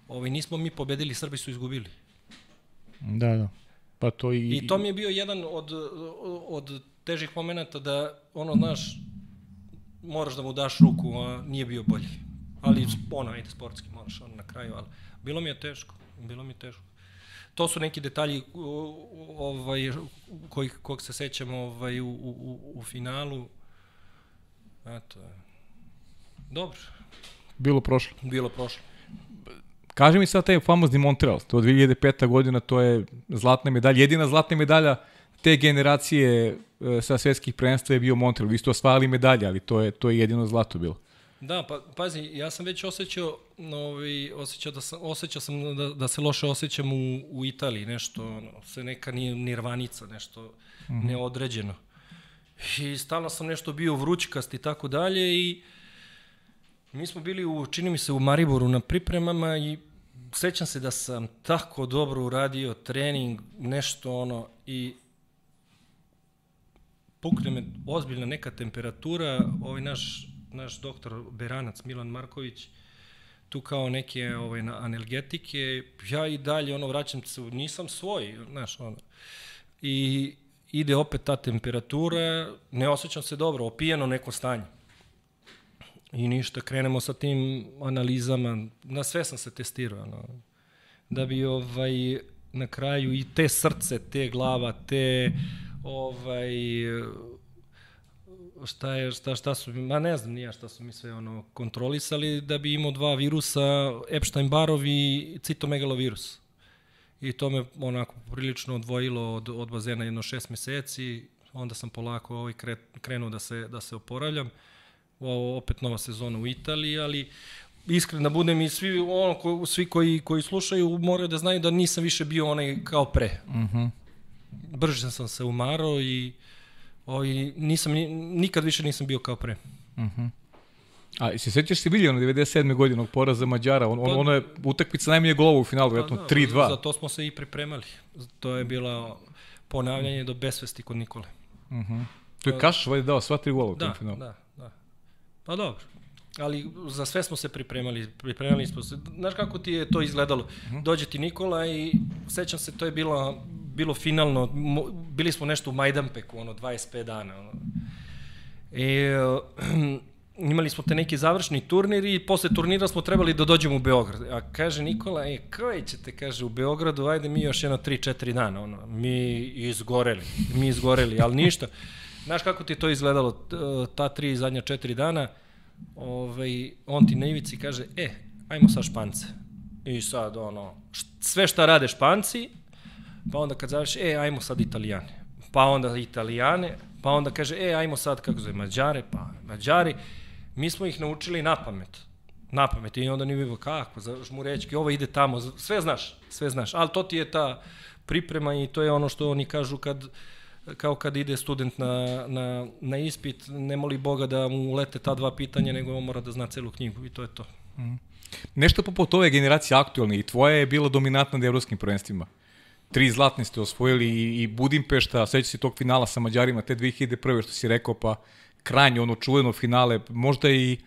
ovaj, nismo mi pobedili, Srbi su izgubili. Da, da. Pa to i... I to mi je bio jedan od, od težih momenta da, ono, znaš, moraš da mu daš ruku, a nije bio bolji. Ali, ono, ajde, sportski moraš on na kraju, ali bilo mi je teško, bilo mi je teško. To su neki detalji ovaj, koji, kog se sećamo ovaj, u, u, u finalu. Eto, dobro. Bilo prošlo. Bilo prošlo. Kaži mi sad taj famozni Montreal, to 2005. godina, to je zlatna medalja, jedina zlatna medalja te generacije e, sa svetskih prvenstva je bio Montreal. Vi ste osvajali medalje, ali to je, to je jedino zlato bilo. Da, pa pazi, ja sam već osjećao, ovaj, osjećao, da sam, osjećao sam da, da se loše osjećam u, u Italiji, nešto, ono, se neka nirvanica, nešto mm -hmm. neodređeno. I stalno sam nešto bio vrućkast i tako dalje i mi smo bili u, čini mi se, u Mariboru na pripremama i sećam se da sam tako dobro uradio trening, nešto ono, i pukne me ozbiljna neka temperatura, ovaj naš, naš doktor Beranac, Milan Marković, tu kao neke ovaj, analgetike, ja i dalje ono vraćam se, nisam svoj, znaš, ono. I ide opet ta temperatura, ne osjećam se dobro, opijeno neko stanje. I ništa, krenemo sa tim analizama, na sve sam se testirao, ono, da bi ovaj, na kraju i te srce, te glava, te ovaj, šta je, šta, šta su, ma ne znam nija šta su mi sve ono kontrolisali da bi imao dva virusa, Epstein-Barov i citomegalovirus. I to me onako prilično odvojilo od, od bazena jedno šest meseci, onda sam polako ovaj kre, krenuo da se, da se oporavljam. Ovo opet nova sezona u Italiji, ali iskreno da budem i svi, ono, ko, svi koji, koji slušaju moraju da znaju da nisam više bio onaj kao pre. -huh. Brže sam se umarao i ovaj, nisam, nikad više nisam bio kao pre. Mhm. Uh -huh. A se sećaš se Viljana 97. godinog poraza Mađara? On, on, pa- ono je utakmica najmanje golova u finalu, vjerojatno pa, da, 3-2. Za to smo se i pripremali. To je bilo ponavljanje do besvesti kod Nikole. Uh mhm. -huh. To je Kašaš valjda dao sva tri gola u da, tom finalu. Da, da. Pa dobro. Ali za sve smo se pripremali, pripremali smo se. Znaš kako ti je to izgledalo? Mhm. Dođe ti Nikola i sećam se, to je bilo, bilo finalno, bili smo nešto u Majdanpeku, ono, 25 dana. Ono. I imali smo te neki završni turnir i posle turnira smo trebali da dođemo u Beograd. A kaže Nikola, e, koji ćete, kaže, u Beogradu, ajde mi još jedno 3-4 dana, ono, mi izgoreli, mi izgoreli, ali ništa. Znaš kako ti to izgledalo, ta tri zadnja četiri dana, ovaj, on ti na ivici kaže, e, ajmo sa Špance. I sad, ono, sve šta rade Španci, pa onda kad završi, e, ajmo sad Italijane. Pa onda Italijane, pa onda kaže, e, ajmo sad, kako zove, Mađare, pa Mađari mi smo ih naučili na pamet. Na pamet. I onda ni bilo kako, za žmurečki, ovo ide tamo, sve znaš, sve znaš. Ali to ti je ta priprema i to je ono što oni kažu kad kao kad ide student na, na, na ispit, ne moli Boga da mu lete ta dva pitanja, nego on mora da zna celu knjigu i to je to. Mm. Nešto poput ove generacije aktualne i tvoja je bila dominantna na evropskim prvenstvima. Tri zlatne ste osvojili i, i Budimpešta, sveća se tog finala sa Mađarima, te 2001. što si rekao, pa krajnje ono čuveno finale, možda i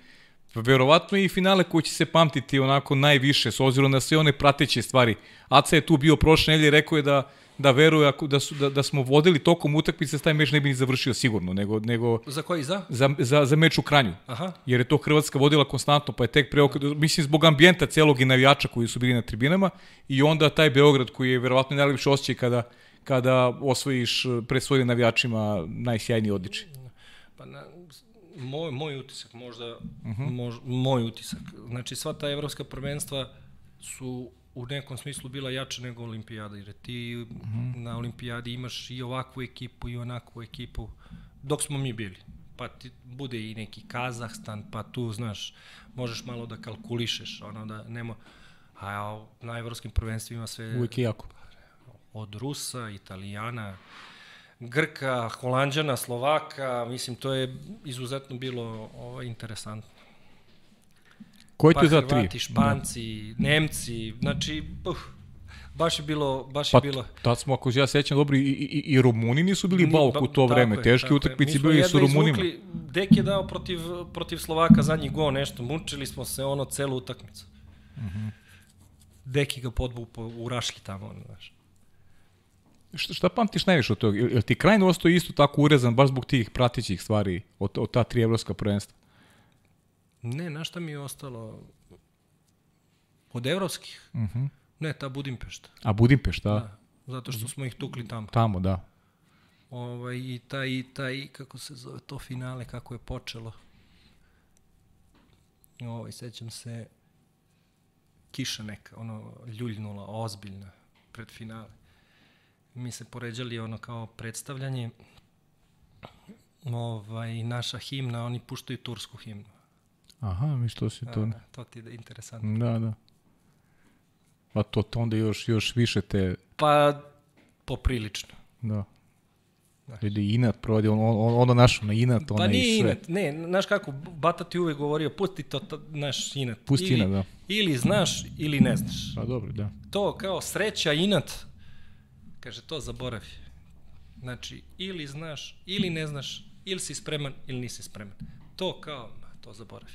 verovatno i finale koji će se pamtiti onako najviše s obzirom na sve one prateće stvari. Aca je tu bio prošle nedelje rekao je da da veruje ako da su da, da smo vodili tokom utakmice taj meč ne bi ni završio sigurno nego nego za koji za za za, za meč u Kranju. Aha. Jer je to Hrvatska vodila konstantno pa je tek pre mislim zbog ambijenta celog i navijača koji su bili na tribinama i onda taj Beograd koji je verovatno najlepši osećaj kada kada osvojiš pred svojim navijačima najsjajniji odličje. Pa na, moj, moj utisak, možda, uh mhm. -huh. mož, moj utisak. Znači, sva ta evropska prvenstva su u nekom smislu bila jača nego olimpijada, jer ti mhm. -huh. na olimpijadi imaš i ovakvu ekipu i onakvu ekipu, dok smo mi bili. Pa ti bude i neki Kazahstan, pa tu, znaš, možeš malo da kalkulišeš, ono da nema... A na evropskim prvenstvima sve... Uvijek jako. Od Rusa, Italijana, Grka, Holandjana, Slovaka, mislim, to je izuzetno bilo ovaj, interesantno. Koji ti za tri? Hrvati, Španci, da. Nemci, znači, uh, baš je bilo, baš pa, je bilo. Tad smo, ako ja sećam dobro, i, i, i Rumuni nisu bili bauk u to vreme. Teški utakmici bili su Rumunima. Izvukli, Dek je dao protiv, protiv Slovaka zadnji go nešto, mučili smo se ono celu utakmicu. Uh mhm. -huh. deki ga podbu po, u rašlji tamo, ono, znaš. Šta, šta pamtiš najviše od toga? Jel ti krajno ostao isto tako urezan baš zbog tih pratićih stvari od, od ta tri evropska prvenstva? Ne, na šta mi je ostalo? Od evropskih? Uh -huh. Ne, ta Budimpešta. A Budimpešta? Da, zato što smo ih tukli tamo. Tamo, da. Ovaj, I taj, taj, kako se zove to finale, kako je počelo. Ovaj, sećam se, kiša neka, ono, ljuljnula, ozbiljna, pred finale. Mi se poređali ono kao predstavljanje, ovaj, naša himna, oni puštaju tursku himnu. Aha, mi što si to... Da, to ti je interesantno. Da, da. A to, to onda još, još više te... Pa, poprilično. Da. Ljudi, inat provodi, on, on, onda naš na inat, pa ona nije i sve. inat, ne, znaš kako, Bata ti uvek govorio, pusti to, to naš inat. Pusti ili, inat, da. Ili znaš, ili ne znaš. Pa dobro, da. To kao sreća, inat, kaže, to zaboravi. Znači, ili znaš, ili ne znaš, ili si spreman, ili nisi spreman. To kao, to zaboravi.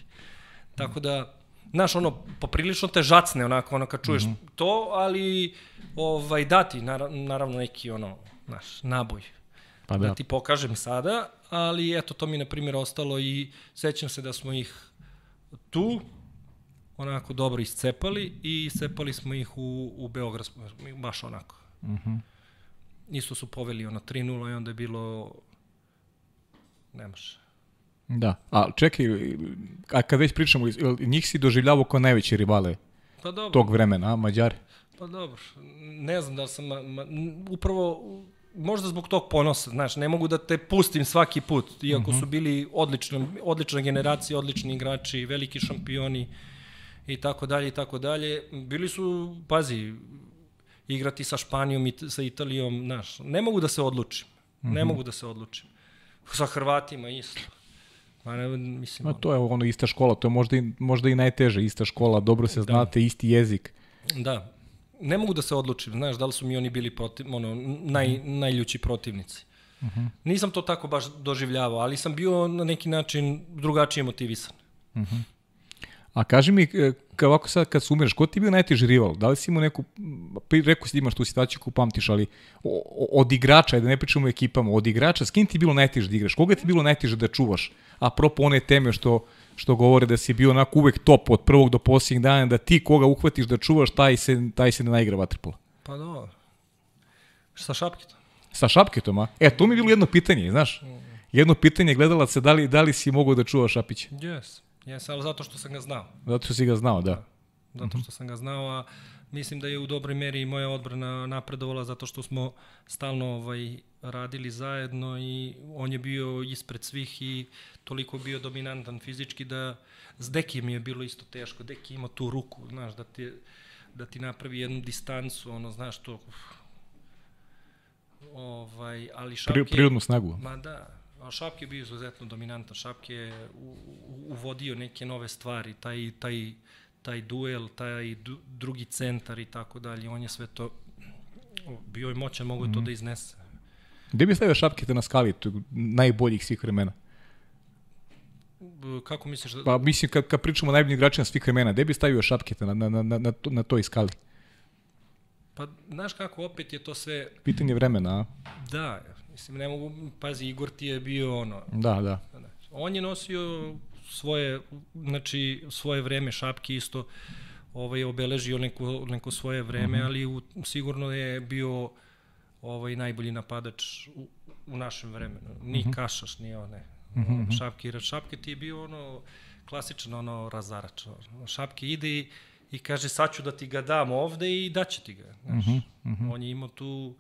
Tako da, znaš, ono, poprilično te žacne, onako, ono, kad čuješ mm -hmm. to, ali, ovaj, dati, naravno, neki, ono, znaš, naboj, pa da. da ti pokažem sada, ali eto, to mi na primjer, ostalo i sećam se da smo ih tu, onako dobro iscepali i iscepali smo ih u, u Beograd, baš onako. Mhm. -huh. Isto su poveli ono 3-0 i onda je bilo nemaš. Da, a čekaj, a kad već pričamo, njih si doživljavao kao najveće rivale pa dobro. tog vremena, a Mađari? Pa dobro, ne znam da sam, ma, ma, upravo možda zbog tog ponosa, znaš, ne mogu da te pustim svaki put, iako mm -hmm. su bili odlična, odlična generacija, odlični igrači, veliki šampioni i tako dalje i tako dalje. Bili su, pazi, igrati sa Španijom i sa Italijom, znaš, ne mogu da se odlučim. Mm -hmm. Ne mogu da se odlučim. Sa Hrvatima isto. Ma ne, mislim, Ma to je ono ista škola, to je možda i, možda i najteže, ista škola, dobro se znate, da. isti jezik. Da, ne mogu da se odlučim, znaš, da li su mi oni bili protiv, ono, naj, mm. najljući protivnici. Uh -huh. Nisam to tako baš doživljavao, ali sam bio na neki način drugačije motivisan. Uh -huh. A kaži mi, kao ovako sad kad sumiraš, ko ti je bio najteži rival? Da li si imao neku, rekao si da imaš tu situaciju koju pamtiš, ali od igrača, da ne pričamo o ekipama, od igrača, s kim ti je bilo najteže da igraš? Koga ti je bilo najteže da čuvaš? A propo one teme što, što govore da si bio onako uvek top od prvog do posljednjeg dana, da ti koga uhvatiš da čuvaš, taj se, taj se ne naigra vaterpola. Pa dobro. Sa šapketom. Sa šapketom, a? E, to mi je bilo jedno pitanje, znaš? Jedno pitanje gledalaca, da li, da li si mogao da čuvaš Šapića? Yes. Jes, ali zato što sam ga znao. Zato što si ga znao, da. da. Zato što sam ga znao, a mislim da je u dobroj meri i moja odbrana napredovala zato što smo stalno ovaj, radili zajedno i on je bio ispred svih i toliko bio dominantan fizički da s Dekijem je bilo isto teško. Deki ima tu ruku, znaš, da ti, da ti napravi jednu distancu, ono, znaš, to... Ovaj, ali Šapke... Prirodnu snagu. Ma da, Šapke je bio izuzetno dominantan. Šapke je uvodio neke nove stvari, taj, taj, taj duel, taj du, drugi centar i tako dalje. On je sve to, bio je moćan, mogo je mm. to da iznese. Gde bi stavio Šapke na skali najboljih svih vremena? Kako misliš da... Pa mislim, kad, kad pričamo o najboljim igračima svih vremena, gde bi stavio Šapketa na, na, na, na, na, na toj skali? Pa, znaš kako, opet je to sve... Pitanje vremena, a? Da, Mislim, ne mogu, pazi, Igor ti je bio ono... Da, da. On je nosio svoje, znači, svoje vreme, šapke isto, ovaj, obeležio neko, neko svoje vreme, mhm. -huh. ali u, sigurno je bio ovaj najbolji napadač u, u našem vremenu. Ni mhm. -huh. Kašaš, ni one. Mhm, -huh. Šapke, Šapke ti je bio ono klasičan ono razarač. Šapke ide i, i kaže sad ću da ti ga dam ovde i daće ti ga. Znaš. Uh -huh. On je imao tu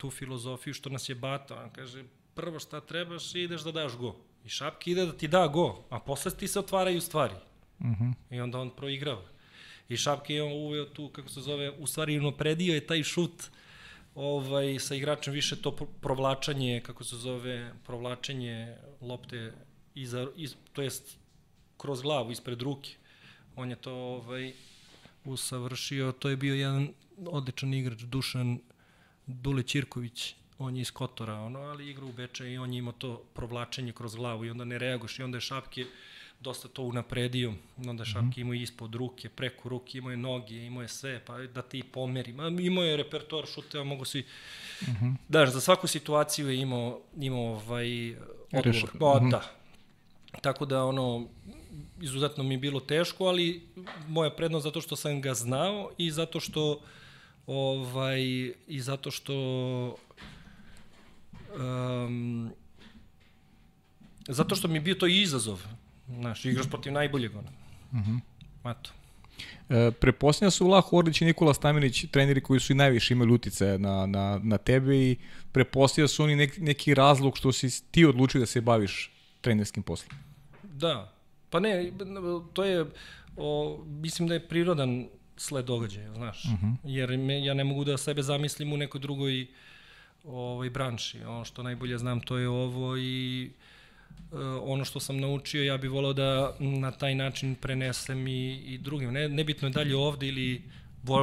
tu filozofiju što nas je bata. On kaže, prvo šta trebaš ideš da daš go. I Šapki ide da ti da go, a posle ti se otvaraju stvari. Uh -huh. I onda on proigrava. I Šapki je on uveo tu, kako se zove, u stvari unopredio je taj šut ovaj, sa igračem više to provlačanje, kako se zove, provlačenje lopte iza, iz, to jest kroz glavu, ispred ruke. On je to ovaj, usavršio, to je bio jedan odličan igrač, Dušan Dule Ćirković, on je iz Kotora, ono, ali igra u Beče i on je imao to provlačenje kroz glavu i onda ne reaguš i onda je Šapke dosta to unapredio, onda Šapke mm -hmm. imao ispod ruke, preko ruke, imao je noge, imao je sve, pa da ti pomeri. Ma, imao je repertoar šuteva, mogu svi... Mm -hmm. Da, za svaku situaciju je imao, imao ovaj, odgovor. Pa, mm -hmm. da. Tako da, ono, izuzetno mi je bilo teško, ali moja prednost zato što sam ga znao i zato što ovaj, i zato što um, zato što mi je bio to izazov. Znaš, igraš protiv najboljeg. Ono. Mhm. -huh. Eto. E, preposljedno su Vlah Orlić i Nikola Stamenić treneri koji su i najviše imali utice na, na, na tebe i preposljedno su oni nek, neki razlog što si ti odlučio da se baviš trenerskim poslom. Da, pa ne, to je, o, mislim da je prirodan sled događaja, znaš, uh mhm. -huh. jer me, ja ne mogu da sebe zamislim u nekoj drugoj ovaj, branši. Ono što najbolje znam to je ovo i uh, ono što sam naučio ja bih volao da na taj način prenesem i, i drugim. Ne, nebitno je dalje ovde ili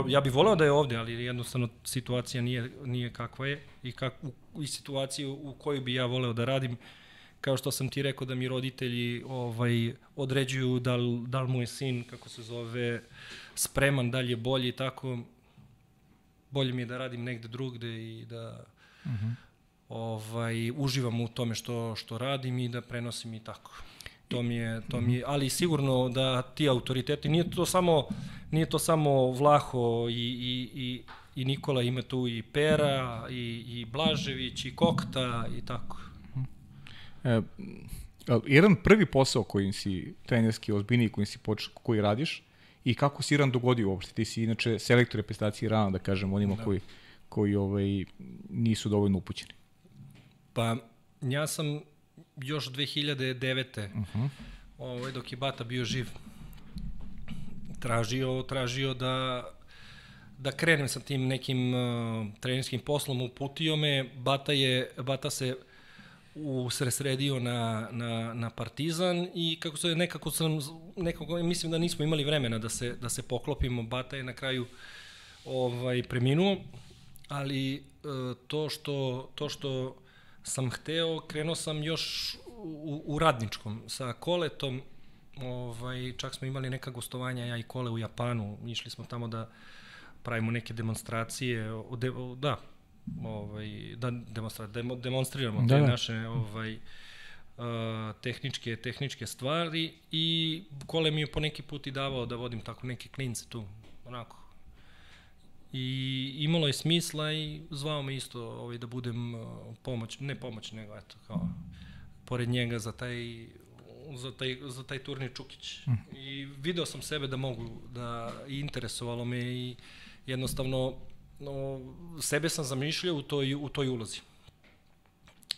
ja bih voleo da je ovde, ali jednostavno situacija nije, nije kakva je i, kak, u, i situaciju u kojoj bi ja voleo da radim kao što sam ti rekao da mi roditelji ovaj određuju da li, da li mu je sin, kako se zove, spreman, da li je bolji i tako, bolje mi je da radim negde drugde i da uh mhm. -huh. ovaj, uživam u tome što, što radim i da prenosim i tako. To mi je, to mi je, ali sigurno da ti autoriteti, nije to samo, nije to samo Vlaho i, i, i, i Nikola, ima tu i Pera, i, i Blažević, i Kokta, i tako. E, jedan prvi posao koji si trenerski ozbiljniji koji si poč, koji radiš i kako si Iran dogodio uopšte? Ti si inače selektor reprezentacije Irana, da kažem, onima da. koji, koji ovaj, nisu dovoljno upućeni. Pa, ja sam još 2009. Uh -huh. ovaj, dok je Bata bio živ, tražio, tražio da da krenem sa tim nekim uh, trenerskim poslom, uputio me, Bata, je, Bata se usresredio na, na, na Partizan i kako se nekako sam nekako mislim da nismo imali vremena da se da se poklopimo Bata je na kraju ovaj preminuo ali e, to što to što sam hteo krenuo sam još u, u radničkom sa koletom ovaj čak smo imali neka gostovanja ja i kole u Japanu išli smo tamo da pravimo neke demonstracije de, da ovaj, da demonstra, demo, demonstriramo da, te da. naše ovaj, uh, tehničke, tehničke stvari i Kole mi je po neki put i davao da vodim tako neke klince tu, onako. I imalo je smisla i zvao me isto ovaj, da budem pomoć, ne pomoć, nego eto, kao pored njega za taj za taj, za taj turnir Čukić. Mm. I video sam sebe da mogu, da interesovalo me i jednostavno no, sebe sam zamišljao u toj, u toj ulozi.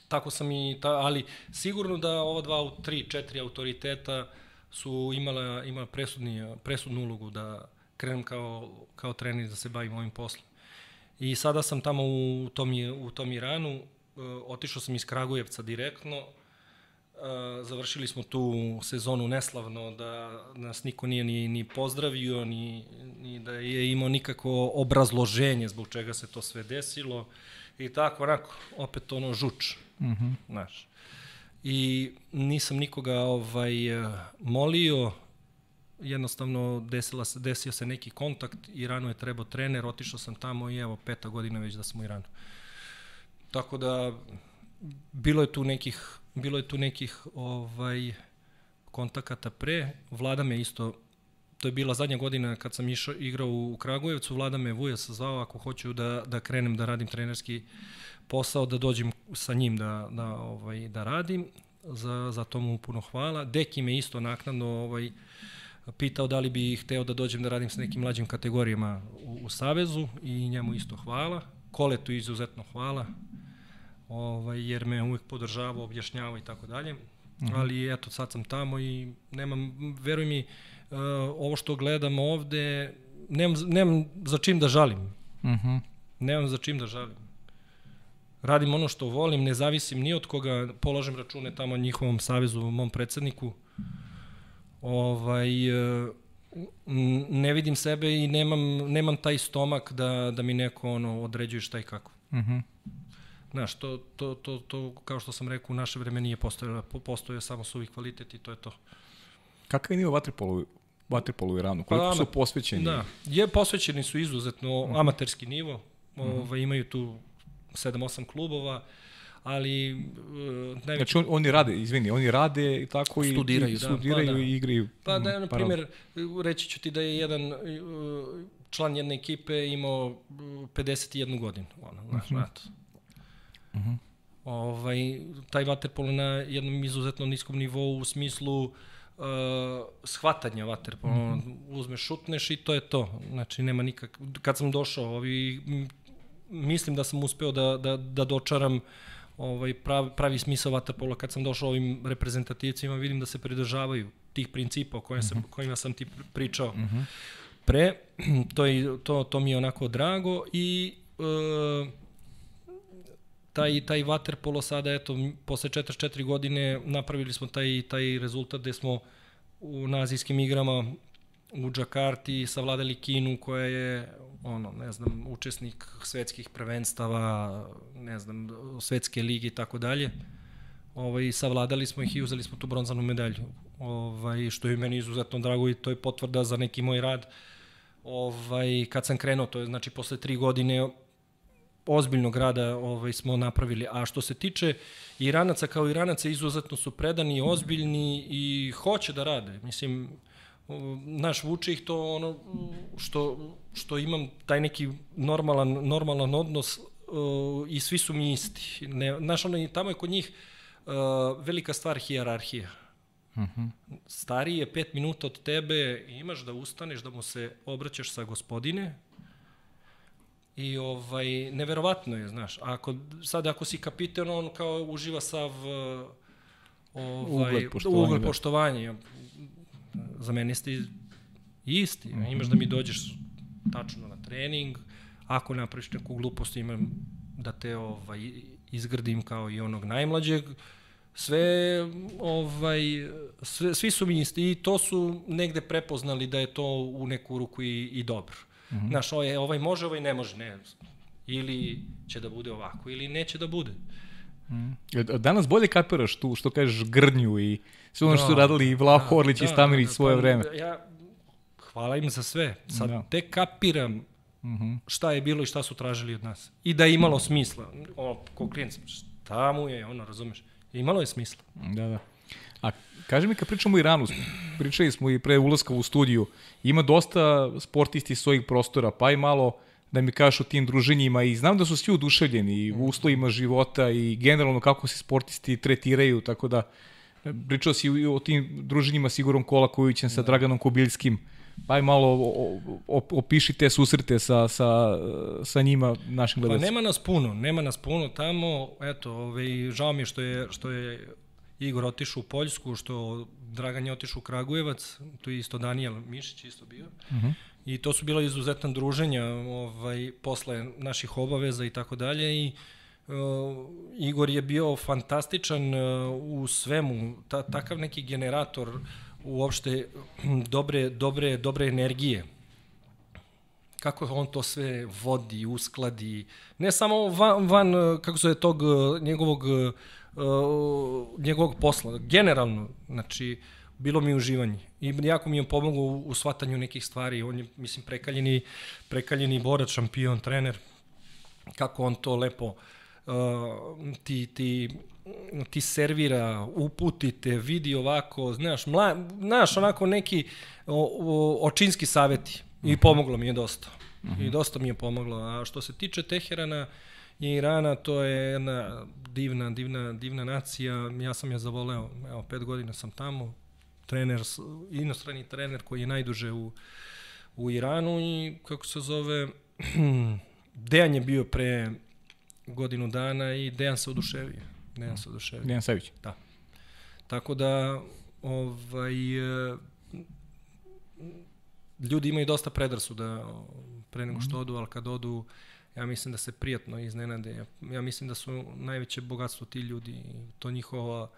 Tako sam i, ta, ali sigurno da ova dva, tri, četiri autoriteta su imala, imala presudni, presudnu ulogu da krenem kao, kao trener da se bavim ovim poslom. I sada sam tamo u tom, u tom Iranu, e, otišao sam iz Kragujevca direktno, završili smo tu sezonu neslavno, da nas niko nije ni, ni pozdravio, ni, ni da je imao nikako obrazloženje zbog čega se to sve desilo. I tako, onako, opet ono žuč, mm -hmm. znaš. I nisam nikoga ovaj, molio, jednostavno desila se, desio se neki kontakt, Iranu je trebao trener, otišao sam tamo i evo peta godina već da smo u Iranu. Tako da bilo je tu nekih bilo je tu nekih ovaj kontakata pre, Vlada me isto to je bila zadnja godina kad sam išao, igrao u Kragujevcu, Vlada me Vuja sazvao ako hoću da, da krenem da radim trenerski posao, da dođem sa njim da, da, ovaj, da radim. Za, za to mu puno hvala. Deki me isto naknadno ovaj, pitao da li bi hteo da dođem da radim sa nekim mlađim kategorijama u, u Savezu i njemu isto hvala. Koletu izuzetno hvala ovaj, jer me uvek podržava, objašnjava i tako dalje. Mhm. Ali eto, sad sam tamo i nemam, veruj mi, uh, ovo što gledam ovde, nemam, nemam za čim da žalim. Uh mhm. -huh. Nemam za čim da žalim. Radim ono što volim, ne zavisim ni od koga, položem račune tamo njihovom savezu, mom predsedniku. Ovaj, uh, ne vidim sebe i nemam, nemam taj stomak da, da mi neko ono određuje šta i kako. Uh mhm. -huh. Znaš, to, to, to, to, kao što sam rekao, u naše vreme nije postojalo, postoje samo suvi kvalitet i to je to. Kakav je nivo vaterpolu, vaterpolu u Iranu? Koliko Pa, su posvećeni? Da, je posvećeni su izuzetno Mhm. amaterski nivo, ovaj, imaju tu 7-8 klubova, ali uh, najveći Znači on, oni rade, izvini, oni rade i tako i Studiraju, i, da, studiraju pa da. i igraju. Pa da, mm, na primjer, reći ću ti da je jedan uh, član jedne ekipe imao uh, 51 godinu, ono, znaš, Mhm. Uh Ovaj, taj vaterpolo na jednom izuzetno niskom nivou u smislu uh, shvatanja vaterpola. Mm -hmm. Uzmeš, šutneš i to je to. Znači, nema nikak... Kad sam došao, ovi, mislim da sam uspeo da, da, da dočaram ovaj pravi, pravi smisao vaterpola kad sam došao ovim reprezentativcima vidim da se pridržavaju tih principa o kojima, sam, kojima sam ti pričao mm -hmm. pre to, je, to, to mi je onako drago i e, taj, taj vaterpolo sada, eto, posle 44 godine napravili smo taj, taj rezultat gde smo u, na azijskim igrama u Džakarti savladali Kinu koja je ono, ne znam, učesnik svetskih prvenstava, ne znam, svetske lige i tako dalje. Ovaj, savladali smo ih i uzeli smo tu bronzanu medalju. Ovaj, što je meni izuzetno drago i to je potvrda za neki moj rad. Ovaj, kad sam krenuo, to je znači posle tri godine ozbiljnog rada ovaj, smo napravili. A što se tiče Iranaca kao Iranaca, izuzetno su predani, ozbiljni i hoće da rade. Mislim, naš vuče ih to ono što, što imam taj neki normalan, normalan odnos uh, i svi su mi isti. Ne, znaš, ono, tamo je kod njih uh, velika stvar hijerarhija. Uh -huh. Stariji je pet minuta od tebe imaš da ustaneš, da mu se obraćaš sa gospodine, I ovaj, neverovatno je, znaš, ako, sad ako si kapiten, on kao uživa sav ovaj, ugled, poštovanje. ugled, poštovanje. Za mene ste isti, mm -hmm. imaš da mi dođeš tačno na trening, ako napraviš neku glupost, imam da te ovaj, izgrdim kao i onog najmlađeg, sve, ovaj, sve, svi su mi isti i to su negde prepoznali da je to u neku ruku i, i dobro. Mm -hmm. Znaš, ovaj, ovaj može, ovaj ne može, ne. Ili će da bude ovako, ili neće da bude. Mm. Danas bolje kapiraš tu, što kažeš, grdnju i sve ono što su radili i Vlaho da, Orlić da, i Stamilić da, da, svoje pa, vreme. Ja, hvala im za sve. Sad da. tek kapiram mm -hmm. šta je bilo i šta su tražili od nas. I da je imalo smisla. O, ko klijent, šta mu je, ono, razumeš? Imalo je smisla. Da, da. A kaži mi kad pričamo o Iranu, pričali smo i pre ulaska u studiju, ima dosta sportisti iz svojih prostora, pa i malo da mi kažeš o tim druženjima i znam da su svi oduševljeni u uslovima života i generalno kako se sportisti tretiraju, tako da pričao si o tim druženjima s Igorom Kolakovićem, sa Draganom Kobiljskim, pa i malo opiši te susrete sa, sa, sa njima, našim gledacima. Pa nema nas puno, nema nas puno tamo, eto, ovaj, žao mi je što je, što je Igor otišao u Poljsku, što Dragan je otišao u Kragujevac, tu je isto Daniel Mišić isto bio. Uh -huh. I to su bila izuzetna druženja ovaj, posle naših obaveza i tako dalje i uh, Igor je bio fantastičan uh, u svemu, ta, takav neki generator uopšte dobre, dobre, dobre energije kako on to sve vodi, uskladi, ne samo van, van kako se je tog njegovog uh, njegovog posla, generalno, znači, bilo mi uživanje. I jako mi je pomogao u, u shvatanju nekih stvari. On je, mislim, prekaljeni, prekaljeni borac, šampion, trener. Kako on to lepo uh, ti, ti, ti servira, uputite, vidi ovako, znaš, mla, znaš, onako neki o, o, očinski saveti. I pomoglo mi je dosta. Uh -huh. I dosta mi je pomoglo. A što se tiče Teherana, i Irana, to je jedna divna, divna, divna nacija. Ja sam je zavoleo, evo, pet godina sam tamo. Trener, inostrani trener koji je najduže u, u Iranu i kako se zove, Dejan je bio pre godinu dana i Dejan se oduševio. Dejan se oduševio. Dejan Savić. Da. Tako da, ovaj, ljudi imaju dosta predrasuda pre nego što odu, ali kad odu, ja mislim da se prijatno iznenade. Ja mislim da su najveće bogatstvo ti ljudi, to njihova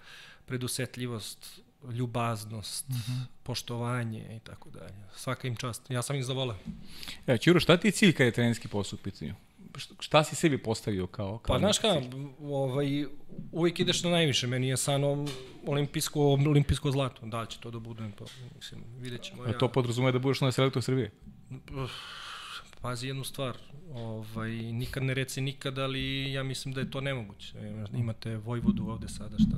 predusetljivost, ljubaznost, mm -hmm. poštovanje i tako dalje. Svaka im čast. Ja sam ih zavoleo. Ja, Ćuro, šta ti je cilj kada je trenerski posao u pitanju? šta si sebi postavio kao... kao pa znaš ka, ovaj, uvijek ideš na najviše, meni je sano olimpijsko, olimpijsko zlato, da li će to da bude, to, mislim, vidjet ćemo. Ja. To podrazume da budeš na selektor Srbije? Pazi jednu stvar, ovaj, nikad ne reci nikad, ali ja mislim da je to nemoguće. Imate Vojvodu ovde sada, šta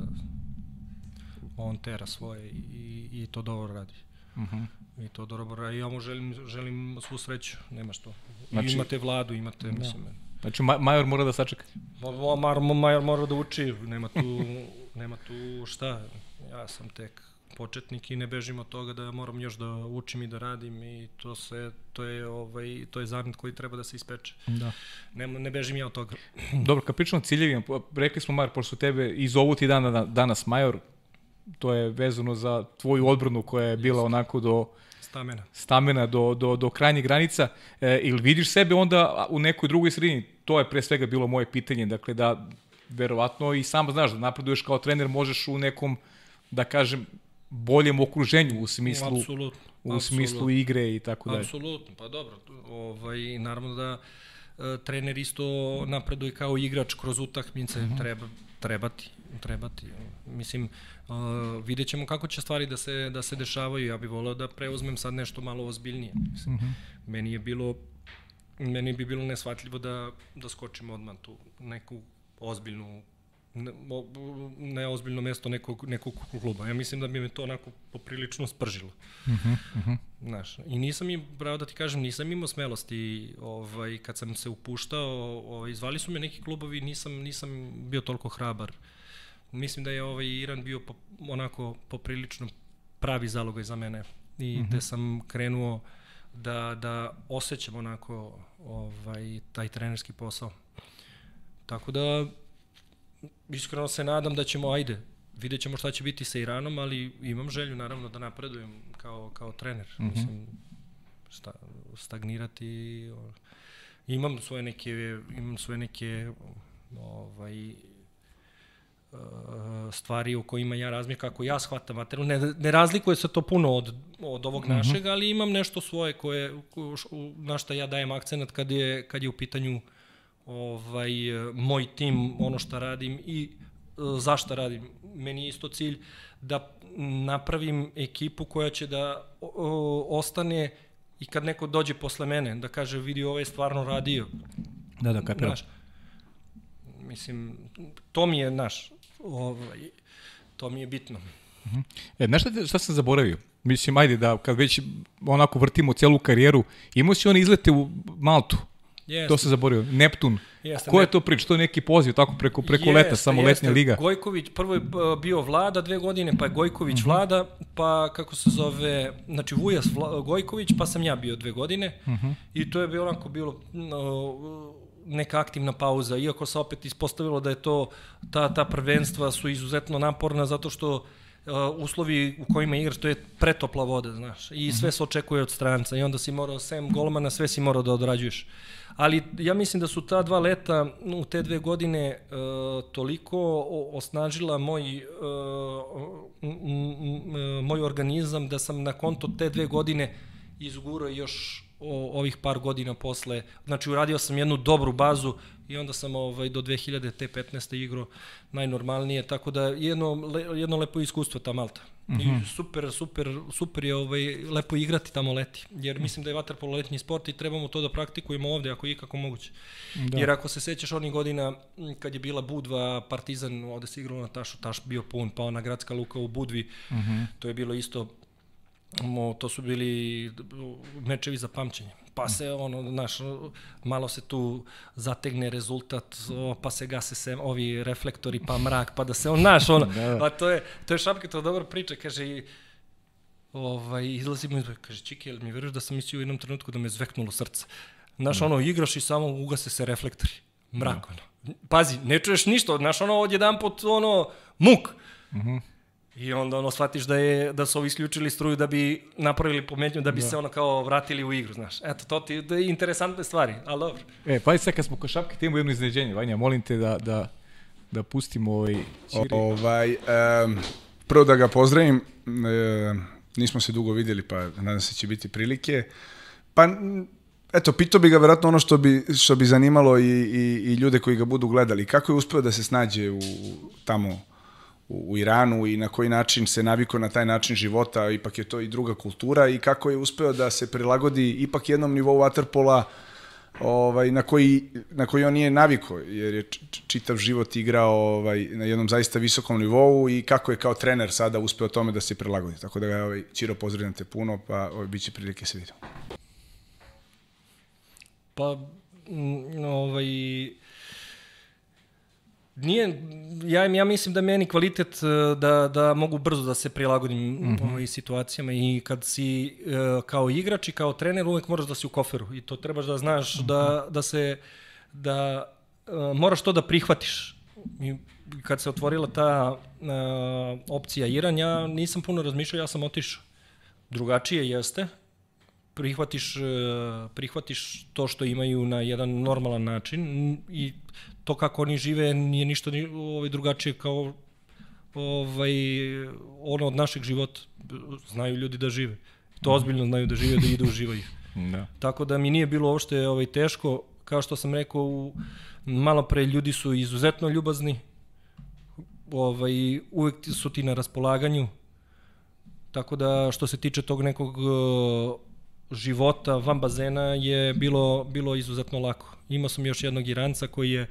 on tera svoje i, i to dobro radi. Uh mhm. -huh. I to dobro radi. Ja mu želim, želim svu sreću, nema što. Znači, imate vladu, imate, da. mislim... Znači, Major mora da sačeka? Major, Major mora da uči, nema tu, nema tu šta. Ja sam tek početnik i ne bežim od toga da moram još da učim i da radim i to se to je ovaj to je zanat koji treba da se ispeče. Da. Ne ne bežim ja od toga. Dobro, kad pričamo o ciljevima, rekli smo Mar, pošto tebe iz ovu ti dana danas major, to je vezano za tvoju odbranu koja je bila onako do stamena, stamena do, do, do krajnjih granica. E, ili vidiš sebe onda u nekoj drugoj sredini? To je pre svega bilo moje pitanje. Dakle, da verovatno i sam znaš da napreduješ kao trener, možeš u nekom, da kažem, boljem okruženju u smislu Absolutno. u smislu igre i tako dalje. Apsolutno, pa dobro, ovaj naravno da e, trener isto napreduje kao igrač kroz utakmice, uh mhm. -huh. treba trebati, trebati. Mislim, uh, vidjet ćemo kako će stvari da se, da se dešavaju. Ja bih voleo da preuzmem sad nešto malo ozbiljnije. Mislim, mhm. -huh. Meni je bilo meni bi bilo nesvatljivo da, da skočim odmah tu neku ozbiljnu neozbiljno mesto nekog, nekog kluba. Ja mislim da bi me to onako poprilično spržilo. Uh -huh, uh -huh. Znaš, I nisam im, pravo da ti kažem, nisam imao smelosti ovaj, kad sam se upuštao, ovaj, zvali su me neki klubovi, nisam, nisam bio toliko hrabar. Mislim da je ovaj Iran bio po, onako poprilično pravi zalogaj za mene i uh -huh. gde sam krenuo da, da osjećam onako ovaj, taj trenerski posao. Tako da iskreno se nadam da ćemo, ajde, vidjet ćemo šta će biti sa Iranom, ali imam želju naravno da napredujem kao, kao trener. Mm -hmm. Mislim, sta, stagnirati, imam svoje neke, imam svoje neke ovaj, e, stvari o kojima ja razmišljam kako ja shvatam materiju. Ne, ne razlikuje se to puno od, od ovog mm -hmm. našeg, ali imam nešto svoje koje, na šta ja dajem akcenat kad je, kad je u pitanju ovaj, moj tim, ono što radim i e, zašto radim. Meni je isto cilj da napravim ekipu koja će da o, ostane i kad neko dođe posle mene, da kaže vidi ovo je stvarno radio. Da, da, kapiram. Znaš, mislim, to mi je, naš, ovaj, to mi je bitno. Uh -huh. E, znaš šta, šta sam zaboravio? Mislim, ajde da kad već onako vrtimo celu karijeru, imao si on izlete u Maltu. Jeste. To se zaborio. Neptun. Jeste, Ko je to priča? To je neki poziv tako preko preko jeste, leta, samo jeste. letnja liga. Gojković, prvo je bio Vlada dve godine, pa je Gojković uh mhm. -huh. Vlada, pa kako se zove, znači Vujas Vla, Gojković, pa sam ja bio dve godine. Uh mhm. -huh. I to je bilo onako bilo no, neka aktivna pauza, iako se opet ispostavilo da je to, ta, ta prvenstva su izuzetno naporna zato što uh, uslovi u kojima igraš, to je pretopla voda, znaš, i sve mhm. se očekuje od stranca i onda si morao, sem golmana, sve si morao da odrađuješ. Ali ja mislim da su ta dva leta u te dve godine uh, toliko osnažila moj, uh, moj organizam da sam na konto te dve godine izgurao još o, ovih par godina posle. Znači uradio sam jednu dobru bazu i onda sam ovaj, do 2015. igrao najnormalnije, tako da jedno, jedno lepo iskustvo ta Malta. Mm -hmm. I mhm. super, super, super je ovaj, lepo igrati tamo leti, jer mislim da je vaterpolo letnji sport i trebamo to da praktikujemo ovde ako je ikako moguće. Da. Jer ako se sećaš onih godina kad je bila Budva, Partizan, ovde se igrao na Tašu, Taš bio pun, pa ona gradska luka u Budvi, mm -hmm. to je bilo isto Mo, to su bili mečevi za pamćenje. Pa se ono, znaš, malo se tu zategne rezultat, o, pa se gase se ovi reflektori, pa mrak, pa da se on, znaš, ono, da. a to je, to je Šapke, to dobro priča, kaže, i, ovaj, izlazimo i kaže, Čiki, jel mi veruješ da sam mislio u jednom trenutku da me zveknulo srce? Znaš, da. ono, igraš i samo ugase se reflektori, mrak, da. ono. Pazi, ne čuješ ništa, znaš, ono, odjedan pot, ono, muk. Mhm. I onda ono shvatiš da je da su ovi isključili struju da bi napravili pometnju da bi da. se ono kao vratili u igru, znaš. Eto to ti da je interesantne stvari, al dobro. E, pa sad kad smo kod šapke, ti imamo jedno iznenađenje, Vanja, molim te da da da pustimo ovaj čiri. Ovaj um, prvo da ga pozdravim, e, nismo se dugo videli, pa nadam se da će biti prilike. Pa Eto, pitao bi ga verovatno ono što bi, što bi zanimalo i, i, i ljude koji ga budu gledali. Kako je uspeo da se snađe u, tamo u, u Iranu i na koji način se naviko na taj način života, ipak je to i druga kultura i kako je uspeo da se prilagodi ipak jednom nivou waterpola ovaj, na, koji, na koji on nije naviko, jer je čitav život igrao ovaj, na jednom zaista visokom nivou i kako je kao trener sada uspeo tome da se prilagodi. Tako da ga, ovaj, Čiro, pozdravljam te puno, pa ovaj, bit će prilike se vidimo. Pa, ovaj, Nije, ja, ja mislim da meni kvalitet e, da, da mogu brzo da se prilagodim mm -hmm. ovaj, situacijama i kad si uh, kao igrač i kao trener uvek moraš da si u koferu i to trebaš da znaš mm -hmm. da, da se da uh, moraš to da prihvatiš. I kad se otvorila ta uh, opcija Iran, ja nisam puno razmišljao, ja sam otišao. Drugačije jeste, prihvatiš, prihvatiš to što imaju na jedan normalan način i to kako oni žive nije ništa ovaj, drugačije kao ovaj, ono od našeg života. Znaju ljudi da žive. To mhm. ozbiljno znaju da žive, da idu uživaju. Da. Tako da mi nije bilo uopšte ovaj, teško. Kao što sam rekao, u, malo pre ljudi su izuzetno ljubazni. Ovaj, uvek su ti na raspolaganju. Tako da što se tiče tog nekog života van bazena je bilo, bilo izuzetno lako. Imao sam još jednog Iranca koji je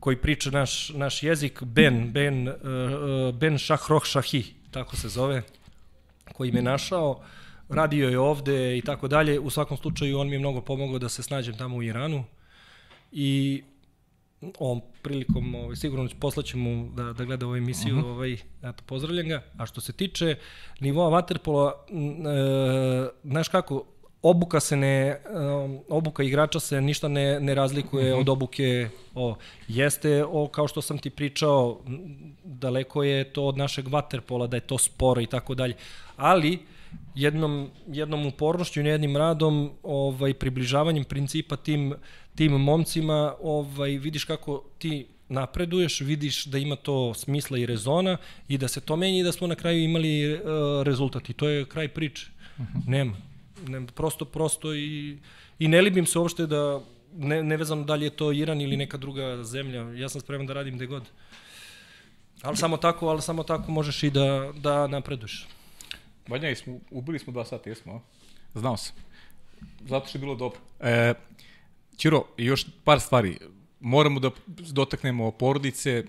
koji priča naš, naš jezik, Ben, Ben, uh, Ben Šahroh Šahi, tako se zove, koji me našao, radio je ovde i tako dalje. U svakom slučaju on mi je mnogo pomogao da se snađem tamo u Iranu i ovom prilikom ovaj, sigurno poslaćem mu da, da gleda ovu emisiju, uh mhm. -huh. ovaj, eto, pozdravljam ga. A što se tiče nivoa vaterpola, e, znaš kako, obuka se ne, um, obuka igrača se ništa ne, ne razlikuje -hmm. od obuke o, jeste o, kao što sam ti pričao daleko je to od našeg vaterpola da je to sporo i tako dalje ali jednom, jednom upornošću i jednim radom ovaj, približavanjem principa tim, tim momcima ovaj, vidiš kako ti napreduješ, vidiš da ima to smisla i rezona i da se to menja i da smo na kraju imali uh, rezultat i to je kraj priče. Uh mhm. -huh. Nema ne, prosto, prosto i, i ne libim se uopšte da, ne, ne vezam da li je to Iran ili neka druga zemlja, ja sam spreman da radim gde god. Ali samo tako, ali samo tako možeš i da, da napreduješ. Banja, smo, ubili smo dva sata, jesmo, a? Znao sam. Zato što je bilo dobro. E, Ćiro, još par stvari. Moramo da dotaknemo porodice.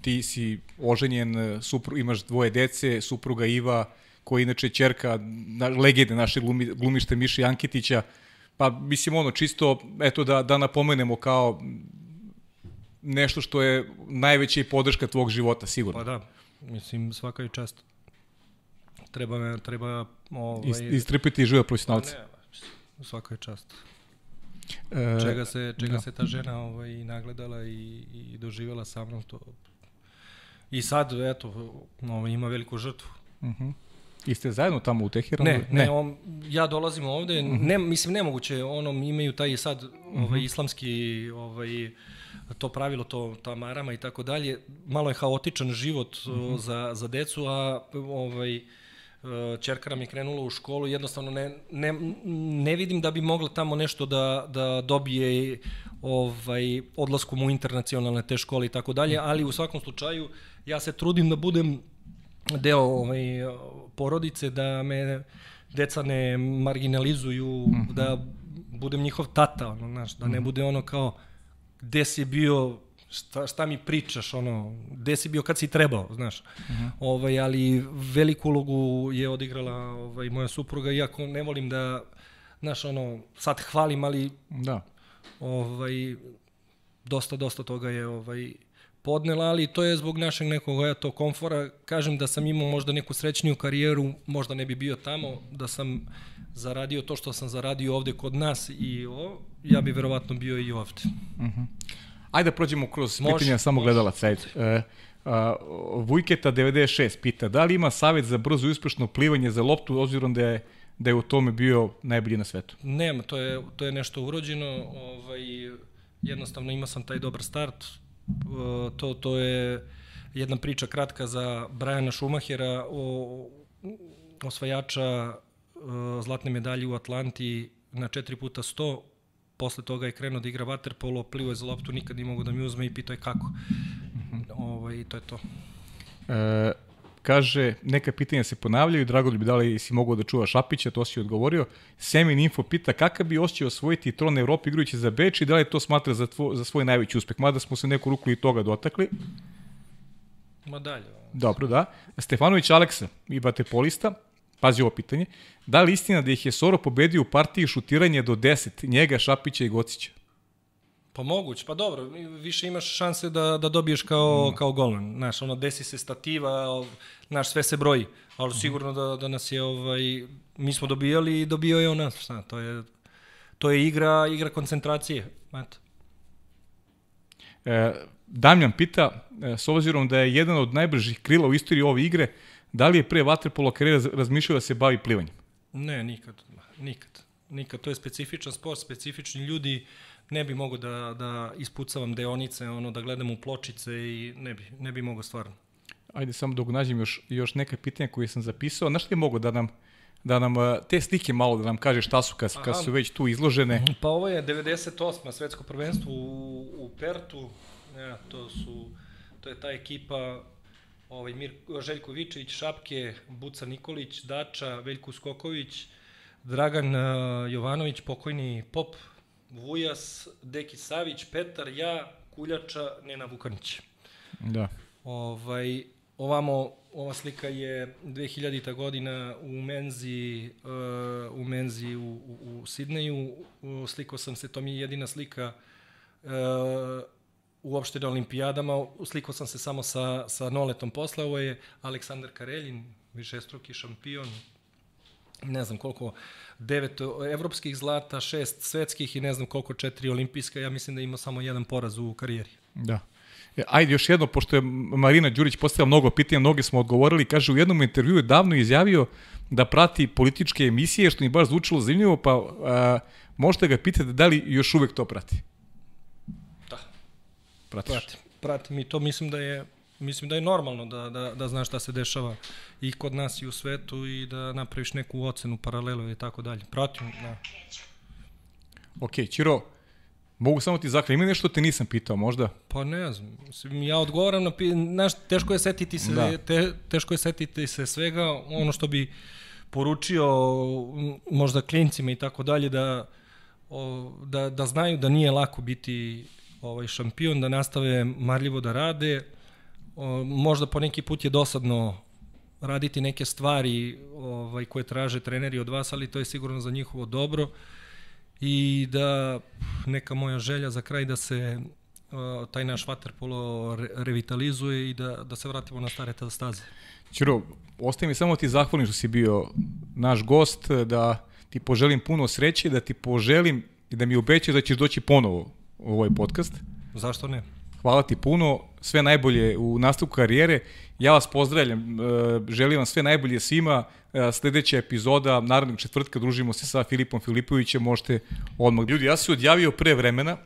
Ti si oženjen, supru, imaš dvoje dece, supruga Iva, koja je inače čerka na, legende naše glumi, glumište Miše Jankitića, pa mislim ono čisto eto da, da napomenemo kao nešto što je najveća podrška tvog života, sigurno. Pa da, mislim svaka je čast. Treba me, treba ovaj... Ist, istrpiti život profesionalca. Pa ne, svaka je čast. E, čega se, čega da. se ta žena ovaj, nagledala i, i doživjela sa mnom to. I sad, eto, ovaj, ima veliku žrtvu. Uh mhm. -huh. I ste zajedno tamo u Teheranu? Ne, ne, ne on, ja dolazim ovde, mm -hmm. ne, mislim nemoguće, ono, imaju taj sad ovaj, mm -hmm. islamski ovaj, to pravilo, to, ta marama i tako dalje, malo je haotičan život mm -hmm. za, za decu, a ovaj, čerka nam je krenula u školu, jednostavno ne, ne, ne vidim da bi mogla tamo nešto da, da dobije ovaj, odlaskom u internacionalne te škole i tako dalje, ali u svakom slučaju ja se trudim da budem deo ovaj, porodice, da me deca ne marginalizuju, mm -hmm. da budem njihov tata, ono, znaš, da ne mhm. bude ono kao gde si bio, šta, šta mi pričaš, ono, gde si bio kad si trebao, znaš. Mm -hmm. ovaj, ali veliku ulogu je odigrala ovaj, moja supruga, iako ne volim da, znaš, ono, sad hvalim, ali da. ovaj, dosta, dosta toga je ovaj, podnela, ali to je zbog našeg nekog to komfora. Kažem da sam imao možda neku srećniju karijeru, možda ne bi bio tamo, da sam zaradio to što sam zaradio ovde kod nas i o, ja bi verovatno bio i ovde. Uh mhm. -huh. Ajde da prođemo kroz može, pitanja samo gledalaca. Ajde. E, a, Vujketa 96 pita, da li ima savet za brzo i uspešno plivanje za loptu, obzirom da je da je u tome bio najbolji na svetu? Nema, to je, to je nešto urođeno, ovaj, jednostavno imao sam taj dobar start, to, to je jedna priča kratka za Briana Schumachera, o, osvajača zlatne medalje u Atlanti na 4 puta 100, posle toga je krenuo da igra vaterpolo, plivo je za loptu, nikad nije mogo da mi uzme i pitao je kako. Ovaj, to je to. E, kaže, neka pitanja se ponavljaju, drago bi da li si mogao da čuva Šapića, to si odgovorio. Semin Info pita kakav bi osjećao osvojiti tron Evrope igrajući za Beč i da li to smatra za, tvo, za svoj najveći uspeh, mada smo se neku ruku i toga dotakli. Ma dalje. Dobro, da. Stefanović Aleksa, i vaterpolista, pazi ovo pitanje, da li istina da ih je Soro pobedio u partiji šutiranja do 10, njega, Šapića i Gocića? Pa moguće, pa dobro, više imaš šanse da, da dobiješ kao, mm. kao golman. Znaš, ono, desi se stativa, znaš, sve se broji, ali sigurno da, da nas je, ovaj, mi smo dobijali i dobio je on nas, šta, to je, to je igra, igra koncentracije, eto. E, Damjan pita, e, s obzirom da je jedan od najbržih krila u istoriji ove igre, da li je pre vaterpolo karijera razmišljao da se bavi plivanjem? Ne, nikad, nikad. Nikad, to je specifičan sport, specifični ljudi, ne bi mogo da, da ispucavam deonice, ono, da gledam u pločice i ne bi, ne bi mogo stvarno. Ajde samo dok nađem još, još neke pitanja koje sam zapisao. Znaš li je mogo da nam, da nam e, te slike malo da nam kaže šta su kad, kad su već tu izložene? Pa ovo je 98. svetsko prvenstvo u, u Pertu. Ja, to su to je ta ekipa ovaj Mir Željko Vičević, Šapke, Buca Nikolić, Dača, Veljko Skoković, Dragan uh, Jovanović, pokojni Pop, Vujas, Deki Savić, Petar, ja, Kuljača, Nena Vukanić. Da. Ovaj, ovamo, ova slika je 2000. godina u Menzi, uh, u Menzi u, u, u Sidneju. Slikao sam se, to mi je jedina slika uh, uopšte na olimpijadama. Slikao sam se samo sa, sa Noletom posle. Ovo je Aleksandar Kareljin, višestruki šampion, ne znam koliko, devet evropskih zlata, šest svetskih i ne znam koliko, četiri olimpijska. Ja mislim da ima samo jedan poraz u karijeri. Da. E, ajde još jedno, pošto je Marina Đurić postavila mnogo pitanja, mnogi smo odgovorili, kaže u jednom intervju je davno izjavio da prati političke emisije, što mi baš zvučilo zanimljivo, pa a, možete ga pitati da li još uvek to prati? Pratiš? Pratim, pratim i to mislim da je mislim da je normalno da, da, da znaš šta se dešava i kod nas i u svetu i da napraviš neku ocenu, paralelu i tako dalje. Pratim, da. Ok, Čiro, mogu samo ti zakljati, ima nešto te nisam pitao možda? Pa ne znam, mislim, ja odgovaram na, znaš, teško je setiti se, da. te, teško je setiti se svega, ono što bi poručio možda klincima i tako dalje da, o, da, da znaju da nije lako biti ovaj šampion, da nastave marljivo da rade, možda po neki put je dosadno raditi neke stvari ovaj, koje traže treneri od vas, ali to je sigurno za njihovo dobro. I da neka moja želja za kraj da se taj naš vaterpolo re, revitalizuje i da, da se vratimo na stare staze. Ćiro, ostaje mi samo ti zahvalim što si bio naš gost, da ti poželim puno sreće, da ti poželim i da mi obećaš da ćeš doći ponovo u ovaj podcast. Zašto ne? Hvala ti puno, sve najbolje u nastavku karijere. Ja vas pozdravljam, e, želim vam sve najbolje svima. E, sledeća epizoda, narednog četvrtka, družimo se sa Filipom Filipovićem, možete odmah. Ljudi, ja se odjavio pre vremena,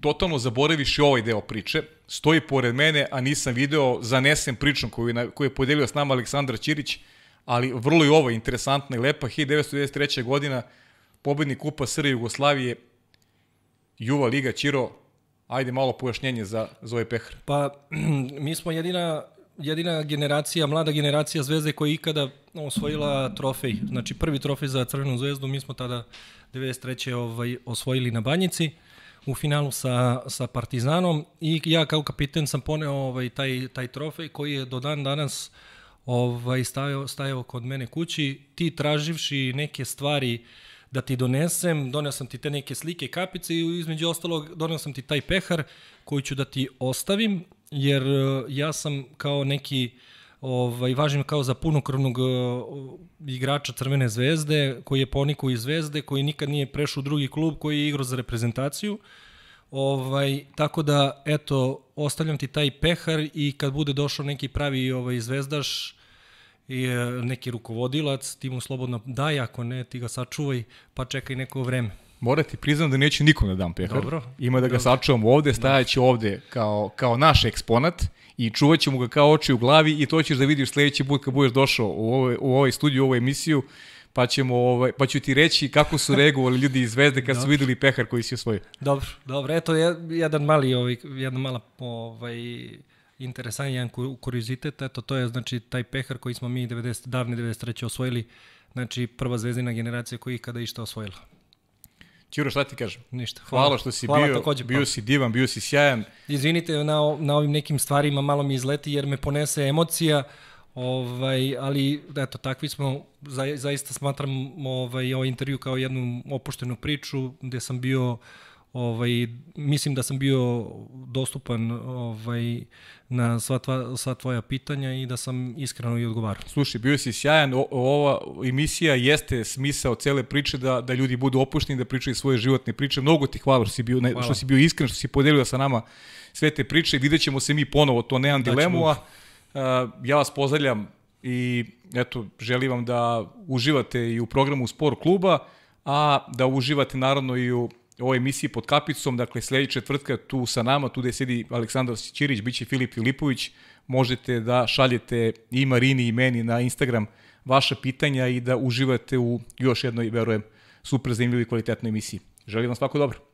totalno zaboraviš i ovaj deo priče. Stoji pored mene, a nisam video, zanesem pričom koju, koju je podelio s nama Aleksandar Ćirić, ali vrlo je ovo interesantna i lepa. 1993. godina, pobednik Kupa Srije Jugoslavije, Juva Liga Ćiro, Ajde malo pojašnjenje za Zoe Pehar. Pa, mi smo jedina, jedina generacija, mlada generacija zvezde koja je ikada osvojila trofej. Znači, prvi trofej za Crvenu zvezdu mi smo tada 93. Ovaj, osvojili na Banjici u finalu sa, sa Partizanom i ja kao kapiten sam poneo ovaj, taj, taj trofej koji je do dan danas ovaj, stajao, stajao kod mene kući. Ti traživši neke stvari uh, da ti donesem, doneo sam ti te neke slike kapice i između ostalog doneo sam ti taj pehar koji ću da ti ostavim, jer e, ja sam kao neki ovaj, važim kao za punokrvnog uh, igrača Crvene zvezde, koji je poniku iz zvezde, koji nikad nije prešao u drugi klub, koji je igrao za reprezentaciju. Ovaj, tako da, eto, ostavljam ti taj pehar i kad bude došao neki pravi ovaj, zvezdaš, i e, neki rukovodilac, ti mu slobodno daj, ako ne, ti ga sačuvaj, pa čekaj neko vreme. Mora ti priznam da neće nikom da dam pehar. Dobro. Ima da ga Dobro. sačuvam ovde, stajaće ovde kao, kao naš eksponat i čuvat ćemo ga kao oči u glavi i to ćeš da vidiš sledeći put kad budeš došao u ovaj, u ovaj studiju, u ovu emisiju. pa, ćemo, ovaj, pa ću ti reći kako su reagovali ljudi iz Zvezde kad su videli pehar koji si osvojio. Dobro, dobro. Eto, jedan mali, ovaj, jedna mala ovaj, interesantan jedan kuriozitet, eto, to je znači taj pehar koji smo mi 90, davne 93. osvojili, znači prva zvezdina generacija koji ikada išta osvojila. Ćiro, šta ti kažem? Ništa. Hvala, hvala što si hvala bio, takođe, bio si divan, bio si sjajan. Izvinite na, na ovim nekim stvarima, malo mi izleti jer me ponese emocija, ovaj, ali eto, takvi smo, za, zaista smatram ovaj, ovaj intervju kao jednu opuštenu priču gde sam bio ovaj, mislim da sam bio dostupan ovaj, na sva, tva, sva tvoja pitanja i da sam iskreno i odgovarao. Slušaj, bio si sjajan, o, ova emisija jeste smisao cele priče da, da ljudi budu opušteni, da pričaju svoje životne priče. Mnogo ti hvala što si bio, hvala. što si bio iskren, što si podelio sa nama sve te priče. Vidjet ćemo se mi ponovo, to nemam da dilemu, a ja vas pozdravljam i eto, želim vam da uživate i u programu Sport kluba, a da uživate naravno i u ovoj emisiji pod kapicom, dakle sledeća četvrtka tu sa nama, tu gde sedi Aleksandar Ćirić, biće Filip Filipović, možete da šaljete i Marini i meni na Instagram vaša pitanja i da uživate u još jednoj, verujem, super zanimljivoj kvalitetnoj emisiji. Želim vam svako dobro.